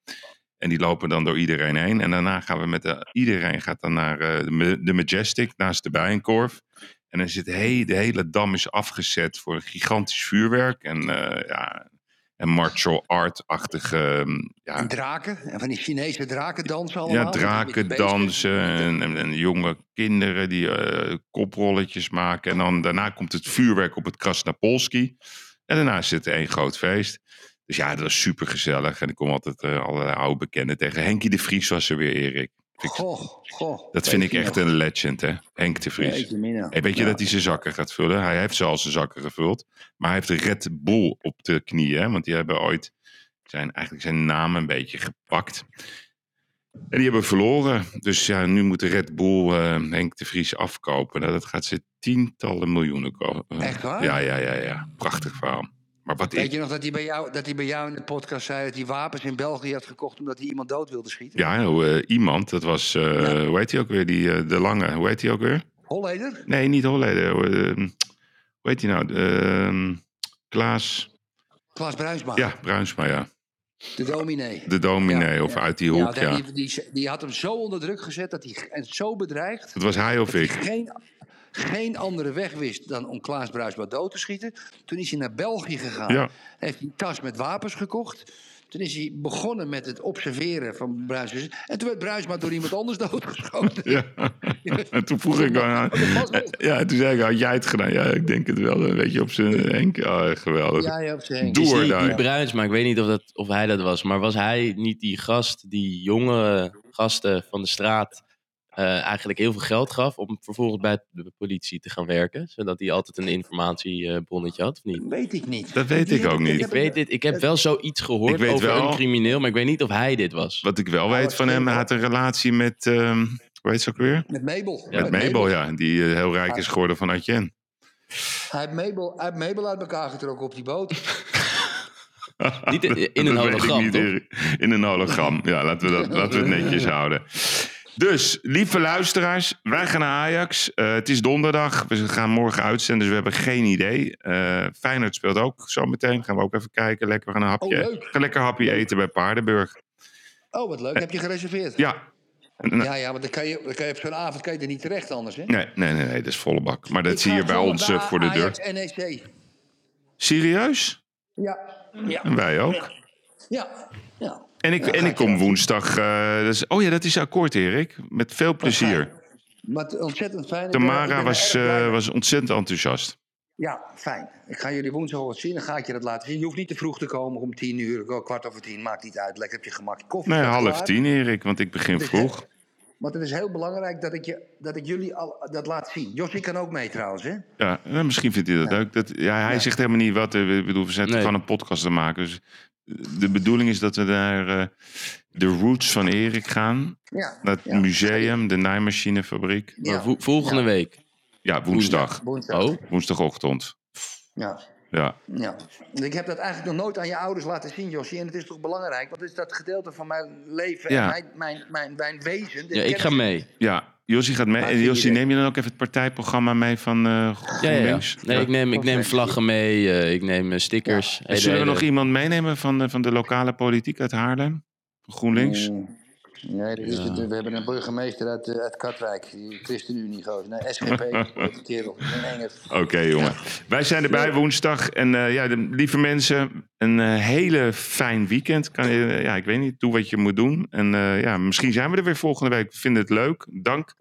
Speaker 2: En die lopen dan door iedereen heen. En daarna gaan we met de, iedereen gaat dan naar eh, de, Ma- de Majestic, naast de Bijenkorf. En dan zit he, de hele dam is afgezet voor een gigantisch vuurwerk. En, ja, en martial art-achtige ehm, ja,
Speaker 1: En draken. En van die Chinese draken dansen allemaal.
Speaker 2: ja, draken dansen en, en, en jonge kinderen die eh, koprolletjes maken. En dan daarna komt het vuurwerk op het Krasnapolski. En daarna is het één groot feest. Dus ja, dat is super gezellig. En ik kom altijd eh, allerlei oude bekenden tegen. Henkie de Vries was er weer, Erik. Ik-
Speaker 1: Goh, goh.
Speaker 2: dat vind ik echt
Speaker 1: nog?
Speaker 2: een legend, hè? Henk de Vries. Hey, weet je
Speaker 1: Ja.
Speaker 2: dat hij zijn zakken gaat vullen? Hij heeft zelfs zijn zakken gevuld. Maar hij heeft Red Bull op de knieën. hè, Want die hebben ooit zijn, eigenlijk zijn naam een beetje gepakt. En die hebben verloren. Dus ja, nu moet de Red Bull eh, Henk de Vries afkopen. Nou, dat gaat ze tientallen miljoenen kopen.
Speaker 1: Echt waar?
Speaker 2: Ja, ja, ja, ja. Prachtig verhaal. Maar wat
Speaker 1: Weet
Speaker 2: ik...
Speaker 1: je nog dat hij, bij jou, dat hij bij jou in de podcast zei dat hij wapens in België had gekocht omdat hij iemand dood wilde schieten?
Speaker 2: Ja, eh, iemand, dat was, eh, hoe heet hij ook weer, die, eh, de lange, hoe heet hij ook weer?
Speaker 1: Holleder?
Speaker 2: Nee, niet Holleder. eh, hoe heet hij nou? Ehm, Klaas,
Speaker 1: Klaas Bruinsma,
Speaker 2: ja, Bruinsma, ja.
Speaker 1: de dominee.
Speaker 2: De dominee,
Speaker 1: Ja,
Speaker 2: of
Speaker 1: ja.
Speaker 2: uit die hoek, ja.
Speaker 1: Die, die, die had hem zo onder druk gezet dat hij, en zo bedreigd
Speaker 2: Dat was hij of ik.
Speaker 1: hij geen, geen andere weg wist dan om Klaas Bruinsma dood te schieten. Toen is hij naar België gegaan.
Speaker 2: Ja.
Speaker 1: Heeft een tas met wapens gekocht. Toen is hij begonnen met het observeren van Bruinsma. En toen werd Bruinsma door iemand anders doodgeschoten.
Speaker 2: Ja. En toen vroeg ik aan. Ja, toen zei ik, had jij het gedaan? Ja, ik denk het wel. Een beetje op zijn henk. Oh, geweldig.
Speaker 1: Ja, ja, op zijn henk.
Speaker 2: Doe
Speaker 3: Is
Speaker 2: or
Speaker 3: die, die
Speaker 2: die.
Speaker 3: Bruinsma, ik weet niet of, dat, of hij dat was, maar was hij niet die gast die jonge gasten van de straat eh, eigenlijk heel veel geld gaf om vervolgens bij de politie te gaan werken? Zodat hij altijd een informatiebonnetje had, of niet?
Speaker 1: Weet ik niet.
Speaker 2: Dat weet
Speaker 1: Die
Speaker 2: ik ook niet.
Speaker 3: Ik
Speaker 1: heb
Speaker 3: weet dit, ik heb wel zoiets
Speaker 2: Ik
Speaker 3: gehoord
Speaker 2: weet
Speaker 3: over
Speaker 2: wel-
Speaker 3: een crimineel, maar ik weet niet of hij dit was.
Speaker 2: Wat ik wel
Speaker 1: Nou,
Speaker 2: weet van hem, hij had een relatie met, ehm hoe heet ze ook weer?
Speaker 1: Met Mabel.
Speaker 2: Met Mabel, ja. Die eh, heel rijk is geworden van Adjen.
Speaker 1: Hij heeft Mabel, hij heeft Mabel uit elkaar getrokken op die boot.
Speaker 3: Niet in- in een
Speaker 2: Dat weet ik
Speaker 3: hologram,
Speaker 2: niet. In een hologram. Ja, laten we, dat, laten we het netjes houden. Dus, lieve luisteraars, wij gaan naar Ajax. Eh, het is donderdag. We gaan morgen uitzenden, dus we hebben geen idee. Eh Feyenoord speelt ook zo meteen. Gaan we ook even kijken. Lekker, we gaan een hapje,
Speaker 1: Oh,
Speaker 2: gaan lekker hapje eten bij Paardenburg.
Speaker 1: Oh, wat leuk. Heb je gereserveerd?
Speaker 2: Ja.
Speaker 1: Ja, ja, want dan kan je, dan kan je op zo'n avond kan je er niet terecht anders, hè?
Speaker 2: Nee, nee, nee, nee, dat is volle bak. Maar dat
Speaker 1: Ik
Speaker 2: zie je bij ons eh, voor de deur.
Speaker 1: Ajax NEC.
Speaker 2: Serieus?
Speaker 1: Ja, ja,
Speaker 2: En wij ook.
Speaker 1: ja. ja.
Speaker 2: En ik,
Speaker 1: Ja,
Speaker 2: en ik kom
Speaker 1: wel.
Speaker 2: woensdag. eh, is, oh ja, dat is akkoord, Erik. Met veel plezier.
Speaker 1: Maar het- ontzettend fijn.
Speaker 2: Tamara was, eh, was ontzettend enthousiast.
Speaker 1: Ja, fijn. Ik ga jullie woensdag wat zien. Dan ga ik je dat laten zien. Je hoeft niet te vroeg te komen om tien uur. Kwart over tien. Maakt niet uit. Lekker heb je gemak. Koffie
Speaker 2: Nee, half
Speaker 1: klaar.
Speaker 2: tien, Erik, want ik begin
Speaker 1: Dus,
Speaker 2: vroeg.
Speaker 1: hè, Want het is heel belangrijk dat ik, je, dat ik jullie al, dat laat zien. Josje kan ook mee trouwens, hè?
Speaker 2: Ja, eh, misschien vindt hij dat leuk. Dat, ja, hij
Speaker 1: Ja.
Speaker 2: zegt helemaal niet wat. eh, Ik bedoel, we
Speaker 3: Nee.
Speaker 2: gewoon een podcast te maken. Dus de bedoeling is dat we naar eh, de roots van Erik gaan.
Speaker 1: Ja.
Speaker 2: Naar het
Speaker 1: Ja.
Speaker 2: museum, de naaimachinefabriek.
Speaker 3: Maar
Speaker 1: Ja.
Speaker 3: vo- volgende
Speaker 1: Ja.
Speaker 3: week.
Speaker 2: Ja, woensdag.
Speaker 1: Woensdag.
Speaker 3: Oh,
Speaker 2: Woensdagochtend.
Speaker 1: Ja.
Speaker 2: Ja.
Speaker 1: Ja. Ik heb dat eigenlijk nog nooit aan je ouders laten zien, Josje. En het is toch belangrijk, want het is dat gedeelte van mijn leven
Speaker 2: Ja.
Speaker 1: en mijn, mijn, mijn, mijn wezen.
Speaker 3: Ja, ik ga mee.
Speaker 2: Ja, Jossie gaat mee. En
Speaker 1: idee.
Speaker 2: neem je dan ook even het partijprogramma mee van eh
Speaker 3: Ja, ja, ja.
Speaker 2: GroenLinks?
Speaker 3: Nee, ik neem, ik neem vlaggen mee, eh, ik neem eh, stickers. Hele-
Speaker 2: Zullen we
Speaker 3: hele-
Speaker 2: nog iemand meenemen van, de- van de lokale politiek uit Haarlem? GroenLinks?
Speaker 1: Mm. Nee, dat is het, we hebben een burgemeester uit, eh, uit Katwijk. Die ChristenUnie, ik. Nee, SGP. kerel.
Speaker 2: Oké, jongen. Wij zijn erbij woensdag. En eh, ja, de, lieve mensen, een eh, hele fijn weekend. Kan, je- ja, ik weet niet, doe wat je moet doen. En ja, misschien zijn we er weer volgende week. We vinden het leuk. Dank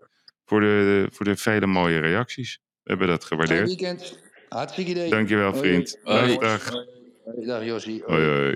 Speaker 2: voor de, voor de vele mooie reacties. We hebben dat
Speaker 1: Fijn
Speaker 2: gewaardeerd.
Speaker 1: weekend. Hartstikke idee.
Speaker 2: Dankjewel, vriend.
Speaker 3: Hoi.
Speaker 2: Dag, dag.
Speaker 1: Hoi, Dag, Jossie.
Speaker 2: Hoi, hoi.